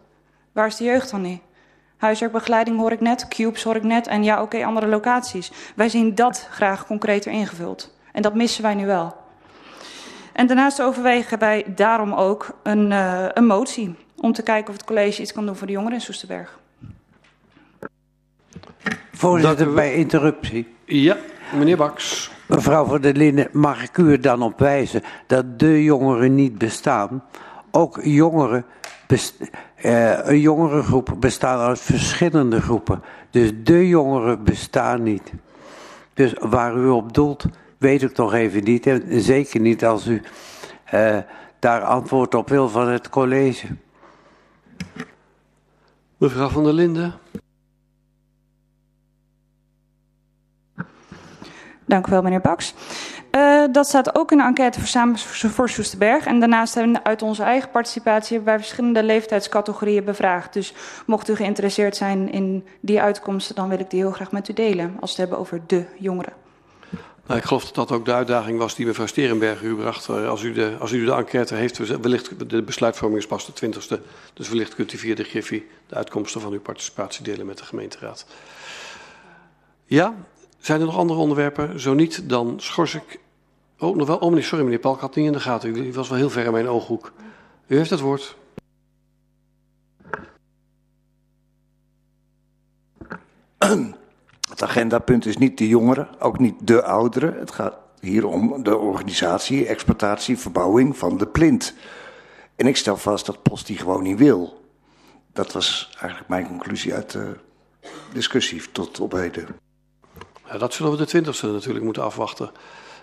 Waar is de jeugd dan niet? Huiswerkbegeleiding hoor ik net, cubes hoor ik net en ja, oké, okay, andere locaties. Wij zien dat graag concreter ingevuld. En dat missen wij nu wel. En daarnaast overwegen wij daarom ook een, uh, een motie om te kijken of het college iets kan doen voor de jongeren in Soesterberg. Voorzitter, bij interruptie. Ja, meneer Baks. Mevrouw van der Linden, mag ik u er dan op wijzen dat de jongeren niet bestaan? Ook jongeren uh, een jongerengroep bestaat uit verschillende groepen. Dus de jongeren bestaan niet. Dus waar u op doelt, weet ik toch even niet. En zeker niet als u uh, daar antwoord op wil van het college. Mevrouw van der Linden. Dank u wel, meneer Baks. Uh, dat staat ook in de enquête voor Samen voor Soesterberg. En daarnaast hebben we uit onze eigen participatie bij verschillende leeftijdscategorieën bevraagd. Dus mocht u geïnteresseerd zijn in die uitkomsten, dan wil ik die heel graag met u delen. Als we het hebben over de jongeren. Nou, ik geloof dat dat ook de uitdaging was die mevrouw Sterenberg u bracht. Eh, als u de, als u de enquête heeft, wellicht de besluitvorming is pas de 20ste. Dus wellicht kunt u via de Griffie de uitkomsten van uw participatie delen met de gemeenteraad. Ja, zijn er nog andere onderwerpen? Zo niet, dan schors ik Oh, nog wel. Oh, meneer, sorry meneer Palk, had niet in de gaten. U was wel heel ver in mijn ooghoek. U heeft het woord. [CLEARS THROAT] Het agendapunt is niet de jongeren, ook niet de ouderen. Het gaat hier om de organisatie, exploitatie, verbouwing van de plint. En ik stel vast dat Post die gewoon niet wil. Dat was eigenlijk mijn conclusie uit de discussie tot op heden. Ja, dat zullen we de twintigste natuurlijk moeten afwachten.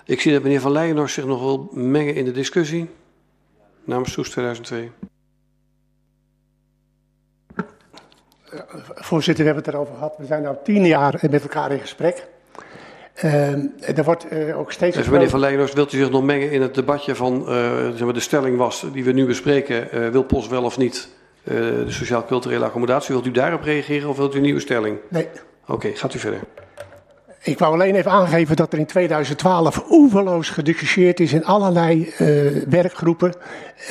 Ik zie dat meneer Van Leijenhorst zich nog wil mengen in de discussie. Namens Soes 2002. Voorzitter, we hebben het erover gehad. We zijn nu tien jaar met elkaar in gesprek. Uh, er wordt uh, ook steeds. Even, meneer Van Leijenhorst, wilt u zich nog mengen in het debatje van uh, zeg maar de stelling was die we nu bespreken? wil POS wel of niet de sociaal-culturele accommodatie? Wilt u daarop reageren of wilt u een nieuwe stelling? Nee. Oké, okay, gaat u verder. Ik wou alleen even aangeven dat er in 2012 oeverloos gediscussieerd is in allerlei uh, werkgroepen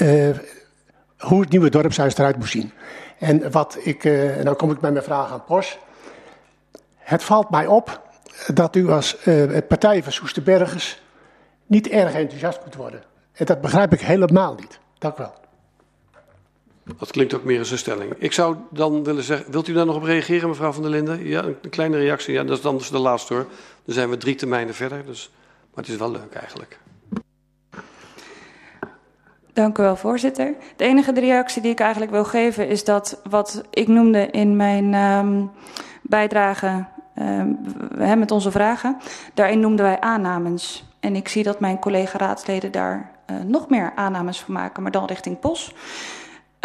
uh, hoe het nieuwe dorpshuis eruit moet zien. En wat ik, uh, en dan kom ik bij mijn vraag aan Pos. Het valt mij op dat u als partij van Soesterbergers niet erg enthousiast moet worden. En dat begrijp ik helemaal niet. Dank u wel. Dat klinkt ook meer als een stelling. Ik zou dan willen zeggen, wilt u daar nog op reageren, mevrouw van der Linden? Ja, een kleine reactie. Ja, dat is dan dus de laatste hoor. Dan zijn we drie termijnen verder, dus, maar het is wel leuk eigenlijk. Dank u wel, voorzitter. De enige reactie die ik eigenlijk wil geven is dat wat ik noemde in mijn um, bijdrage um, met onze vragen, daarin noemden wij aannames. En ik zie dat mijn collega-raadsleden daar uh, nog meer aannames van maken, maar dan richting POS.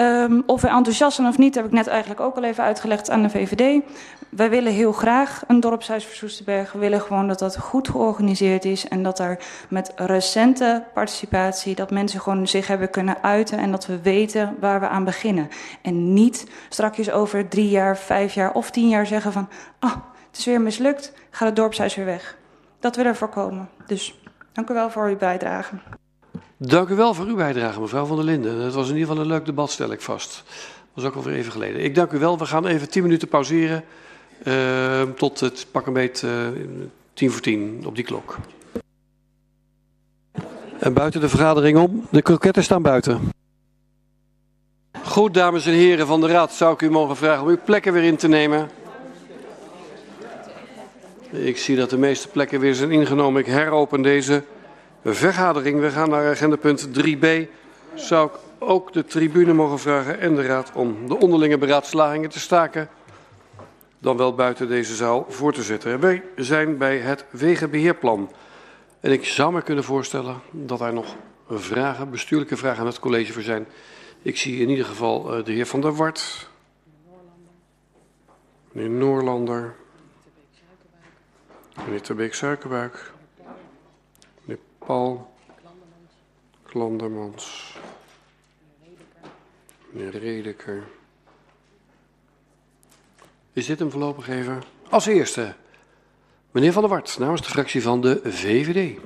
Um, of we enthousiast zijn of niet, heb ik net eigenlijk ook al even uitgelegd aan de VVD. Wij willen heel graag een dorpshuis voor Soesterberg. We willen gewoon dat dat goed georganiseerd is en dat er met recente participatie, dat mensen gewoon zich hebben kunnen uiten en dat we weten waar we aan beginnen. En niet strakjes over drie jaar, vijf jaar of tien jaar zeggen van, ah, het is weer mislukt, gaat het dorpshuis weer weg. Dat willen we voorkomen. Dus dank u wel voor uw bijdrage. Dank u wel voor uw bijdrage, mevrouw van der Linden. Het was in ieder geval een leuk debat, stel ik vast. Dat was ook alweer even geleden. Ik dank u wel. We gaan even tien minuten pauzeren. Uh, tot het pak een beet uh, tien voor tien op die klok. En buiten de vergadering om. De kroketten staan buiten. Goed, dames en heren van de Raad, zou ik u mogen vragen om uw plekken weer in te nemen. Ik zie dat de meeste plekken weer zijn ingenomen. Ik heropen deze vergadering. We gaan naar agenda punt 3b. Zou ik ook de tribune mogen vragen en de raad om de onderlinge beraadslagingen te staken. Dan wel buiten deze zaal voor te zetten. Wij zijn bij het wegenbeheerplan. En ik zou me kunnen voorstellen dat er nog vragen, bestuurlijke vragen aan het college voor zijn. Ik zie in ieder geval eh, de heer Van der Wart. Meneer Noorlander. Meneer Terbeek-Suikerbuik. Paul Klandermans. Meneer Redeker. Is dit hem voorlopig even? Als eerste, meneer Van der Wart, namens de fractie van de VVD.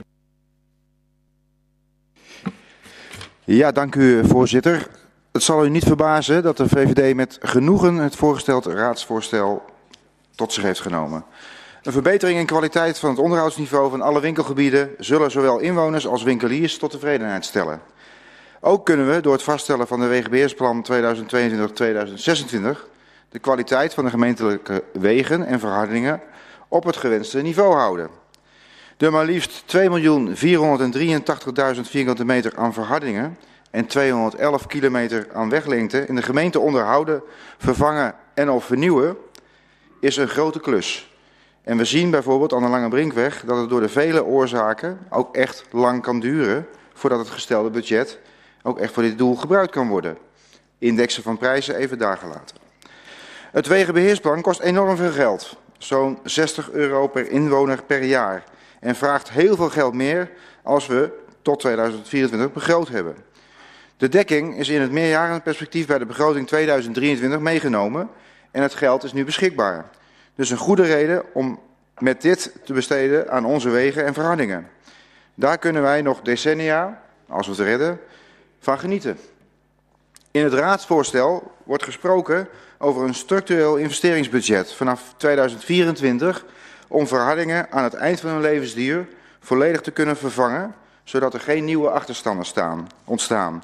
Ja, dank u voorzitter. Het zal u niet verbazen dat de VVD met genoegen het voorgesteld raadsvoorstel tot zich heeft genomen. Een verbetering in kwaliteit van het onderhoudsniveau van alle winkelgebieden zullen zowel inwoners als winkeliers tot tevredenheid stellen. Ook kunnen we door het vaststellen van de wegenbeheersplan 2022-2026 de kwaliteit van de gemeentelijke wegen en verhardingen op het gewenste niveau houden. De maar liefst 2.483.000 vierkante meter aan verhardingen en 211 kilometer aan weglengte in de gemeente onderhouden, vervangen en of vernieuwen is een grote klus. En we zien bijvoorbeeld aan de Lange Brinkweg dat het door de vele oorzaken ook echt lang kan duren voordat het gestelde budget ook echt voor dit doel gebruikt kan worden. Indexen van prijzen even daar gelaten. Het wegenbeheersplan kost enorm veel geld, zo'n 60 euro per inwoner per jaar. En vraagt heel veel geld meer als we tot 2024 begroot hebben. De dekking is in het meerjarenperspectief bij de begroting 2023 meegenomen en het geld is nu beschikbaar. Dus een goede reden om met dit te besteden aan onze wegen en verhardingen. Daar kunnen wij nog decennia, als we het redden, van genieten. In het raadsvoorstel wordt gesproken over een structureel investeringsbudget vanaf 2024 om verhardingen aan het eind van hun levensduur volledig te kunnen vervangen, zodat er geen nieuwe achterstanden staan, ontstaan.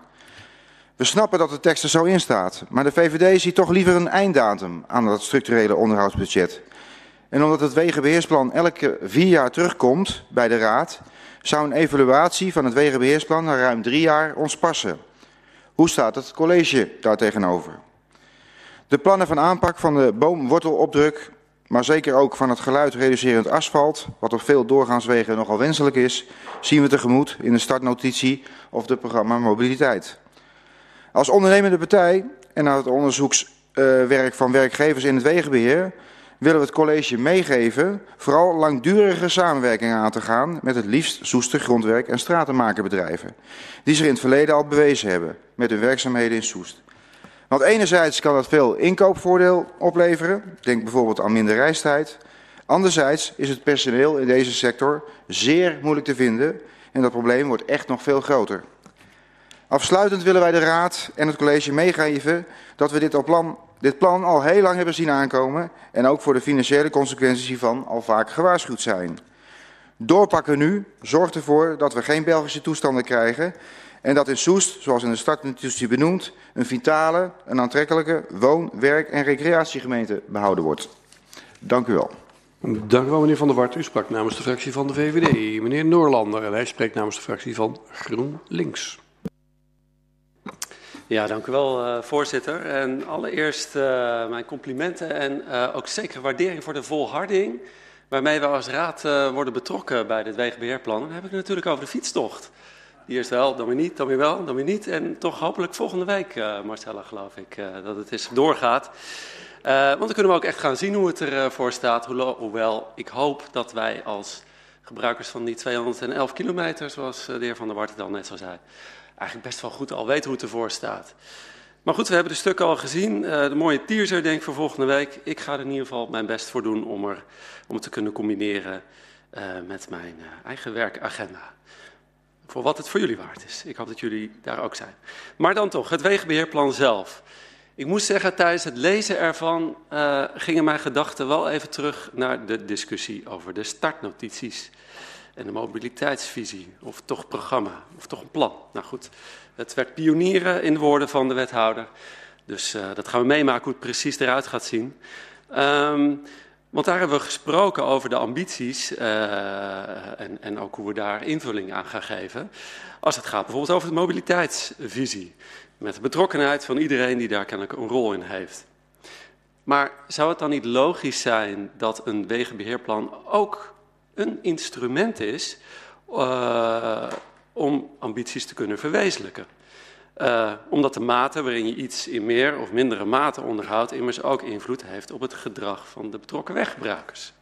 We snappen dat de tekst er zo in staat, maar de VVD ziet toch liever een einddatum aan dat structurele onderhoudsbudget. En omdat het wegenbeheersplan elke vier jaar terugkomt bij de Raad, zou een evaluatie van het wegenbeheersplan na ruim drie jaar ons passen. Hoe staat het college daar tegenover? De plannen van aanpak van de boomwortelopdruk, maar zeker ook van het geluid reducerend asfalt, wat op veel doorgaanswegen nogal wenselijk is, zien we tegemoet in de startnotitie of de programma Mobiliteit. Als ondernemende partij en na het onderzoekswerk van werkgevers in het wegenbeheer willen we het college meegeven vooral langdurige samenwerking aan te gaan met het liefst Soester grondwerk- en stratenmakerbedrijven, die zich in het verleden al bewezen hebben met hun werkzaamheden in Soest. Want enerzijds kan dat veel inkoopvoordeel opleveren, denk bijvoorbeeld aan minder reistijd. Anderzijds is het personeel in deze sector zeer moeilijk te vinden en dat probleem wordt echt nog veel groter. Afsluitend willen wij de Raad en het college meegeven dat we dit, plan, dit plan al heel lang hebben zien aankomen en ook voor de financiële consequenties hiervan al vaak gewaarschuwd zijn. Doorpakken nu zorgt ervoor dat we geen Belgische toestanden krijgen en dat in Soest, zoals in de startnotitie benoemd, een vitale, een aantrekkelijke woon-, werk- en recreatiegemeente behouden wordt. Dank u wel. Dank u wel, meneer Van der Wart. U sprak namens de fractie van de VVD. Meneer Noorlander, en hij spreekt namens de fractie van GroenLinks. Ja, dank u wel, uh, voorzitter. En allereerst uh, mijn complimenten en uh, ook zeker waardering voor de volharding waarmee we als raad worden betrokken bij dit wegenbeheerplan. Dan heb ik het natuurlijk over de fietstocht. Die eerst wel, dan weer niet, dan weer wel, dan weer niet. En toch hopelijk volgende week, Marcella, geloof ik, dat het eens doorgaat. Want dan kunnen we ook echt gaan zien hoe het ervoor staat. Hoewel ik hoop dat wij als gebruikers van die 211 kilometer, zoals de heer Van der Wart al net zo zei, eigenlijk best wel goed al weten hoe het ervoor staat. Maar goed, we hebben de stukken al gezien. de mooie teaser denk ik voor volgende week. Ik ga er in ieder geval mijn best voor doen om, er, om het te kunnen combineren met mijn eigen werkagenda. Voor wat het voor jullie waard is. Ik hoop dat jullie daar ook zijn. Maar dan toch, het wegenbeheerplan zelf. Ik moet zeggen, tijdens het lezen ervan gingen mijn gedachten wel even terug naar de discussie over de startnotities. En de mobiliteitsvisie, of toch programma, of toch een plan. Nou goed, het werd pionieren in de woorden van de wethouder. Dus uh, dat gaan we meemaken hoe het precies eruit gaat zien. Um, want daar hebben we gesproken over de ambities uh, en, en, ook hoe we daar invulling aan gaan geven. Als het gaat bijvoorbeeld over de mobiliteitsvisie. Met de betrokkenheid van iedereen die daar kennelijk een rol in heeft. Maar zou het dan niet logisch zijn dat een wegenbeheerplan ook een instrument is uh, om ambities te kunnen verwezenlijken? Uh, omdat de mate waarin je iets in meer of mindere mate onderhoudt, immers ook invloed heeft op het gedrag van de betrokken weggebruikers.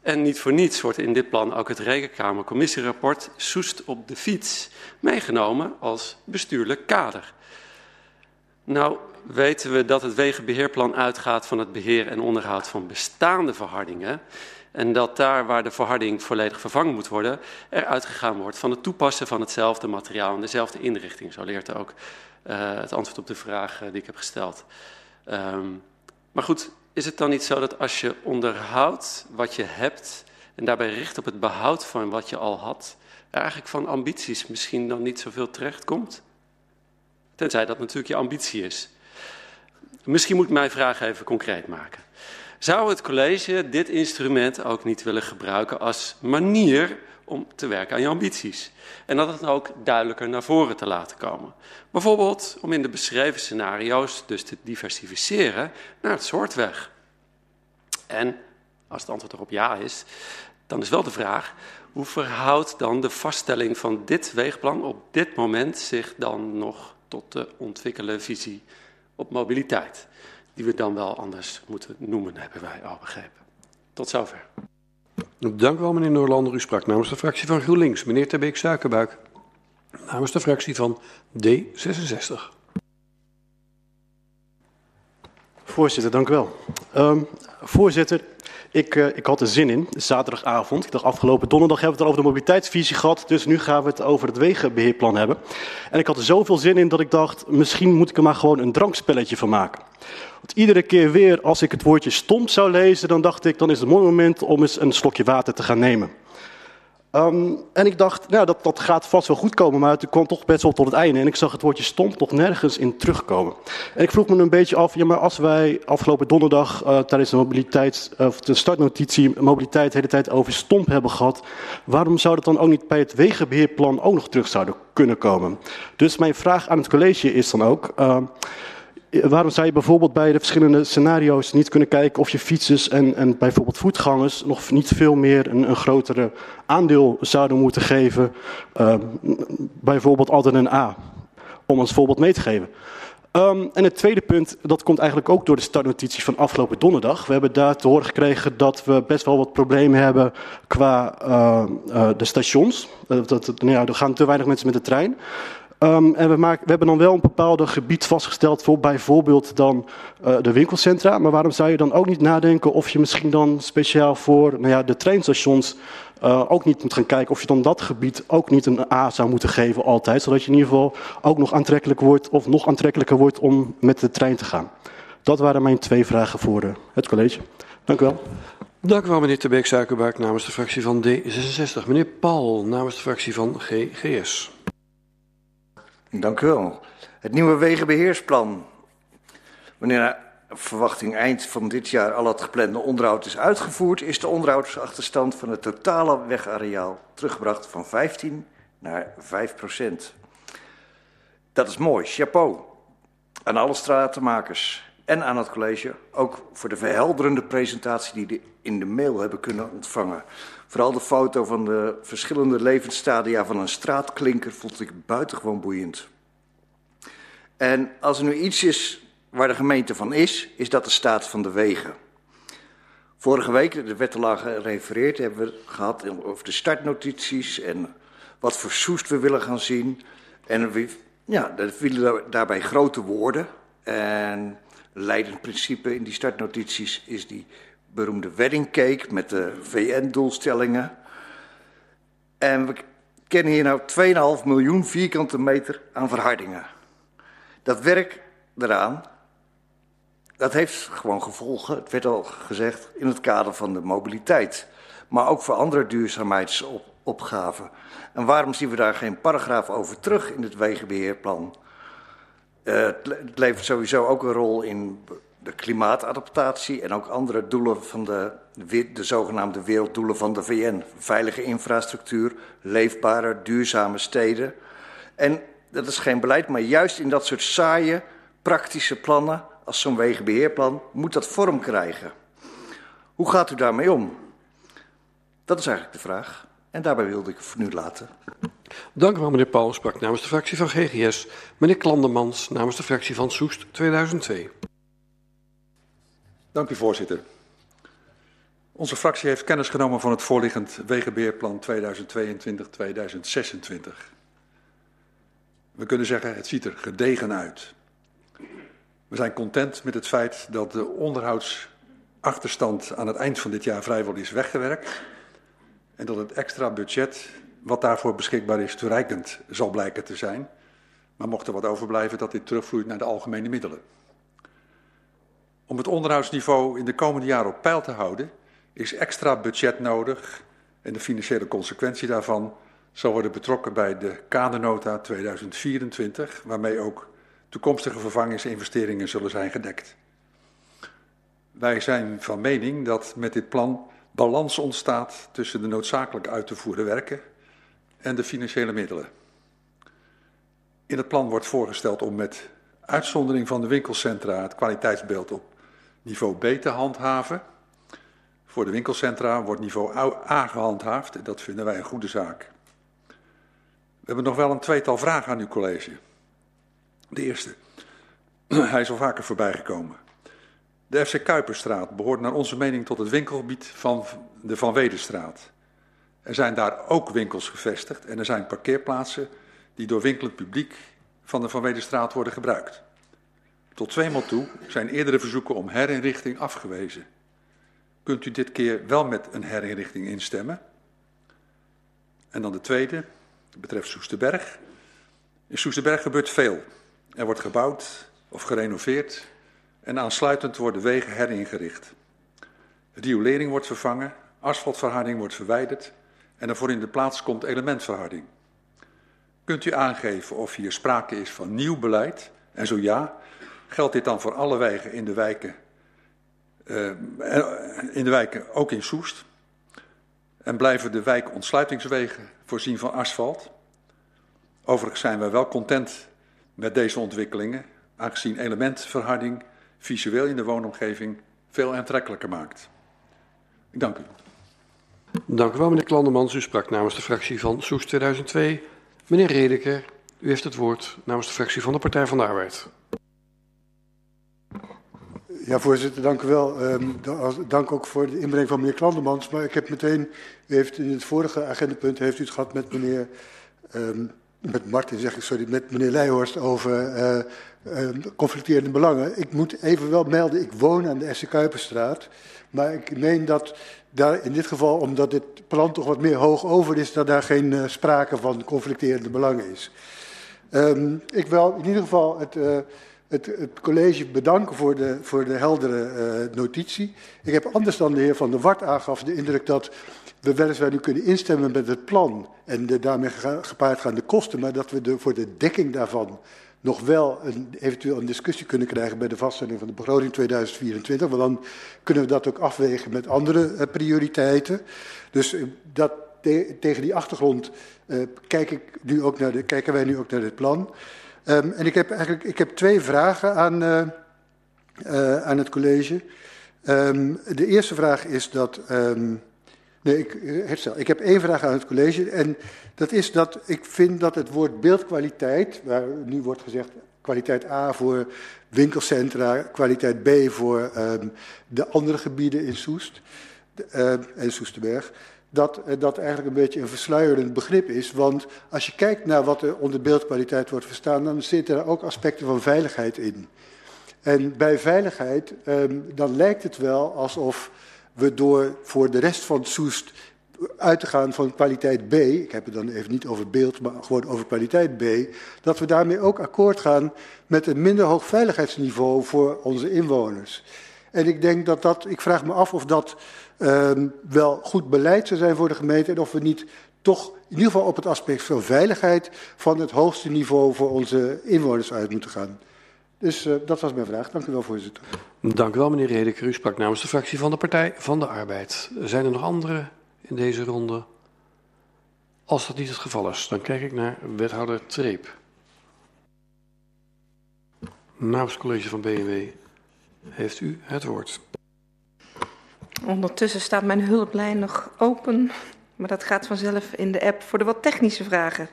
En niet voor niets wordt in dit plan ook het Rekenkamercommissierapport Soest op de fiets meegenomen als bestuurlijk kader. Nou weten we dat het wegenbeheerplan uitgaat van het beheer en onderhoud van bestaande verhardingen. En dat daar waar de verharding volledig vervangen moet worden, er uitgegaan wordt van het toepassen van hetzelfde materiaal en dezelfde inrichting. Zo leert ook uh, het antwoord op de vraag die ik heb gesteld. Um, maar goed, is het dan niet zo dat als je onderhoudt wat je hebt en daarbij richt op het behoud van wat je al had, er eigenlijk van ambities misschien dan niet zoveel terecht komt? Tenzij dat natuurlijk je ambitie is. Misschien moet mijn vraag even concreet maken. Zou het college dit instrument ook niet willen gebruiken als manier om te werken aan je ambities? En dat het ook duidelijker naar voren te laten komen. Bijvoorbeeld om in de beschreven scenario's dus te diversificeren naar het soort weg. En als het antwoord erop ja is, dan is wel de vraag: hoe verhoudt dan de vaststelling van dit weegplan op dit moment zich dan nog tot de ontwikkelde visie op mobiliteit? Die we dan wel anders moeten noemen, hebben wij al begrepen. Tot zover. Dank u wel, meneer Noorlander. U sprak namens de fractie van GroenLinks. Meneer Terbeek Suikerbuik, namens de fractie van D66. Voorzitter, dank u wel. Um, voorzitter, ik, uh, ik had er zin in, zaterdagavond. Ik dacht, afgelopen donderdag hebben we het over de mobiliteitsvisie gehad. Dus nu gaan we het over het wegenbeheerplan hebben. En ik had er zoveel zin in dat ik dacht, misschien moet ik er maar gewoon een drankspelletje van maken. Want iedere keer weer als ik het woordje stomp zou lezen, dan dacht ik, dan is het een mooi moment om eens een slokje water te gaan nemen. Um, en ik dacht, nou, dat, dat gaat vast wel goed komen, maar het kwam toch best wel tot het einde. En ik zag het woordje stomp nog nergens in terugkomen. En ik vroeg me een beetje af, ja, maar als wij afgelopen donderdag uh, tijdens de, mobiliteit, de startnotitie mobiliteit de hele tijd over stomp hebben gehad, waarom zou dat dan ook niet bij het wegenbeheerplan ook nog terug zouden kunnen komen? Dus mijn vraag aan het college is dan ook... Uh, waarom zou je bijvoorbeeld bij de verschillende scenario's niet kunnen kijken of je fietsers en, en bijvoorbeeld voetgangers nog niet veel meer een, een grotere aandeel zouden moeten geven? Uh, bijvoorbeeld altijd een A, om als voorbeeld mee te geven. Um, en het tweede punt, dat komt eigenlijk ook door de startnotitie van afgelopen donderdag. We hebben daar te horen gekregen dat we best wel wat problemen hebben qua uh, uh, de stations. dat, dat, nou ja, er gaan te weinig mensen met de trein. Um, en we, we hebben dan wel een bepaald gebied vastgesteld voor bijvoorbeeld dan uh, de winkelcentra. Maar waarom zou je dan ook niet nadenken of je misschien dan speciaal voor nou ja, de treinstations uh, ook niet moet gaan kijken of je dan dat gebied ook niet een A zou moeten geven altijd. Zodat je in ieder geval ook nog aantrekkelijk wordt of nog aantrekkelijker wordt om met de trein te gaan. Dat waren mijn twee vragen voor uh, het college. Dank u wel. Dank u wel, meneer Terbeek Suikerbuik namens de fractie van D66. Meneer Paul namens de fractie van GGS. Dank u wel. Het nieuwe wegenbeheersplan. Wanneer verwachting eind van dit jaar al het geplande onderhoud is uitgevoerd, is de onderhoudsachterstand van het totale wegareaal teruggebracht van 15 naar 5 procent. Dat is mooi. Chapeau aan alle stratenmakers en aan het college. Ook voor de verhelderende presentatie die we in de mail hebben kunnen ontvangen. Vooral de foto van de verschillende levensstadia van een straatklinker vond ik buitengewoon boeiend. En als er nu iets is waar de gemeente van is, is dat de staat van de wegen. Vorige week, de werd al gerefereerd, hebben we gehad over de startnotities en wat voor Soest we willen gaan zien. En we, ja, er vielen daarbij grote woorden. En leidend principe in die startnotities is die beroemde wedding cake met de VN-doelstellingen. En we kennen hier nou 2,5 miljoen vierkante meter aan verhardingen. Dat werk eraan, dat heeft gewoon gevolgen, het werd al gezegd, in het kader van de mobiliteit. Maar ook voor andere duurzaamheidsopgaven. En waarom zien we daar geen paragraaf over terug in het wegenbeheerplan? Uh, het levert sowieso ook een rol in de klimaatadaptatie en ook andere doelen van de, de zogenaamde werelddoelen van de VN. Veilige infrastructuur, leefbare, duurzame steden. En dat is geen beleid, maar juist in dat soort saaie, praktische plannen, als zo'n wegenbeheerplan, moet dat vorm krijgen. Hoe gaat u daarmee om? Dat is eigenlijk de vraag. En daarbij wilde ik voor nu laten. Dank u wel, meneer Paul. Sprak namens de fractie van GGS. Meneer Klandemans namens de fractie van Soest 2002. Dank u, voorzitter. Onze fractie heeft kennis genomen van het voorliggend Wegenbeheerplan 2022-2026. We kunnen zeggen, het ziet er gedegen uit. We zijn content met het feit dat de onderhoudsachterstand aan het eind van dit jaar vrijwel is weggewerkt. En dat het extra budget wat daarvoor beschikbaar is toereikend zal blijken te zijn. Maar mocht er wat overblijven, dat dit terugvloeit naar de algemene middelen. Om het onderhoudsniveau in de komende jaren op peil te houden, is extra budget nodig en de financiële consequentie daarvan zal worden betrokken bij de kadernota 2024, waarmee ook toekomstige vervangingsinvesteringen zullen zijn gedekt. Wij zijn van mening dat met dit plan balans ontstaat tussen de noodzakelijk uit te voeren werken en de financiële middelen. In het plan wordt voorgesteld om met uitzondering van de winkelcentra het kwaliteitsbeeld op niveau B te handhaven. Voor de winkelcentra wordt niveau A gehandhaafd en dat vinden wij een goede zaak. We hebben nog wel een tweetal vragen aan uw college. De eerste, [CLEARS THROAT] hij is al vaker voorbijgekomen. De FC Kuiperstraat behoort naar onze mening tot het winkelgebied van de Van Wedenstraat. Er zijn daar ook winkels gevestigd en er zijn parkeerplaatsen die door winkelend publiek van de Van Wedenstraat worden gebruikt. Tot tweemaal toe zijn eerdere verzoeken om herinrichting afgewezen. Kunt u dit keer wel met een herinrichting instemmen? En dan de tweede, dat betreft Soesterberg. In Soesterberg gebeurt veel. Er wordt gebouwd of gerenoveerd en aansluitend worden wegen heringericht. Riolering wordt vervangen, asfaltverharding wordt verwijderd en er voor in de plaats komt elementverharding. Kunt u aangeven of hier sprake is van nieuw beleid en zo ja, geldt dit dan voor alle wegen in de wijken, uh, in de wijken ook in Soest? En blijven de wijkontsluitingswegen voorzien van asfalt? Overigens zijn wij wel content met deze ontwikkelingen, aangezien elementverharding visueel in de woonomgeving veel aantrekkelijker maakt. Ik dank u. Dank u wel, meneer Klandemans. U sprak namens de fractie van Soes 2002. Meneer Redeker, u heeft het woord namens de fractie van de Partij van de Arbeid. Ja, voorzitter, dank u wel. Um, dank ook voor de inbreng van meneer Klandemans. Maar ik heb meteen, u heeft in het vorige agendapunt heeft u het gehad met meneer um, met Martin zeg ik, sorry, met meneer Leijhorst over uh, uh, conflicterende belangen. Ik moet even wel melden, ik woon aan de SC Kuiperstraat. Maar ik meen dat daar in dit geval, omdat dit plan toch wat meer hoog over is, dat daar geen uh, sprake van conflicterende belangen is. Ik wil in ieder geval het, uh, het, het college bedanken voor de, voor de heldere uh, notitie. Ik heb anders dan de heer Van der Wart aangaf de indruk dat we weliswaar nu kunnen instemmen met het plan en de daarmee gepaard gaande kosten, maar dat we voor de dekking daarvan nog wel een, eventueel een discussie kunnen krijgen bij de vaststelling van de begroting 2024. Want dan kunnen we dat ook afwegen met andere uh, prioriteiten. Dus uh, dat, te, tegen die achtergrond kijk ik ook naar de, kijken wij nu ook naar dit plan. Um, en ik heb eigenlijk ik heb twee vragen aan, aan het college. Um, de eerste vraag is dat. Um, Nee, ik herstel. Ik heb één vraag aan het college. En dat is dat ik vind dat het woord beeldkwaliteit, waar nu wordt gezegd kwaliteit A voor winkelcentra, kwaliteit B voor de andere gebieden in Soest en Soesterberg, dat uh, dat eigenlijk een beetje een versluierend begrip is. Want als je kijkt naar wat er onder beeldkwaliteit wordt verstaan, dan zitten er ook aspecten van veiligheid in. En bij veiligheid, um, dan lijkt het wel alsof we door voor de rest van Soest uit te gaan van kwaliteit B, ik heb het dan even niet over beeld, maar gewoon over kwaliteit B, dat we daarmee ook akkoord gaan met een minder hoog veiligheidsniveau voor onze inwoners. En ik denk dat dat, ik vraag me af of dat um, wel goed beleid zou zijn voor de gemeente en of we niet toch in ieder geval op het aspect van veiligheid van het hoogste niveau voor onze inwoners uit moeten gaan. Dus uh, dat was mijn vraag. Dank u wel, voorzitter. Dank u wel, meneer Redeker. U sprak namens de fractie van de Partij van de Arbeid. Zijn er nog andere in deze ronde? Als dat niet het geval is, dan kijk ik naar wethouder Treep. Namens het college van BMW heeft u het woord. Ondertussen staat mijn hulplijn nog open, maar dat gaat vanzelf in de app voor de wat technische vragen.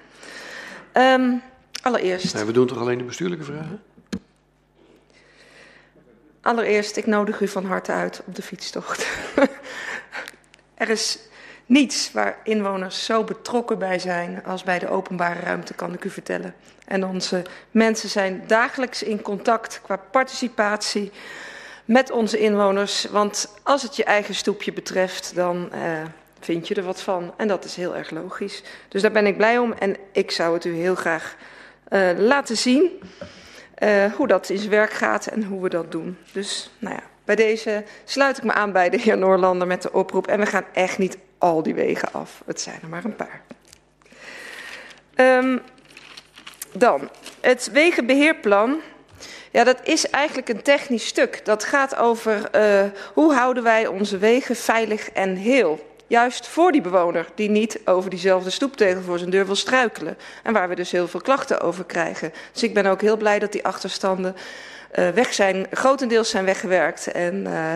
Um, allereerst. Nee, we doen toch alleen de bestuurlijke vragen? Allereerst, ik nodig u van harte uit op de fietstocht. [LAUGHS] er is niets waar inwoners zo betrokken bij zijn als bij de openbare ruimte, kan ik u vertellen. En onze mensen zijn dagelijks in contact qua participatie met onze inwoners. Want als het je eigen stoepje betreft, dan uh, vind je er wat van. En dat is heel erg logisch. Dus daar ben ik blij om en ik zou het u heel graag uh, laten zien. Uh, hoe dat in zijn werk gaat en hoe we dat doen. Dus nou ja, bij deze sluit ik me aan bij de heer Noorlander met de oproep. En we gaan echt niet al die wegen af. Het zijn er maar een paar. Um, dan, het wegenbeheerplan. Ja, dat is eigenlijk een technisch stuk. Dat gaat over uh, hoe houden wij onze wegen veilig en heel. Juist voor die bewoner die niet over diezelfde stoeptegel voor zijn deur wil struikelen. En waar we dus heel veel klachten over krijgen. Dus ik ben ook heel blij dat die achterstanden uh, weg zijn, grotendeels zijn weggewerkt. En uh,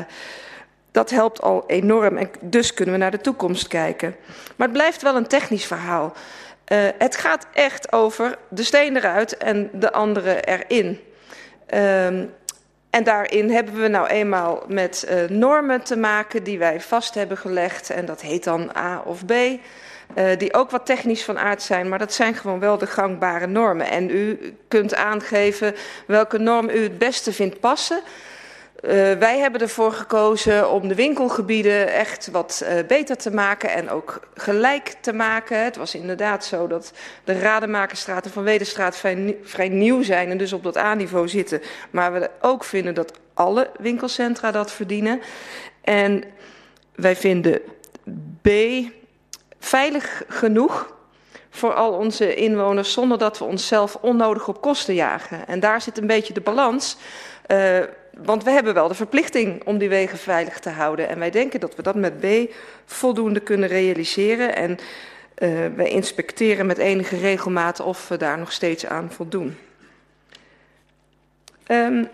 dat helpt al enorm. En dus kunnen we naar de toekomst kijken. Maar het blijft wel een technisch verhaal. Uh, het gaat echt over de steen eruit en de andere erin. Um, en daarin hebben we nou eenmaal met uh, normen te maken die wij vast hebben gelegd. En dat heet dan A of B. Uh, die ook wat technisch van aard zijn, maar dat zijn gewoon wel de gangbare normen. En u kunt aangeven welke norm u het beste vindt passen. Uh, wij hebben ervoor gekozen om de winkelgebieden echt wat uh, beter te maken en ook gelijk te maken. Het was inderdaad zo dat de Rademakerstraat en Van Wederstraat vrij, vrij nieuw zijn en dus op dat A-niveau zitten. Maar we ook vinden dat alle winkelcentra dat verdienen. En wij vinden B veilig genoeg voor al onze inwoners zonder dat we onszelf onnodig op kosten jagen. En daar zit een beetje de balans. Uh, want we hebben wel de verplichting om die wegen veilig te houden. En wij denken dat we dat met B voldoende kunnen realiseren. En uh, wij inspecteren met enige regelmaat of we daar nog steeds aan voldoen. Um,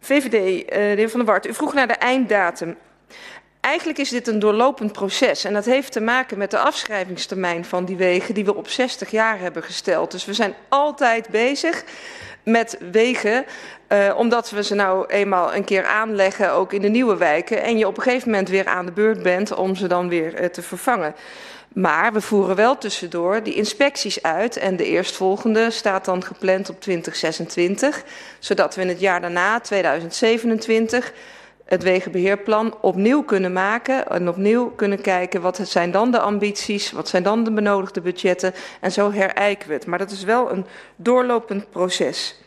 VVD, uh, de heer Van der Wart, u vroeg naar de einddatum. Eigenlijk is dit een doorlopend proces en dat heeft te maken met de afschrijvingstermijn van die wegen die we op 60 jaar hebben gesteld. Dus we zijn altijd bezig met wegen, uh, omdat we ze nou eenmaal een keer aanleggen, ook in de nieuwe wijken, en je op een gegeven moment weer aan de beurt bent om ze dan weer uh, te vervangen. Maar we voeren wel tussendoor die inspecties uit en de eerstvolgende staat dan gepland op 2026, zodat we in het jaar daarna, 2027, het wegenbeheerplan opnieuw kunnen maken en opnieuw kunnen kijken wat zijn dan de ambities, wat zijn dan de benodigde budgetten en zo herijken we het. Maar dat is wel een doorlopend proces.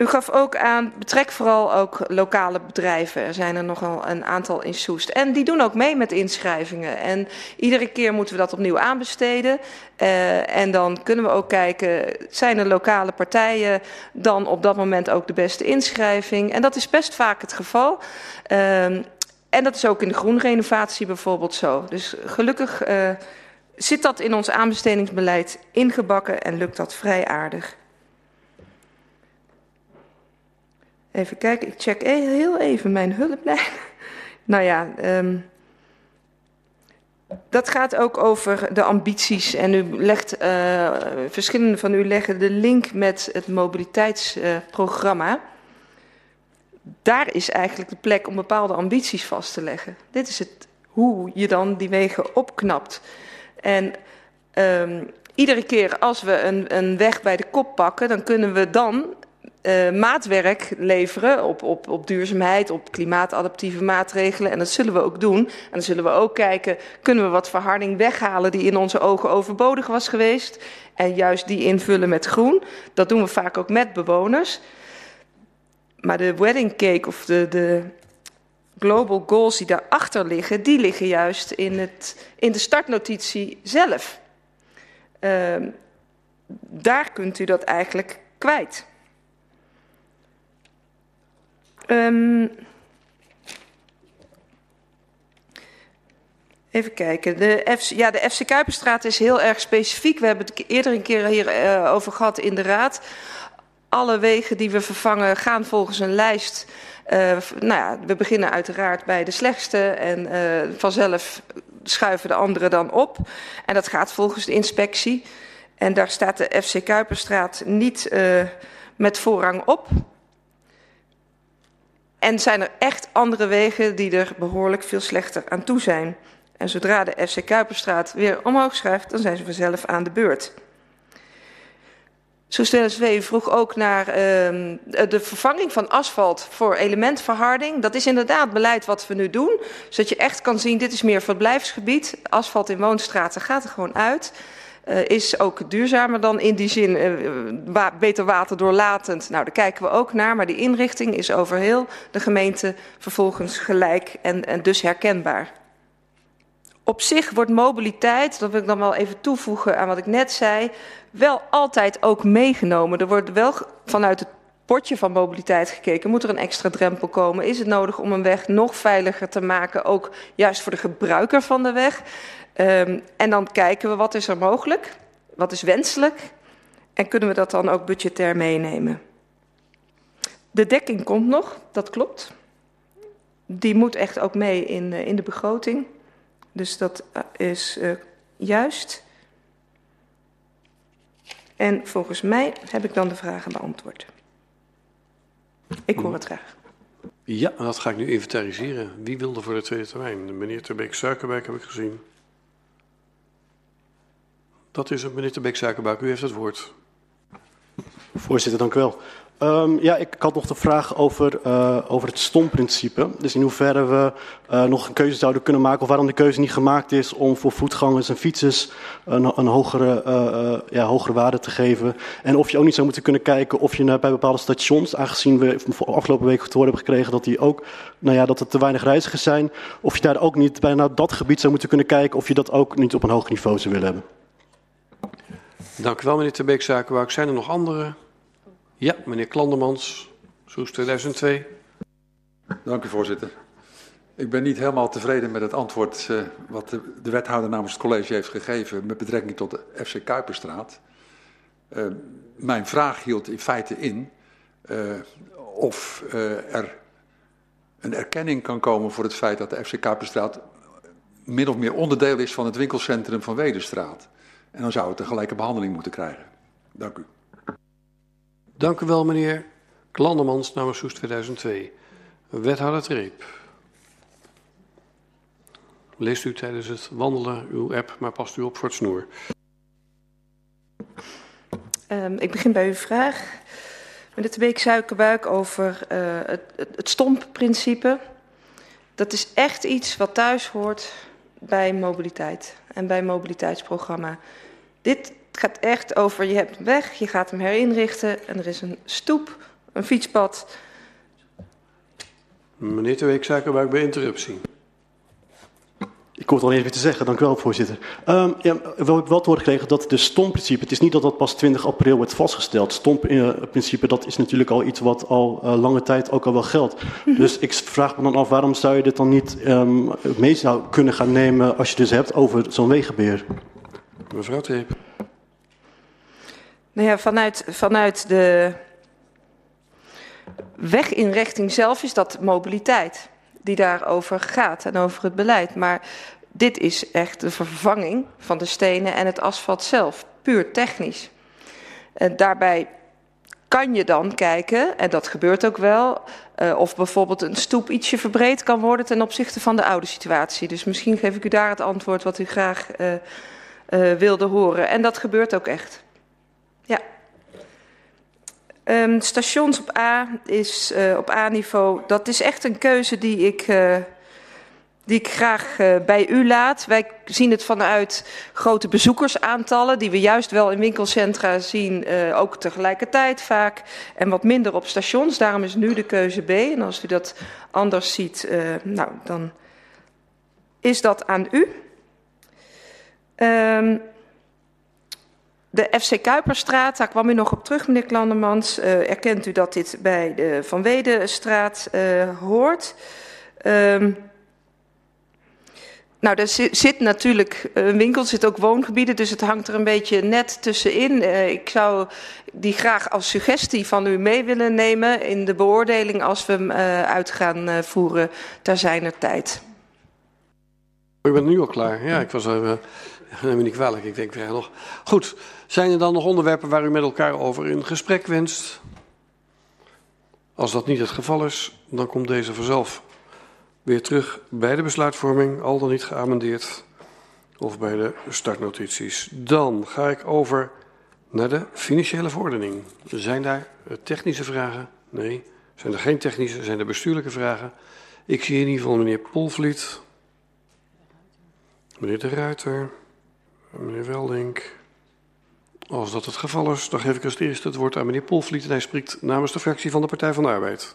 U gaf ook aan, betrek vooral ook lokale bedrijven. Er zijn er nogal een aantal in Soest. En die doen ook mee met inschrijvingen. En iedere keer moeten we dat opnieuw aanbesteden. Uh, en dan kunnen we ook kijken, zijn er lokale partijen dan op dat moment ook de beste inschrijving? En dat is best vaak het geval. Uh, en dat is ook in de groenrenovatie bijvoorbeeld zo. Dus gelukkig uh, zit dat in ons aanbestedingsbeleid ingebakken en lukt dat vrij aardig. Even kijken, ik check heel even mijn hulplijn. [LAUGHS] nou ja, um, dat gaat ook over de ambities. En u legt, uh, verschillende van u leggen de link met het mobiliteitsprogramma. Uh, Daar is eigenlijk de plek om bepaalde ambities vast te leggen. Dit is het, hoe je dan die wegen opknapt. En um, iedere keer als we een, een weg bij de kop pakken, dan kunnen we dan uh, maatwerk leveren op, op, op duurzaamheid, op klimaatadaptieve maatregelen. En dat zullen we ook doen. En dan zullen we ook kijken, kunnen we wat verharding weghalen die in onze ogen overbodig was geweest. En juist die invullen met groen. Dat doen we vaak ook met bewoners. Maar de wedding cake of de, de global goals die daarachter liggen, die liggen juist in, het, in de startnotitie zelf. Uh, daar kunt u dat eigenlijk kwijt. Um, even kijken. De ja, de FC Kuiperstraat is heel erg specifiek. We hebben het eerder een keer hierover uh, over gehad in de raad. Alle wegen die we vervangen gaan volgens een lijst. Uh, nou ja, we beginnen uiteraard bij de slechtste en uh, vanzelf schuiven de anderen dan op. En dat gaat volgens de inspectie. En daar staat de FC Kuiperstraat niet met voorrang op. En zijn er echt andere wegen die er behoorlijk veel slechter aan toe zijn. En zodra de FC Kuiperstraat weer omhoog schuift, dan zijn ze vanzelf aan de beurt. Soestelis W vroeg ook naar uh, de vervanging van asfalt voor elementverharding. Dat is inderdaad beleid wat we nu doen. Zodat je echt kan zien, dit is meer verblijfsgebied. Asfalt in woonstraten gaat er gewoon uit. Uh, is ook duurzamer dan in die zin uh, beter waterdoorlatend. Nou, daar kijken we ook naar, maar die inrichting is over heel de gemeente vervolgens gelijk en dus herkenbaar. Op zich wordt mobiliteit, dat wil ik dan wel even toevoegen aan wat ik net zei, wel altijd ook meegenomen. Er wordt wel vanuit het potje van mobiliteit gekeken. Moet er een extra drempel komen? Is het nodig om een weg nog veiliger te maken, ook juist voor de gebruiker van de weg? Um, en dan kijken we wat is er mogelijk, wat is wenselijk en kunnen we dat dan ook budgetair meenemen. De dekking komt nog, dat klopt. Die moet echt ook mee in, uh, in de begroting. Dus dat is uh, juist. En volgens mij heb ik dan de vragen beantwoord. Ik hoor het graag. Ja, dat ga ik nu inventariseren. Wie wilde voor de tweede termijn? Meneer Terbeek Suikerberg heb ik gezien. Dat is het, meneer Terbeek Suikerberg. U heeft het woord. Voorzitter, dank u. Um, ja, ik had nog de vraag over, uh, over het stomprincipe. Dus in hoeverre we uh, nog een keuze zouden kunnen maken, of waarom de keuze niet gemaakt is om voor voetgangers en fietsers een, een hogere, uh, ja, hogere waarde te geven. En of je ook niet zou moeten kunnen kijken of je bij bepaalde stations, aangezien we afgelopen week te horen hebben gekregen dat, die ook, nou ja, dat er te weinig reizigers zijn, of je daar ook niet bij nou, dat gebied zou moeten kunnen kijken of je dat ook niet op een hoog niveau zou willen hebben. Dank u wel, meneer Terbeek Zakenwijk. Zijn er nog andere? Ja, meneer Klandermans, Soes 2002. Dank u, voorzitter. Ik ben niet helemaal tevreden met het antwoord uh, wat de, de, wethouder namens het college heeft gegeven met betrekking tot de FC Kuiperstraat. Uh, mijn vraag hield in feite in uh, of er een erkenning kan komen voor het feit dat de FC Kuiperstraat min of meer onderdeel is van het winkelcentrum van Wederstraat. En dan zou het een gelijke behandeling moeten krijgen. Dank u. Dank u wel, meneer Klandermans, namens Soest 2002. Wethouder Treep. Leest u tijdens het wandelen uw app, maar past u op voor het snoer. Um, ik begin bij uw vraag. Meneer Beek Suikerbuik over uh, het, het, het stompprincipe. Dat is echt iets wat thuis hoort bij mobiliteit en bij mobiliteitsprogramma. Dit gaat echt over, je hebt een weg, je gaat hem herinrichten en er is een stoep, een fietspad. Meneer de zakenbuik bij interruptie. Ik hoor het al eens weer te zeggen, dank u wel, voorzitter. Um, ja, wel heb wel te horen gekregen dat de stomprincipe, het is niet dat dat pas 20 april werd vastgesteld. Stomprincipe, dat is natuurlijk al iets wat al uh, lange tijd ook al wel geldt. Mm -hmm. Dus ik vraag me dan af, waarom zou je dit dan niet um, mee zou kunnen gaan nemen als je dus hebt over zo'n wegenbeheer? Mevrouw Treep. Nou ja, vanuit, vanuit de weginrichting zelf is dat mobiliteit die daarover gaat en over het beleid. Maar dit is echt de vervanging van de stenen en het asfalt zelf, puur technisch. En daarbij kan je dan kijken, en dat gebeurt ook wel, uh, of bijvoorbeeld een stoep ietsje verbreed kan worden ten opzichte van de oude situatie. Dus misschien geef ik u daar het antwoord wat u graag uh, uh, wilde horen. En dat gebeurt ook echt. Um, stations op A is op A-niveau. Dat is echt een keuze die ik die ik graag uh, bij u laat. Wij zien het vanuit grote bezoekersaantallen, die we juist wel in winkelcentra zien, uh, ook tegelijkertijd vaak. En wat minder op stations. Daarom is nu de keuze B. En als u dat anders ziet, uh, nou, dan is dat aan u. Um, de FC Kuiperstraat, daar kwam u nog op terug, meneer Klandermans. Uh, erkent u dat dit bij de Van Wedestraat uh, hoort? Um, nou, er zit natuurlijk een winkel, er zit ook woongebieden, dus het hangt er een beetje net tussenin. Ik zou die graag als suggestie van u mee willen nemen in de beoordeling als we hem uit gaan voeren ter zijner tijd. U bent nu al klaar. Ja, ik was even. Neem me niet kwalijk, ik denk weer nog. Goed, zijn er dan nog onderwerpen waar u met elkaar over in gesprek wenst? Als dat niet het geval is, dan komt deze vanzelf weer terug bij de besluitvorming, al dan niet geamendeerd, of bij de startnotities. Dan ga ik over naar de financiële verordening. Zijn daar technische vragen? Nee. Zijn er geen technische, zijn er bestuurlijke vragen? Ik zie in ieder geval meneer Polvliet, meneer De Ruiter, meneer Weldink. Als dat het geval is, dan geef ik als eerste het woord aan meneer Polvliet en hij spreekt namens de fractie van de Partij van de Arbeid.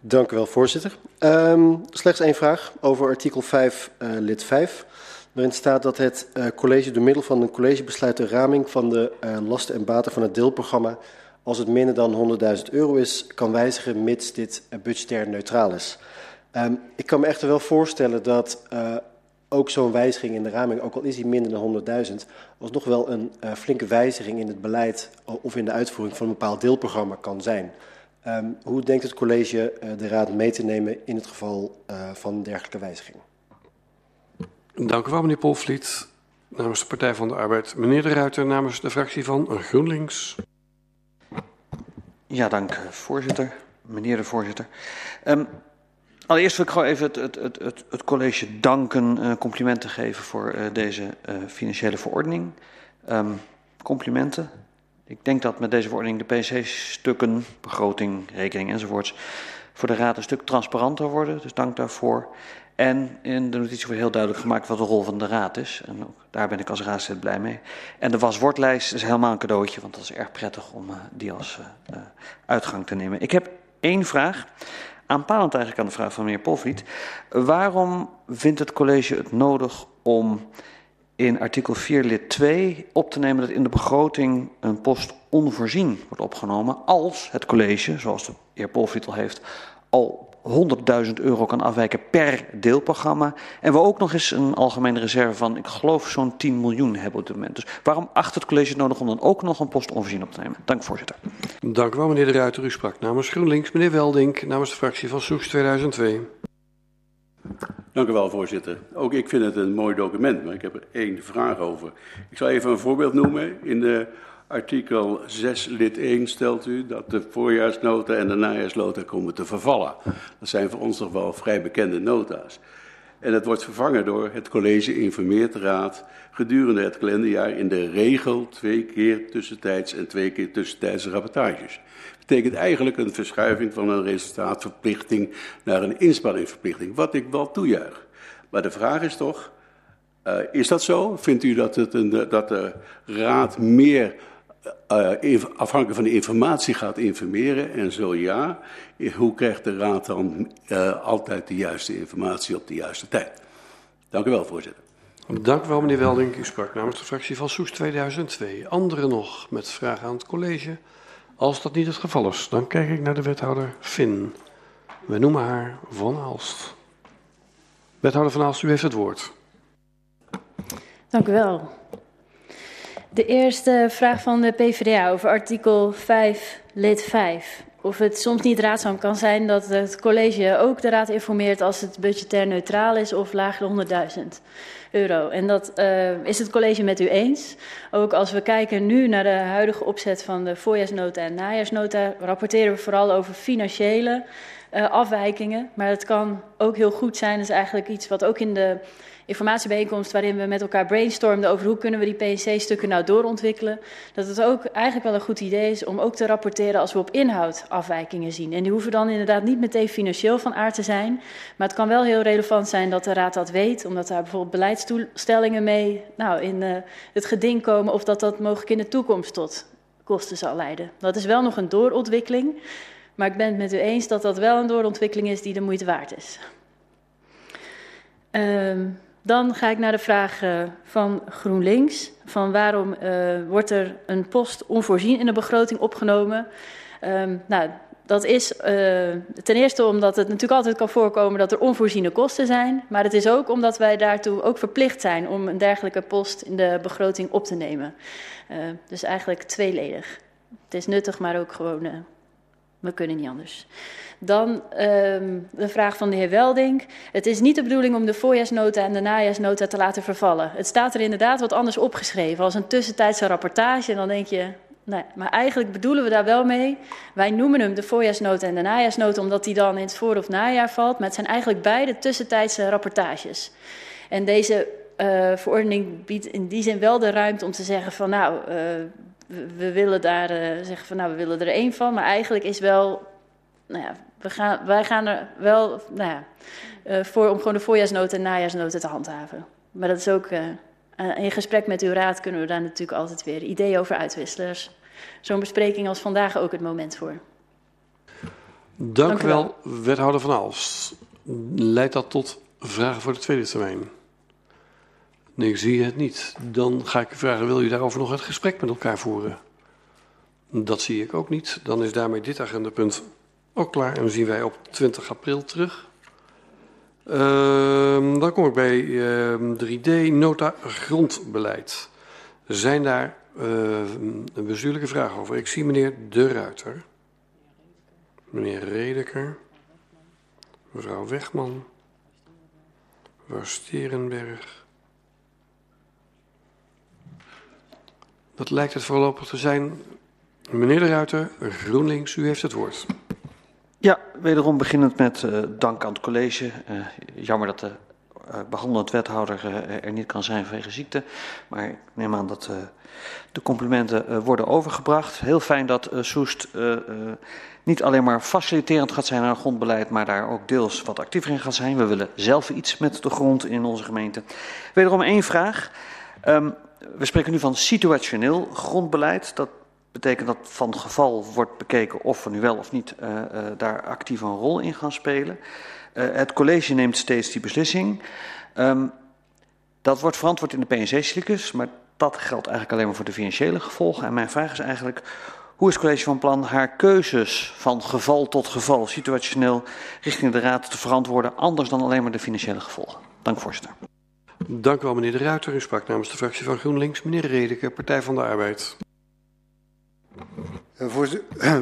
Dank u wel, voorzitter. Um, slechts één vraag over artikel 5, uh, lid 5. Waarin staat dat het uh, college door middel van een collegebesluit de raming van de uh, lasten en baten van het deelprogramma, als het minder dan 100.000 euro is, kan wijzigen mits dit budgetair neutraal is. Um, ik kan me echter wel voorstellen dat ook zo'n wijziging in de raming, ook al is die minder dan 100.000, alsnog wel een flinke wijziging in het beleid of in de uitvoering van een bepaald deelprogramma kan zijn. Um, hoe denkt het college uh, de raad mee te nemen in het geval uh, van dergelijke wijziging? Dank u wel, meneer Polvliet. Namens de Partij van de Arbeid. Meneer De Ruiter, namens de fractie van GroenLinks. Ja, dank, voorzitter. Meneer de voorzitter. Um, allereerst wil ik gewoon even het, het, het, het, college danken, uh, complimenten geven voor uh, deze uh, financiële verordening. Um, complimenten. Ik denk dat met deze verordening de PC-stukken, begroting, rekening enzovoorts, voor de Raad een stuk transparanter worden. Dus dank daarvoor. En in de notitie wordt heel duidelijk gemaakt wat de rol van de Raad is. En ook daar ben ik als raadslid blij mee. En de waswortlijst is helemaal een cadeautje, want dat is erg prettig om die als uitgang te nemen. Ik heb één vraag. Aanpalend eigenlijk aan de vraag van meneer Polvliet. Waarom vindt het college het nodig om in artikel 4 lid 2 op te nemen dat in de begroting een post onvoorzien wordt opgenomen als het college, zoals de heer Polvliet al heeft, al 100.000 euro kan afwijken per deelprogramma. En we ook nog eens een algemene reserve van, ik geloof, zo'n 10 miljoen hebben op dit moment. Dus waarom acht het college nodig om dan ook nog een post onvoorzien op te nemen? Dank voorzitter. Dank u wel meneer De Ruiter. U sprak namens GroenLinks. Meneer Weldink namens de fractie van Soeks 2002. Dank u wel, voorzitter. Ook ik vind het een mooi document, maar ik heb er één vraag over. Ik zal even een voorbeeld noemen. In de artikel 6 lid 1 stelt u dat de voorjaarsnota en de najaarsnota komen te vervallen. Dat zijn voor ons toch wel vrij bekende nota's. En het wordt vervangen door het college informeert de raad gedurende het kalenderjaar in de regel twee keer tussentijds en twee keer tussentijdse rapportages betekent eigenlijk een verschuiving van een resultaatverplichting naar een inspanningverplichting, wat ik wel toejuich. Maar de vraag is toch, uh, is dat zo? Vindt u dat, het een, dat de raad meer uh, afhankelijk van de informatie gaat informeren? En zo ja, hoe krijgt de raad dan uh, altijd de juiste informatie op de juiste tijd? Dank u wel, voorzitter. Dank u wel, meneer Welding. U sprak namens de fractie van Soes 2002. Anderen nog met vragen aan het college? Als dat niet het geval is, dan kijk ik naar de wethouder Finn. We noemen haar Van Aalst. Wethouder Van Aalst, u heeft het woord. Dank u wel. De eerste vraag van de PvdA over artikel 5, lid 5. of het soms niet raadzaam kan zijn dat het college ook de raad informeert als het budgetair neutraal is of lager dan 100.000 euro. En dat uh, is het college met u eens. Ook als we kijken nu naar de huidige opzet van de voorjaarsnota en najaarsnota, rapporteren we vooral over financiële uh, afwijkingen. Maar het kan ook heel goed zijn, dat is eigenlijk iets wat ook in de informatiebijeenkomst waarin we met elkaar brainstormden over hoe kunnen we die PNC-stukken nou doorontwikkelen. Dat het ook eigenlijk wel een goed idee is om ook te rapporteren als we op inhoud afwijkingen zien. En die hoeven dan inderdaad niet meteen financieel van aard te zijn. Maar het kan wel heel relevant zijn dat de Raad dat weet, omdat daar bijvoorbeeld beleidsdoelstellingen mee nou, in uh, het geding komen of dat dat mogelijk in de toekomst tot kosten zal leiden. Dat is wel nog een doorontwikkeling. Maar ik ben het met u eens dat dat wel een doorontwikkeling is die de moeite waard is. Um, dan ga ik naar de vraag uh, van GroenLinks. Van waarom uh, wordt er een post onvoorzien in de begroting opgenomen? Um, nou, dat is uh, ten eerste omdat het natuurlijk altijd kan voorkomen dat er onvoorziene kosten zijn. Maar het is ook omdat wij daartoe ook verplicht zijn om een dergelijke post in de begroting op te nemen. dus eigenlijk tweeledig. Het is nuttig, maar ook gewoon, we kunnen niet anders. Dan um, de vraag van de heer Welding. Het is niet de bedoeling om de voorjaarsnota en de najaarsnota te laten vervallen. Het staat er inderdaad wat anders opgeschreven, als een tussentijdse rapportage. En dan denk je, nee, maar eigenlijk bedoelen we daar wel mee. Wij noemen hem de voorjaarsnota en de najaarsnota, omdat die dan in het voor- of najaar valt. Maar het zijn eigenlijk beide tussentijdse rapportages. En deze uh, verordening biedt in die zin wel de ruimte om te zeggen van nou, uh, we, we, willen daar uh, zeggen van nou, we willen er één van. Maar eigenlijk is wel nou ja, we gaan, wij gaan er wel nou ja, uh, voor om gewoon de voorjaarsnoten en najaarsnoten te handhaven. Maar dat is ook, uh, in gesprek met uw raad kunnen we daar natuurlijk altijd weer ideeën over uitwisselen. Dus zo'n bespreking als vandaag ook het moment voor. Dank, Dank u wel, wethouder Van Als. Leidt dat tot vragen voor de tweede termijn? Nee, ik zie het niet. Dan ga ik u vragen, wil u daarover nog het gesprek met elkaar voeren? Dat zie ik ook niet. Dan is daarmee dit agendapunt ook klaar. En zien wij op 20 april terug. Uh, dan kom ik bij uh, 3D, nota grondbeleid. Zijn daar uh, een bestuurlijke vragen over? Ik zie meneer De Ruiter, meneer Redeker, mevrouw Wegman, mevrouw Sterenberg. Dat lijkt het voorlopig te zijn. Meneer De Ruiter, GroenLinks, u heeft het woord. Ja, wederom beginnend met uh, dank aan het college. Uh, jammer dat de uh, behandelend wethouder er niet kan zijn vanwege ziekte. Maar ik neem aan dat de complimenten worden overgebracht. Heel fijn dat Soest niet alleen maar faciliterend gaat zijn aan het grondbeleid, maar daar ook deels wat actiever in gaat zijn. We willen zelf iets met de grond in onze gemeente. Wederom één vraag. Um, we spreken nu van situationeel grondbeleid. Dat betekent dat van geval wordt bekeken of we nu wel of niet uh, uh, daar actief een rol in gaan spelen. Uh, het college neemt steeds die beslissing. Um, dat wordt verantwoord in de PNC-cyclus, maar dat geldt eigenlijk alleen maar voor de financiële gevolgen. En mijn vraag is eigenlijk, hoe is het college van plan haar keuzes van geval tot geval situationeel richting de raad te verantwoorden, anders dan alleen maar de financiële gevolgen? Dank voorzitter. Dank u wel meneer De Ruiter. U sprak namens de fractie van GroenLinks. Meneer Redeke, Partij van de Arbeid. [CLEARS THROAT]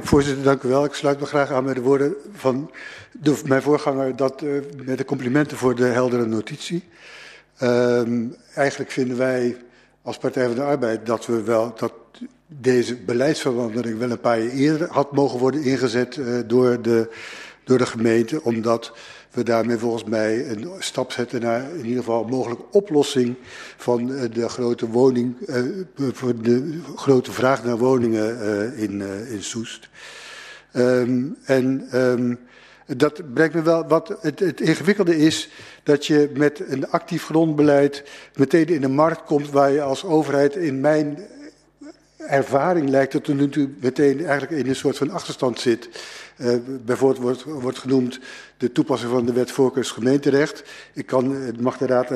Voorzitter, dank u wel. Ik sluit me graag aan bij de woorden van de, mijn voorganger dat, uh, met de complimenten voor de heldere notitie. Um, eigenlijk vinden wij als Partij van de Arbeid dat we wel dat deze beleidsverandering wel een paar jaar eerder had mogen worden ingezet uh, door, de, door de gemeente, omdat we daarmee volgens mij een stap zetten naar in ieder geval een mogelijke oplossing van de grote woning, voor de grote vraag naar woningen uh, in, in Soest. Um, en um, dat brengt me wel wat het, het ingewikkelde is dat je met een actief grondbeleid meteen in de markt komt waar je als overheid in mijn ervaring lijkt dat er natuurlijk meteen eigenlijk in een soort van achterstand zit. Uh, bijvoorbeeld wordt, wordt genoemd de toepassing van de wet voorkeursgemeenterecht. Ik kan, mag de raad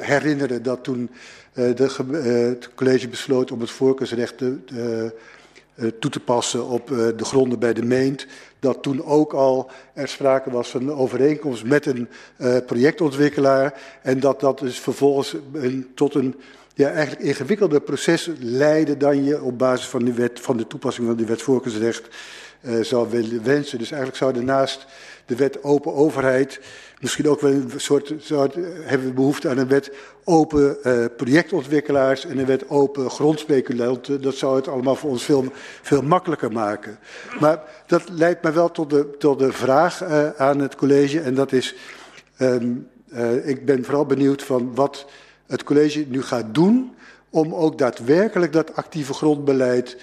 herinneren dat toen uh, de, uh, het college besloot om het voorkeursrecht toe te passen op de gronden bij de meent. Dat toen ook al er sprake was van een overeenkomst met een projectontwikkelaar. En dat dat dus vervolgens tot een ja, eigenlijk ingewikkelder proces leidde dan je op basis van, die wet, van de toepassing van de wet voorkeursrecht uh, zou willen wensen. Dus eigenlijk zouden naast de wet open overheid misschien ook wel een soort, soort hebben we behoefte aan een wet open uh, projectontwikkelaars en een wet open grondspeculanten. Dat zou het allemaal voor ons veel, veel makkelijker maken. Maar dat leidt me wel tot de, tot de vraag uh, aan het college en dat is, uh, ik ben vooral benieuwd van wat het college nu gaat doen om ook daadwerkelijk dat actieve grondbeleid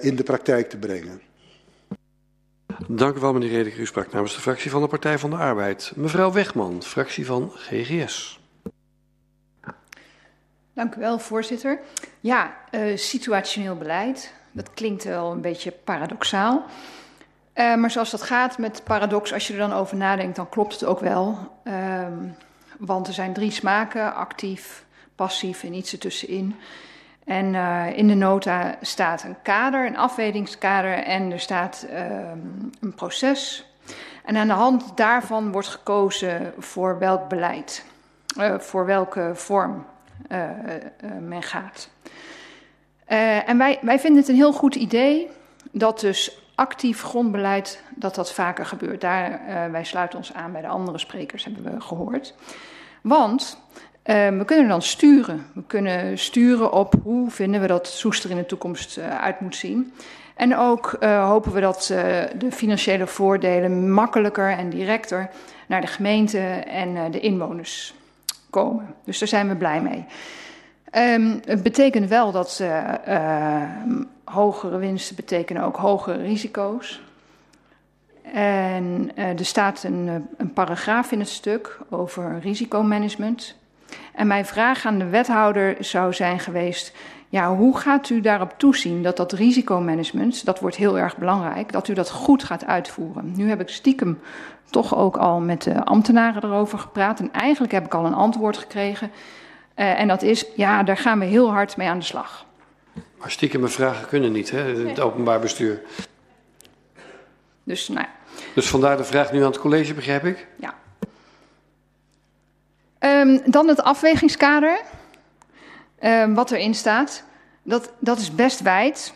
in de praktijk te brengen. Dank u wel, meneer Redeker. U sprak namens de fractie van de Partij van de Arbeid. Mevrouw Wegman, fractie van GGS. Dank u wel, voorzitter. Ja, uh, situationeel beleid. Dat klinkt wel een beetje paradoxaal. Uh, maar zoals dat gaat met paradox, als je er dan over nadenkt, dan klopt het ook wel. Uh, want er zijn drie smaken, actief, passief en iets ertussenin. En uh, in de nota staat een kader, een afwegingskader en er staat uh, een proces. En aan de hand daarvan wordt gekozen voor welk beleid, uh, voor welke vorm men gaat. en wij, wij vinden het een heel goed idee dat dus actief grondbeleid, dat dat vaker gebeurt. Daar, wij sluiten ons aan bij de andere sprekers, hebben we gehoord. Want we kunnen dan sturen. We kunnen sturen op hoe vinden we dat Soester in de toekomst uh, uit moet zien. En ook uh, hopen we dat de financiële voordelen makkelijker en directer naar de gemeente en de inwoners komen. Dus daar zijn we blij mee. Um, het betekent wel dat hogere winsten betekenen ook hogere risico's. En er staat een, een paragraaf in het stuk over risicomanagement. En mijn vraag aan de wethouder zou zijn geweest: ja, hoe gaat u daarop toezien dat dat risicomanagement, dat wordt heel erg belangrijk, dat u dat goed gaat uitvoeren? Nu heb ik stiekem toch ook al met de ambtenaren erover gepraat en eigenlijk heb ik al een antwoord gekregen. Uh, en dat is: ja, daar gaan we heel hard mee aan de slag. Maar stiekem vragen kunnen niet, hè, het openbaar bestuur. Dus, nou. dus vandaar de vraag nu aan het college, begrijp ik? Ja. Um, dan het afwegingskader, um, wat erin staat. Dat, dat is best wijd.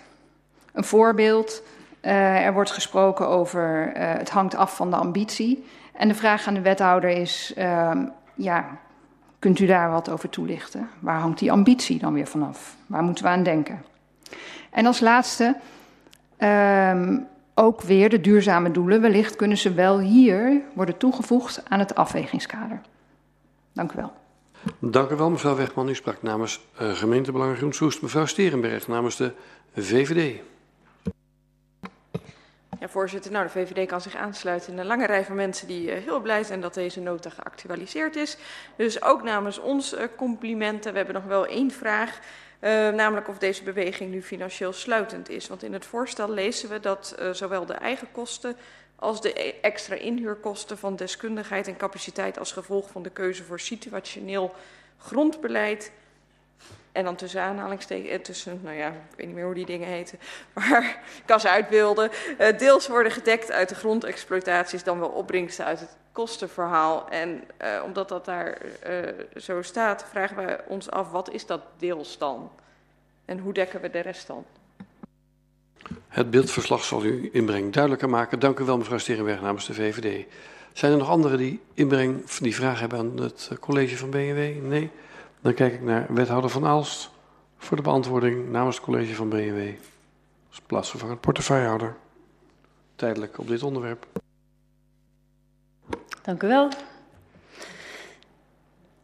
Een voorbeeld, uh, er wordt gesproken over uh, het hangt af van de ambitie. En de vraag aan de wethouder is, um, ja, kunt u daar wat over toelichten? Waar hangt die ambitie dan weer vanaf? Waar moeten we aan denken? En als laatste, ook weer de duurzame doelen. Wellicht kunnen ze wel hier worden toegevoegd aan het afwegingskader. Dank u wel. Dank u wel, mevrouw Wegman. U sprak namens uh, gemeentebelangen Groen Soest. Mevrouw Sterenberg namens de VVD. Ja, voorzitter. Nou, de VVD kan zich aansluiten in een lange rij van mensen die uh, heel blij zijn dat deze nota geactualiseerd is. Dus ook namens ons uh, complimenten. We hebben nog wel één vraag. Uh, namelijk of deze beweging nu financieel sluitend is. Want in het voorstel lezen we dat uh, zowel de eigen kosten als de extra inhuurkosten van deskundigheid en capaciteit als gevolg van de keuze voor situationeel grondbeleid. En dan tussen aanhalingstekens, tussen, nou ja, ik weet niet meer hoe die dingen heten, [LAUGHS] maar kas uitbeelden. Uh, deels worden gedekt uit de grondexploitaties, dan wel opbrengsten uit het kostenverhaal. En uh, omdat dat daar zo staat, vragen we ons af, wat is dat deels dan? En hoe dekken we de rest dan? Het beeldverslag zal u inbreng duidelijker maken. Dank u wel, mevrouw Sterenberg, namens de VVD. Zijn er nog anderen die inbreng, die vragen hebben aan het college van BNW? Nee? Dan kijk ik naar wethouder Van Aalst voor de beantwoording namens het college van BNW. Als plaatsvervangend portefeuillehouder. Tijdelijk op dit onderwerp. Dank u wel.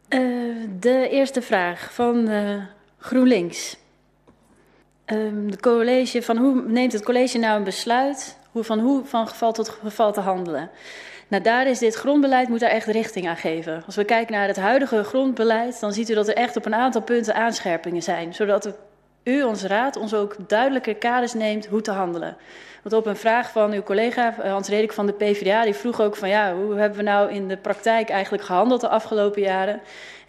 Uh, de eerste vraag van uh, GroenLinks. Um, de college, van hoe neemt het college nou een besluit hoe, van hoe van geval tot geval te handelen? Nou, daar is dit grondbeleid, moet daar echt richting aan geven. Als we kijken naar het huidige grondbeleid, dan ziet u dat er echt op een aantal punten aanscherpingen zijn. Zodat u, onze raad, ons ook duidelijke kaders neemt hoe te handelen. Want op een vraag van uw collega Hans Redik van de PvdA, die vroeg ook van ja, hoe hebben we nou in de praktijk eigenlijk gehandeld de afgelopen jaren?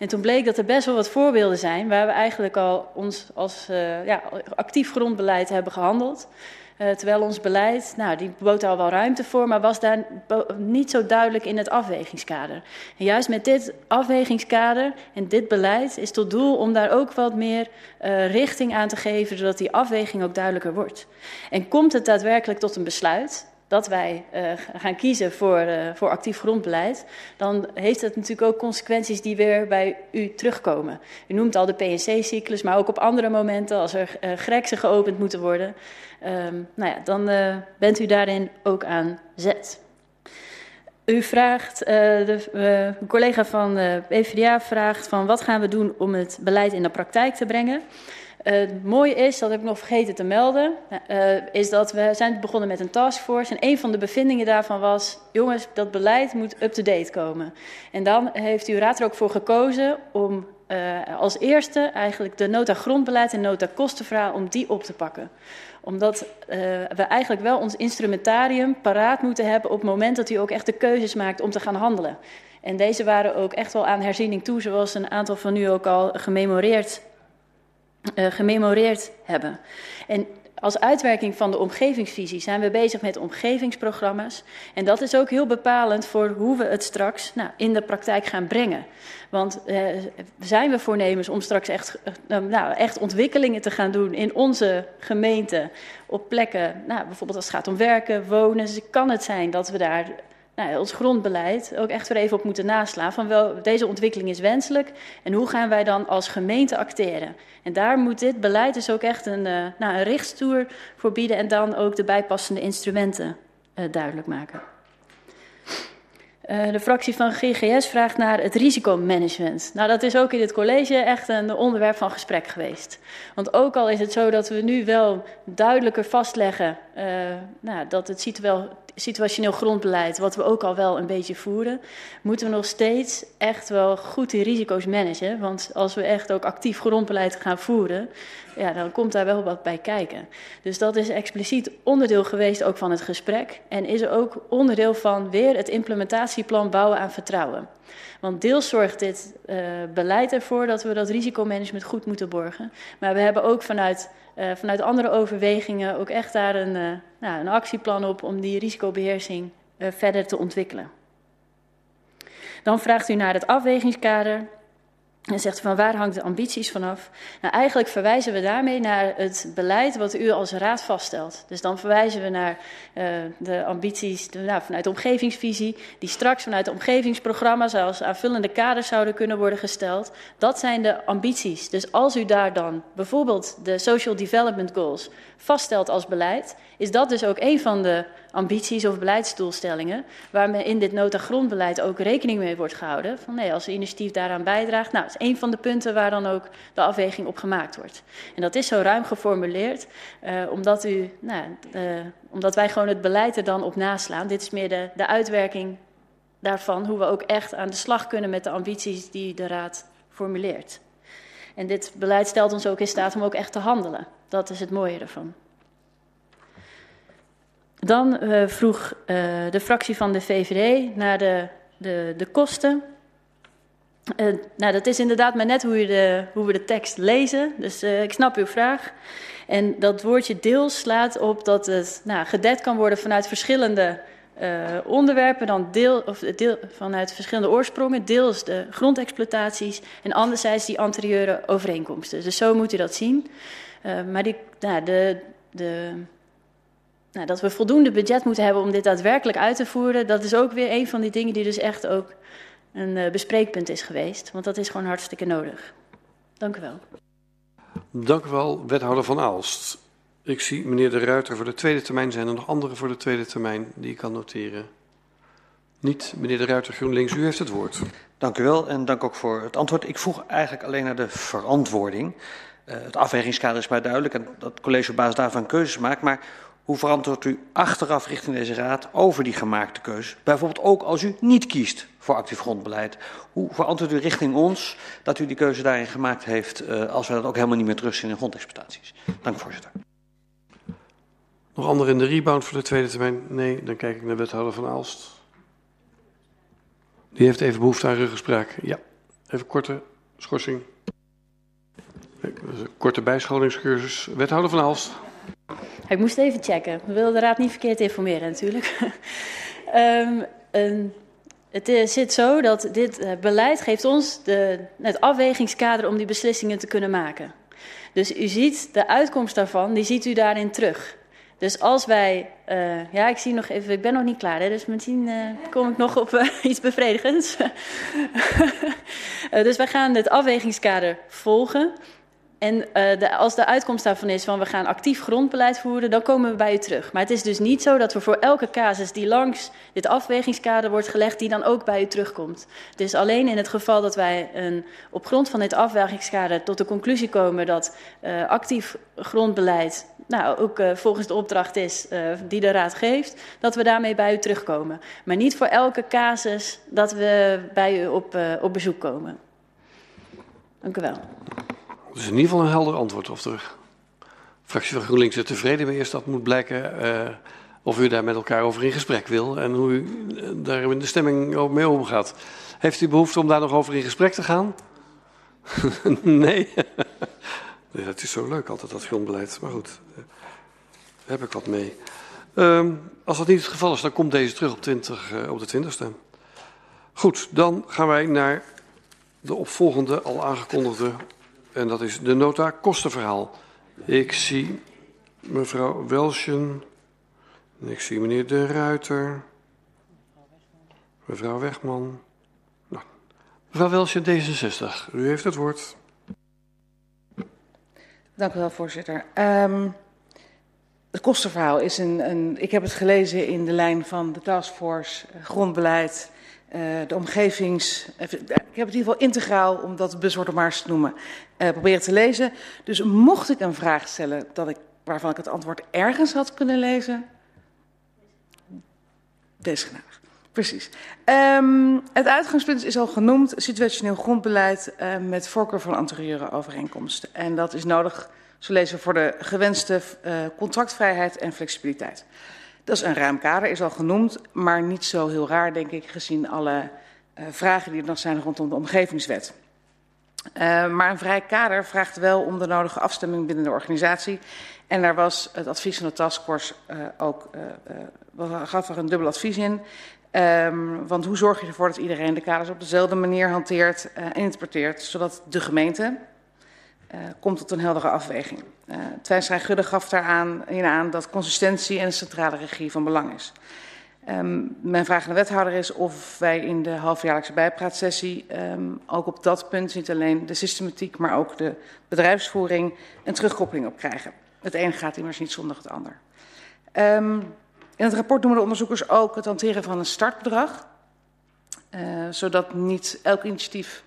En toen bleek dat er best wel wat voorbeelden zijn waar we eigenlijk al ons als uh, ja, actief grondbeleid hebben gehandeld. Uh, terwijl ons beleid, nou, die bood al wel ruimte voor, maar was daar niet zo duidelijk in het afwegingskader. En juist met dit afwegingskader en dit beleid is tot doel om daar ook wat meer uh, richting aan te geven, zodat die afweging ook duidelijker wordt. En komt het daadwerkelijk tot een besluit, dat wij uh, gaan kiezen voor, uh, voor actief grondbeleid, dan heeft dat natuurlijk ook consequenties die weer bij u terugkomen. U noemt al de PNC-cyclus, maar ook op andere momenten, als er uh, geopend moeten worden, um, nou ja, dan bent u daarin ook aan zet. U vraagt, de collega van de PvdA vraagt van wat gaan we doen om het beleid in de praktijk te brengen. Uh, het mooie is, dat heb ik nog vergeten te melden, uh, is dat we zijn begonnen met een taskforce. En een van de bevindingen daarvan was, jongens, dat beleid moet up-to-date komen. En dan heeft uw raad er ook voor gekozen om uh, als eerste eigenlijk de nota grondbeleid en nota kostenverhaal, om die op te pakken omdat uh, we eigenlijk wel ons instrumentarium paraat moeten hebben op het moment dat u ook echt de keuzes maakt om te gaan handelen. En deze waren ook echt wel aan herziening toe, zoals een aantal van u ook al gememoreerd uh, gememoreerd hebben. En als uitwerking van de omgevingsvisie zijn we bezig met omgevingsprogramma's. En dat is ook heel bepalend voor hoe we het straks nou, in de praktijk gaan brengen. Want uh, zijn we voornemens om straks echt, uh, nou, echt ontwikkelingen te gaan doen in onze gemeente op plekken, nou, bijvoorbeeld als het gaat om werken, wonen, kan het zijn dat we daar nou, ons grondbeleid ook echt weer even op moeten naslaan. Van wel, deze ontwikkeling is wenselijk en hoe gaan wij dan als gemeente acteren? En daar moet dit beleid dus ook echt een, uh, nou, een richtstoer voor bieden en dan ook de bijpassende instrumenten uh, duidelijk maken. Uh, de fractie van GGS vraagt naar het risicomanagement. Nou, dat is ook in dit college echt een onderwerp van gesprek geweest. Want ook al is het zo dat we nu wel duidelijker vastleggen uh, nou, dat het ziet wel situationeel grondbeleid, wat we ook al wel een beetje voeren, moeten we nog steeds echt wel goed die risico's managen. Want als we echt ook actief grondbeleid gaan voeren, ja, dan komt daar wel wat bij kijken. Dus dat is expliciet onderdeel geweest ook van het gesprek. En is ook onderdeel van weer het implementatieplan bouwen aan vertrouwen. Want deels zorgt dit uh, beleid ervoor dat we dat risicomanagement goed moeten borgen. Maar we hebben ook vanuit, uh, vanuit andere overwegingen ook echt daar een, uh, nou, een actieplan op om die risicobeheersing verder te ontwikkelen. Dan vraagt u naar het afwegingskader. En zegt van waar hangt de ambities vanaf? Nou, eigenlijk verwijzen we daarmee naar het beleid wat u als raad vaststelt. Dus dan verwijzen we naar uh, de ambities nou, vanuit de omgevingsvisie, die straks vanuit de omgevingsprogramma's als aanvullende kaders zouden kunnen worden gesteld. Dat zijn de ambities. Dus als u daar dan bijvoorbeeld de Social Development Goals vaststelt als beleid, is dat dus ook een van de ambities of beleidsdoelstellingen waarmee in dit nota grondbeleid ook rekening mee wordt gehouden. Van nee, als de initiatief daaraan bijdraagt, nou, dat is een van de punten waar dan ook de afweging op gemaakt wordt. En dat is zo ruim geformuleerd, uh, omdat, u, nou, uh, omdat wij gewoon het beleid er dan op naslaan. Dit is meer de, de uitwerking daarvan, hoe we ook echt aan de slag kunnen met de ambities die de Raad formuleert. En dit beleid stelt ons ook in staat om ook echt te handelen. Dat is het mooie ervan. Dan uh, vroeg uh, de fractie van de VVD naar de, de, de kosten. Uh, nou, dat is inderdaad maar net hoe, je de, hoe we de tekst lezen. Dus ik snap uw vraag. En dat woordje deels slaat op dat het nou, gedekt kan worden vanuit verschillende onderwerpen. Dan deel, of deel, vanuit verschillende oorsprongen. Deels de grondexploitaties en anderzijds die anterieure overeenkomsten. Dus zo moet u dat zien. Maar die, nou, de, de nou, dat we voldoende budget moeten hebben om dit daadwerkelijk uit te voeren, dat is ook weer een van die dingen die dus echt ook een uh, bespreekpunt is geweest. Want dat is gewoon hartstikke nodig. Dank u wel. Dank u wel, wethouder Van Aalst. Ik zie meneer De Ruiter voor de tweede termijn. Zijn er nog anderen voor de tweede termijn die ik kan noteren? Niet. Meneer De Ruiter, GroenLinks, u heeft het woord. Dank u wel en dank ook voor het antwoord. Ik vroeg eigenlijk alleen naar de verantwoording. Uh, het afwegingskader is mij duidelijk en dat het college op basis daarvan keuzes maakt. Maar hoe verantwoordt u achteraf richting deze raad over die gemaakte keuze? Bijvoorbeeld ook als u niet kiest voor actief grondbeleid. Hoe verantwoordt u richting ons dat u die keuze daarin gemaakt heeft, uh, als we dat ook helemaal niet meer terugzien in grondexploitaties? Dank voorzitter. Nog anderen in de rebound voor de tweede termijn? Nee, dan kijk ik naar wethouder Van Aalst. Die heeft even behoefte aan ruggespraak. Ja, even korte schorsing. Korte bijscholingscursus. Wethouder Van Aalst. Ik moest even checken. We willen de raad niet verkeerd informeren natuurlijk. [LAUGHS] een, het is, zit zo dat dit uh, beleid geeft ons de, het afwegingskader om die beslissingen te kunnen maken. Dus u ziet de uitkomst daarvan, die ziet u daarin terug. Dus als wij, uh, ja, ik zie nog even, ik ben nog niet klaar, hè, dus misschien uh, kom ik nog op [LAUGHS] iets bevredigends. [LAUGHS] dus wij gaan het afwegingskader volgen. En uh, de, als de uitkomst daarvan is van we gaan actief grondbeleid voeren, dan komen we bij u terug. Maar het is dus niet zo dat we voor elke casus die langs dit afwegingskader wordt gelegd, die dan ook bij u terugkomt. Is alleen in het geval dat wij een, op grond van dit afwegingskader tot de conclusie komen dat uh, actief grondbeleid nou, ook uh, volgens de opdracht is die de Raad geeft, dat we daarmee bij u terugkomen. Maar niet voor elke casus dat we bij u op, op bezoek komen. Dank u wel. Is in ieder geval een helder antwoord. Of de fractie van GroenLinks er tevreden mee is, dat moet blijken. Uh, of u daar met elkaar over in gesprek wil en hoe u daar in de stemming mee omgaat. Heeft u behoefte om daar nog over in gesprek te gaan? [LAUGHS] nee. [LAUGHS] nee. Dat is zo leuk altijd, dat grondbeleid. Maar goed, daar heb ik wat mee. Um, als dat niet het geval is, dan komt deze terug op, 20, uh, op de 20ste. Goed, dan gaan wij naar de opvolgende al aangekondigde en dat is de nota kostenverhaal. Ik zie mevrouw Welsjen. En ik zie meneer De Ruiter. Mevrouw Wegman. Nou, mevrouw Welsjen, D66. U heeft het woord. Dank u wel, voorzitter. Um, het kostenverhaal is een, een. Ik heb het gelezen in de lijn van de taskforce grondbeleid Uh, de omgevings. Ik heb het in ieder geval integraal, om dat buzzword maar eens te noemen, uh, proberen te lezen. Dus mocht ik een vraag stellen dat ik, waarvan ik het antwoord ergens had kunnen lezen. Deze. Precies. Um, het uitgangspunt is al genoemd: situationeel grondbeleid uh, met voorkeur van anterieure overeenkomsten. En dat is nodig, zo lezen voor de gewenste contractvrijheid en flexibiliteit. Dat is een ruim kader, is al genoemd, maar niet zo heel raar, denk ik, gezien alle uh, vragen die er nog zijn rondom de omgevingswet. Uh, maar een vrij kader vraagt wel om de nodige afstemming binnen de organisatie. En daar was het advies van de taskforce uh, ook, gaf er een dubbel advies in. Um, want hoe zorg je ervoor dat iedereen de kaders op dezelfde manier hanteert en interpreteert, zodat de gemeente, komt tot een heldere afweging. Uh, Gudde gaf daar aan, aan dat consistentie en centrale regie van belang is. Um, mijn vraag aan de wethouder is of wij in de halfjaarlijkse bijpraatsessie um, ook op dat punt niet alleen de systematiek, maar ook de bedrijfsvoering een terugkoppeling op krijgen. Het een gaat immers niet zonder het ander. Um, in het rapport noemen de onderzoekers ook het hanteren van een startbedrag, uh, zodat niet elk initiatief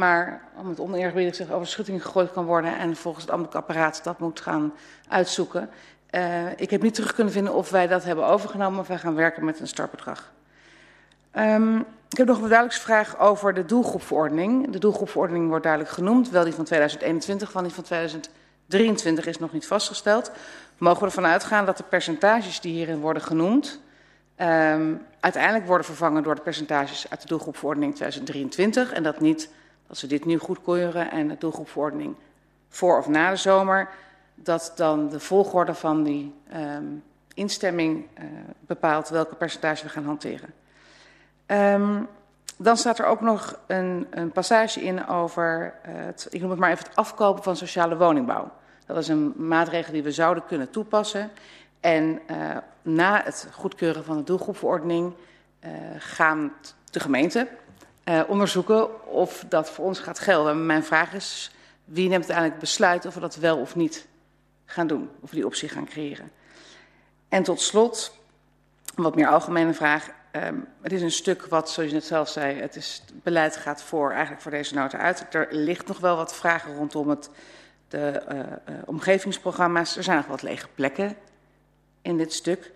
maar om het oneerbiedig zich over schutting gegooid kan worden en volgens het ambtelijk apparaat dat moet gaan uitzoeken. Uh, ik heb niet terug kunnen vinden of wij dat hebben overgenomen of wij gaan werken met een startbedrag. Um, ik heb nog een duidelijksvraag over de doelgroepverordening. De doelgroepverordening wordt duidelijk genoemd, wel die van 2021, van die van 2023 is nog niet vastgesteld. Mogen we ervan uitgaan dat de percentages die hierin worden genoemd, um, uiteindelijk worden vervangen door de percentages uit de doelgroepverordening 2023 en dat niet als we dit nu goedkeuren en de doelgroepverordening voor of na de zomer, dat dan de volgorde van die um, instemming uh, bepaalt welke percentage we gaan hanteren. Um, dan staat er ook nog een, een passage in over, uh, het, ik noem het maar even het afkopen van sociale woningbouw. Dat is een maatregel die we zouden kunnen toepassen. En uh, na het goedkeuren van de doelgroepverordening gaan de gemeente, uh, onderzoeken of dat voor ons gaat gelden. Mijn vraag is, wie neemt uiteindelijk besluit of we dat wel of niet gaan doen, of die optie gaan creëren. En tot slot, een wat meer algemene vraag. Um, het is een stuk wat, zoals je net zelf zei, het, is, beleid gaat voor, eigenlijk voor deze nota uit. Er ligt nog wel wat vragen rondom het, de uh, uh, omgevingsprogramma's. Er zijn nog wat lege plekken in dit stuk.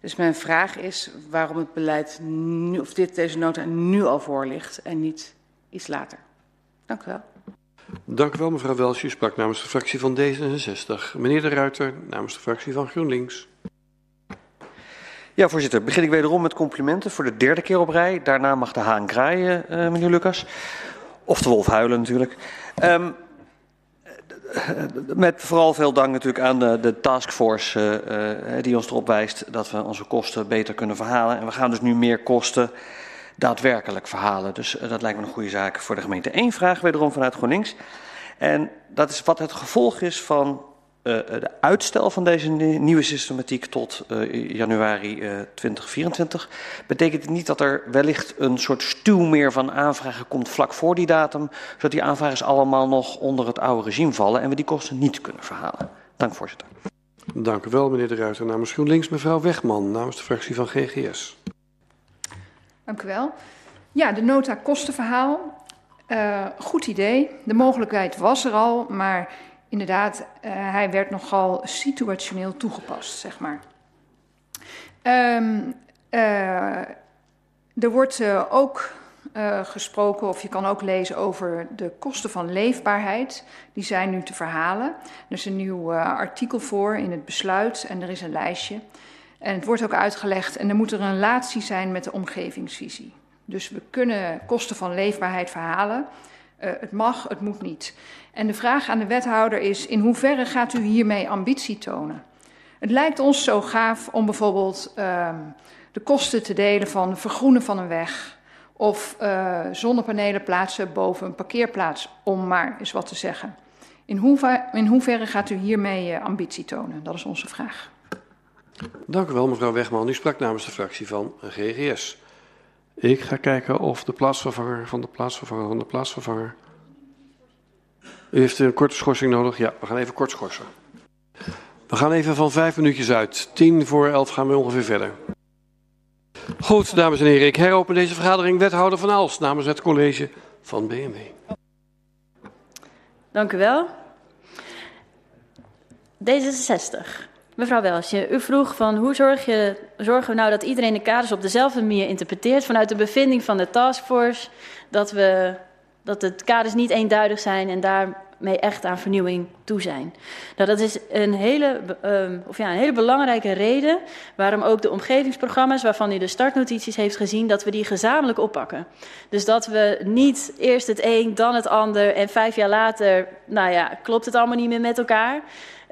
Dus mijn vraag is waarom het beleid nu, of dit, deze nota nu al voor ligt en niet iets later. Dank u wel. Dank u wel, mevrouw Welsje. U sprak namens de fractie van D66. Meneer De Ruiter, namens de fractie van GroenLinks. Ja, voorzitter. Begin ik wederom met complimenten voor de derde keer op rij. Daarna mag de haan kraaien, uh, meneer Lucas. Of de wolf huilen natuurlijk. Um, met vooral veel dank natuurlijk aan de, de taskforce uh, die ons erop wijst dat we onze kosten beter kunnen verhalen. En we gaan dus nu meer kosten daadwerkelijk verhalen. Dus dat lijkt me een goede zaak voor de gemeente. Eén vraag wederom vanuit GroenLinks. En dat is wat het gevolg is van de uitstel van deze nieuwe systematiek tot uh, januari uh, 2024. Betekent het niet dat er wellicht een soort stuw meer van aanvragen komt vlak voor die datum, zodat die aanvragers allemaal nog onder het oude regime vallen en we die kosten niet kunnen verhalen? Dank voorzitter. Dank u wel, meneer De Ruiter. Namens GroenLinks, mevrouw Wegman, namens de fractie van GGS. Dank u wel. Ja, de nota kostenverhaal. Uh, goed idee. De mogelijkheid was er al, maar inderdaad, uh, hij werd nogal situationeel toegepast, zeg maar. Um, uh, er wordt ook gesproken, of je kan ook lezen over de kosten van leefbaarheid. Die zijn nu te verhalen. Er is een nieuw artikel voor in het besluit en er is een lijstje. En het wordt ook uitgelegd en er moet er een relatie zijn met de omgevingsvisie. Dus we kunnen kosten van leefbaarheid verhalen. Het mag, het moet niet. En de vraag aan de wethouder is: in hoeverre gaat u hiermee ambitie tonen? Het lijkt ons zo gaaf om bijvoorbeeld uh, de kosten te delen van vergroenen van een weg. Of uh, zonnepanelen plaatsen boven een parkeerplaats, om maar eens wat te zeggen. In, hoever, in hoeverre gaat u hiermee uh, ambitie tonen? Dat is onze vraag. Dank u wel, mevrouw Wegman. U sprak namens de fractie van GGS. Ik ga kijken of de plaatsvervanger van de plaatsvervanger van de plaatsvervanger. U heeft een korte schorsing nodig? Ja, we gaan even kort schorsen. We gaan even van vijf minuutjes uit. Tien voor elf gaan we ongeveer verder. Goed, dames en heren, ik heropen deze vergadering wethouder van Aals namens het college van BMW. Dank u wel. D66. Mevrouw Welsje, u vroeg van hoe zorg je, zorgen we nou dat iedereen de kaders op dezelfde manier interpreteert vanuit de bevinding van de taskforce, dat, we, dat de kaders niet eenduidig zijn en daarmee echt aan vernieuwing toe zijn. Nou, dat is een hele, um, of ja, een hele belangrijke reden waarom ook de omgevingsprogramma's, waarvan u de startnotities heeft gezien, dat we die gezamenlijk oppakken. Dus dat we niet eerst het een, dan het ander en vijf jaar later, nou ja, klopt het allemaal niet meer met elkaar.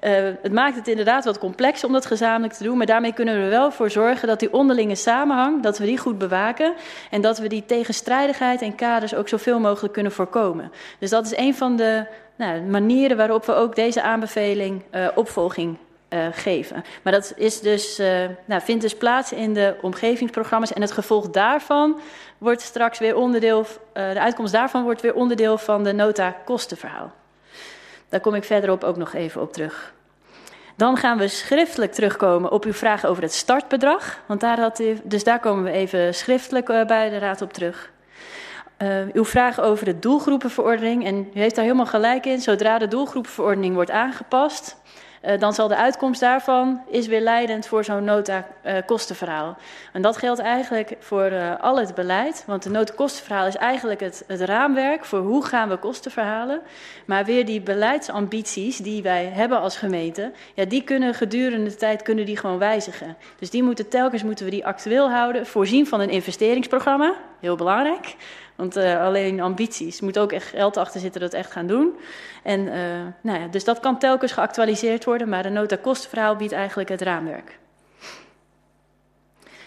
Uh, het maakt het inderdaad wat complex om dat gezamenlijk te doen, maar daarmee kunnen we wel voor zorgen dat die onderlinge samenhang, dat we die goed bewaken en dat we die tegenstrijdigheid en kaders ook zoveel mogelijk kunnen voorkomen. Dus dat is een van de nou, manieren waarop we ook deze aanbeveling uh, opvolging uh, geven. Maar dat is dus, uh, nou, vindt dus plaats in de omgevingsprogramma's en het gevolg daarvan wordt straks weer onderdeel, de uitkomst daarvan wordt weer onderdeel van de nota kostenverhaal. Daar kom ik verderop ook nog even op terug. Dan gaan we schriftelijk terugkomen op uw vraag over het startbedrag. Want daar had dus daar komen we even schriftelijk uh, bij de Raad op terug. Uh, uw vraag over de doelgroepenverordening. En u heeft daar helemaal gelijk in. Zodra de doelgroepenverordening wordt aangepast, dan zal de uitkomst daarvan is weer leidend voor zo'n nota uh, kostenverhaal. En dat geldt eigenlijk voor uh, al het beleid, want de nota kostenverhaal is eigenlijk het, het raamwerk voor hoe gaan we kosten verhalen. Maar weer die beleidsambities die wij hebben als gemeente, ja, die kunnen gedurende de tijd kunnen die gewoon wijzigen. Dus die moeten telkens moeten we die actueel houden, voorzien van een investeringsprogramma, heel belangrijk. Want uh, alleen ambities. Er moet ook echt geld achter zitten dat echt gaan doen. En uh, nou ja, dus dat kan telkens geactualiseerd worden, maar de nota kostenverhaal biedt eigenlijk het raamwerk.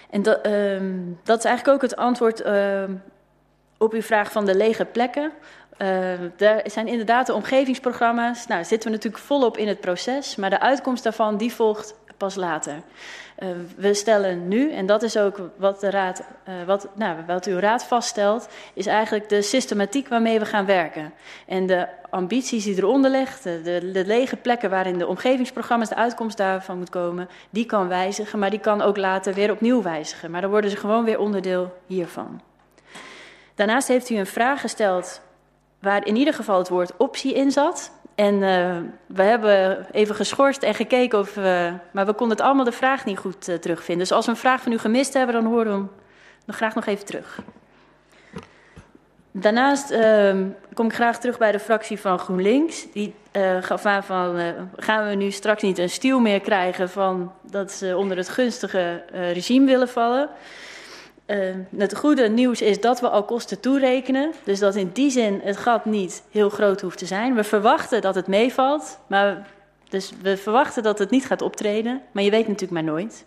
En dat, um, dat is eigenlijk ook het antwoord uh, op uw vraag van de lege plekken. Uh, daar zijn inderdaad de omgevingsprogramma's. Nou, zitten we natuurlijk volop in het proces, maar de uitkomst daarvan die volgt pas later. Uh, we stellen nu, en dat is ook wat, de raad, uh, wat, nou, wat uw raad vaststelt, is eigenlijk de systematiek waarmee we gaan werken. En de ambities die eronder ligt, de, de, de lege plekken waarin de omgevingsprogramma's de uitkomst daarvan moet komen, die kan wijzigen, maar die kan ook later weer opnieuw wijzigen. Maar dan worden ze gewoon weer onderdeel hiervan. Daarnaast heeft u een vraag gesteld waar in ieder geval het woord optie in zat. En uh, we hebben even geschorst en gekeken of we... Maar we konden het allemaal de vraag niet goed uh, terugvinden. Dus als we een vraag van u gemist hebben, dan horen we hem nog graag nog even terug. Daarnaast uh, kom ik graag terug bij de fractie van GroenLinks. Die gaf aan van, gaan we nu straks niet een stiel meer krijgen van dat ze onder het gunstige regime willen vallen. Uh, het goede nieuws is dat we al kosten toerekenen. Dus dat in die zin het gat niet heel groot hoeft te zijn. We verwachten dat het meevalt. Maar, dus we verwachten dat het niet gaat optreden. Maar je weet natuurlijk maar nooit.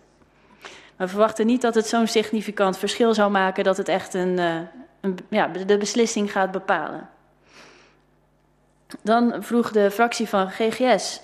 We verwachten niet dat het zo'n significant verschil zou maken dat het echt een, uh, een, ja, de beslissing gaat bepalen. Dan vroeg de fractie van GGS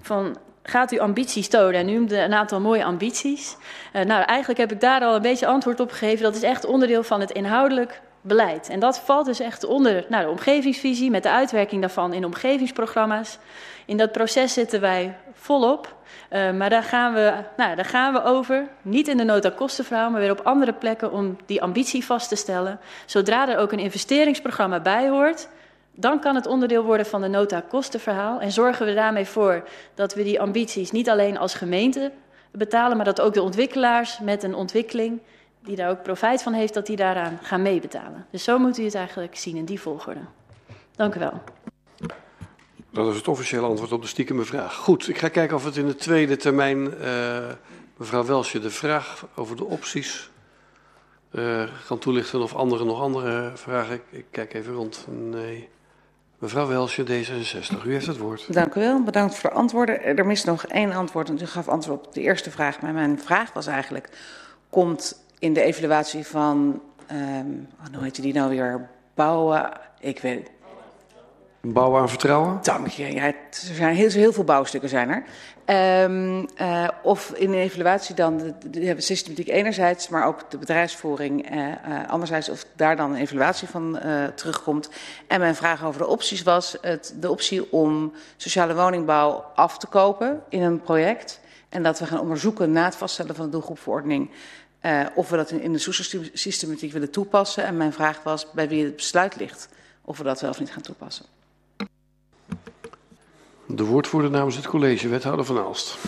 van gaat u ambities tonen? En u noemde een aantal mooie ambities. Uh, nou, eigenlijk heb ik daar al een beetje antwoord op gegeven. Dat is echt onderdeel van het inhoudelijk beleid. En dat valt dus echt onder nou, de omgevingsvisie met de uitwerking daarvan in omgevingsprogramma's. In dat proces zitten wij volop. Uh, maar daar gaan, we, nou, daar gaan we over. Niet in de nota kostenverhaal, maar weer op andere plekken om die ambitie vast te stellen. Zodra er ook een investeringsprogramma bij hoort, dan kan het onderdeel worden van de nota kostenverhaal. En zorgen we daarmee voor dat we die ambities niet alleen als gemeente betalen, maar dat ook de ontwikkelaars met een ontwikkeling die daar ook profijt van heeft, dat die daaraan gaan meebetalen. Dus zo moet u het eigenlijk zien in die volgorde. Dank u wel. Dat is het officiële antwoord op de stiekeme vraag. Goed, ik ga kijken of het in de tweede termijn, uh, mevrouw Welsje, de vraag over de opties uh, kan toelichten of anderen nog andere vragen. Ik kijk even rond. Nee. Mevrouw Welsje, D66, u heeft het woord. Dank u wel, bedankt voor de antwoorden. Er mist nog één antwoord, u gaf antwoord op de eerste vraag. Maar mijn vraag was eigenlijk, komt in de evaluatie van, um, hoe heet die nou weer, bouwen, ik weet Bouwen aan vertrouwen? Dank je. Ja, er zijn heel, veel bouwstukken zijn er. Um, uh, of in de evaluatie dan de, de, systematiek enerzijds, maar ook de bedrijfsvoering uh, uh, anderzijds, of daar dan een evaluatie van terugkomt. En mijn vraag over de opties was het, de optie om sociale woningbouw af te kopen in een project. En dat we gaan onderzoeken na het vaststellen van de doelgroepverordening of we dat in, de systematiek willen toepassen. En mijn vraag was bij wie het besluit ligt of we dat wel of niet gaan toepassen. De woordvoerder namens het college, wethouder van Aalst.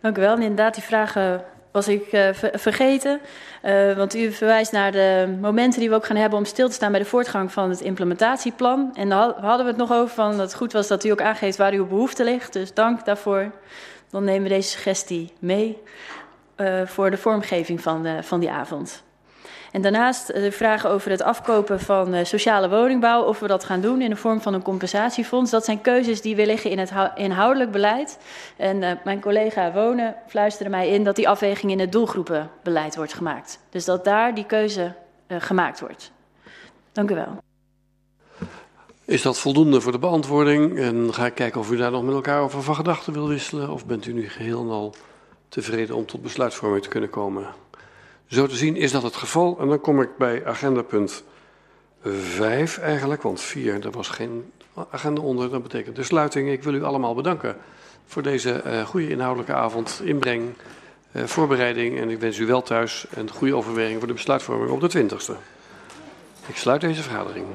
Dank u wel. Inderdaad, die vragen was ik uh, vergeten. Uh, want u verwijst naar de momenten die we ook gaan hebben om stil te staan bij de voortgang van het implementatieplan. En dan hadden we het nog over van dat het goed was dat u ook aangeeft waar uw behoefte ligt. Dus dank daarvoor. Dan nemen we deze suggestie mee uh, voor de vormgeving van, van die avond. En daarnaast de vraag over het afkopen van uh, sociale woningbouw, of we dat gaan doen in de vorm van een compensatiefonds. Dat zijn keuzes die weer liggen in het inhoudelijk beleid. En uh, mijn collega Wonen fluisterde mij in dat die afweging in het doelgroepenbeleid wordt gemaakt. Dus dat daar die keuze gemaakt wordt. Dank u wel. Is dat voldoende voor de beantwoording? En ga ik kijken of u daar nog met elkaar over van gedachten wil wisselen. Of bent u nu geheel en al tevreden om tot besluitvorming te kunnen komen? Zo te zien is dat het geval. En dan kom ik bij agenda punt 5 eigenlijk, want 4, er was geen agenda onder. Dat betekent de sluiting. Ik wil u allemaal bedanken voor deze uh, goede inhoudelijke avond, inbreng, uh, voorbereiding. En ik wens u wel thuis en goede overweging voor de besluitvorming op de 20ste. Ik sluit deze vergadering.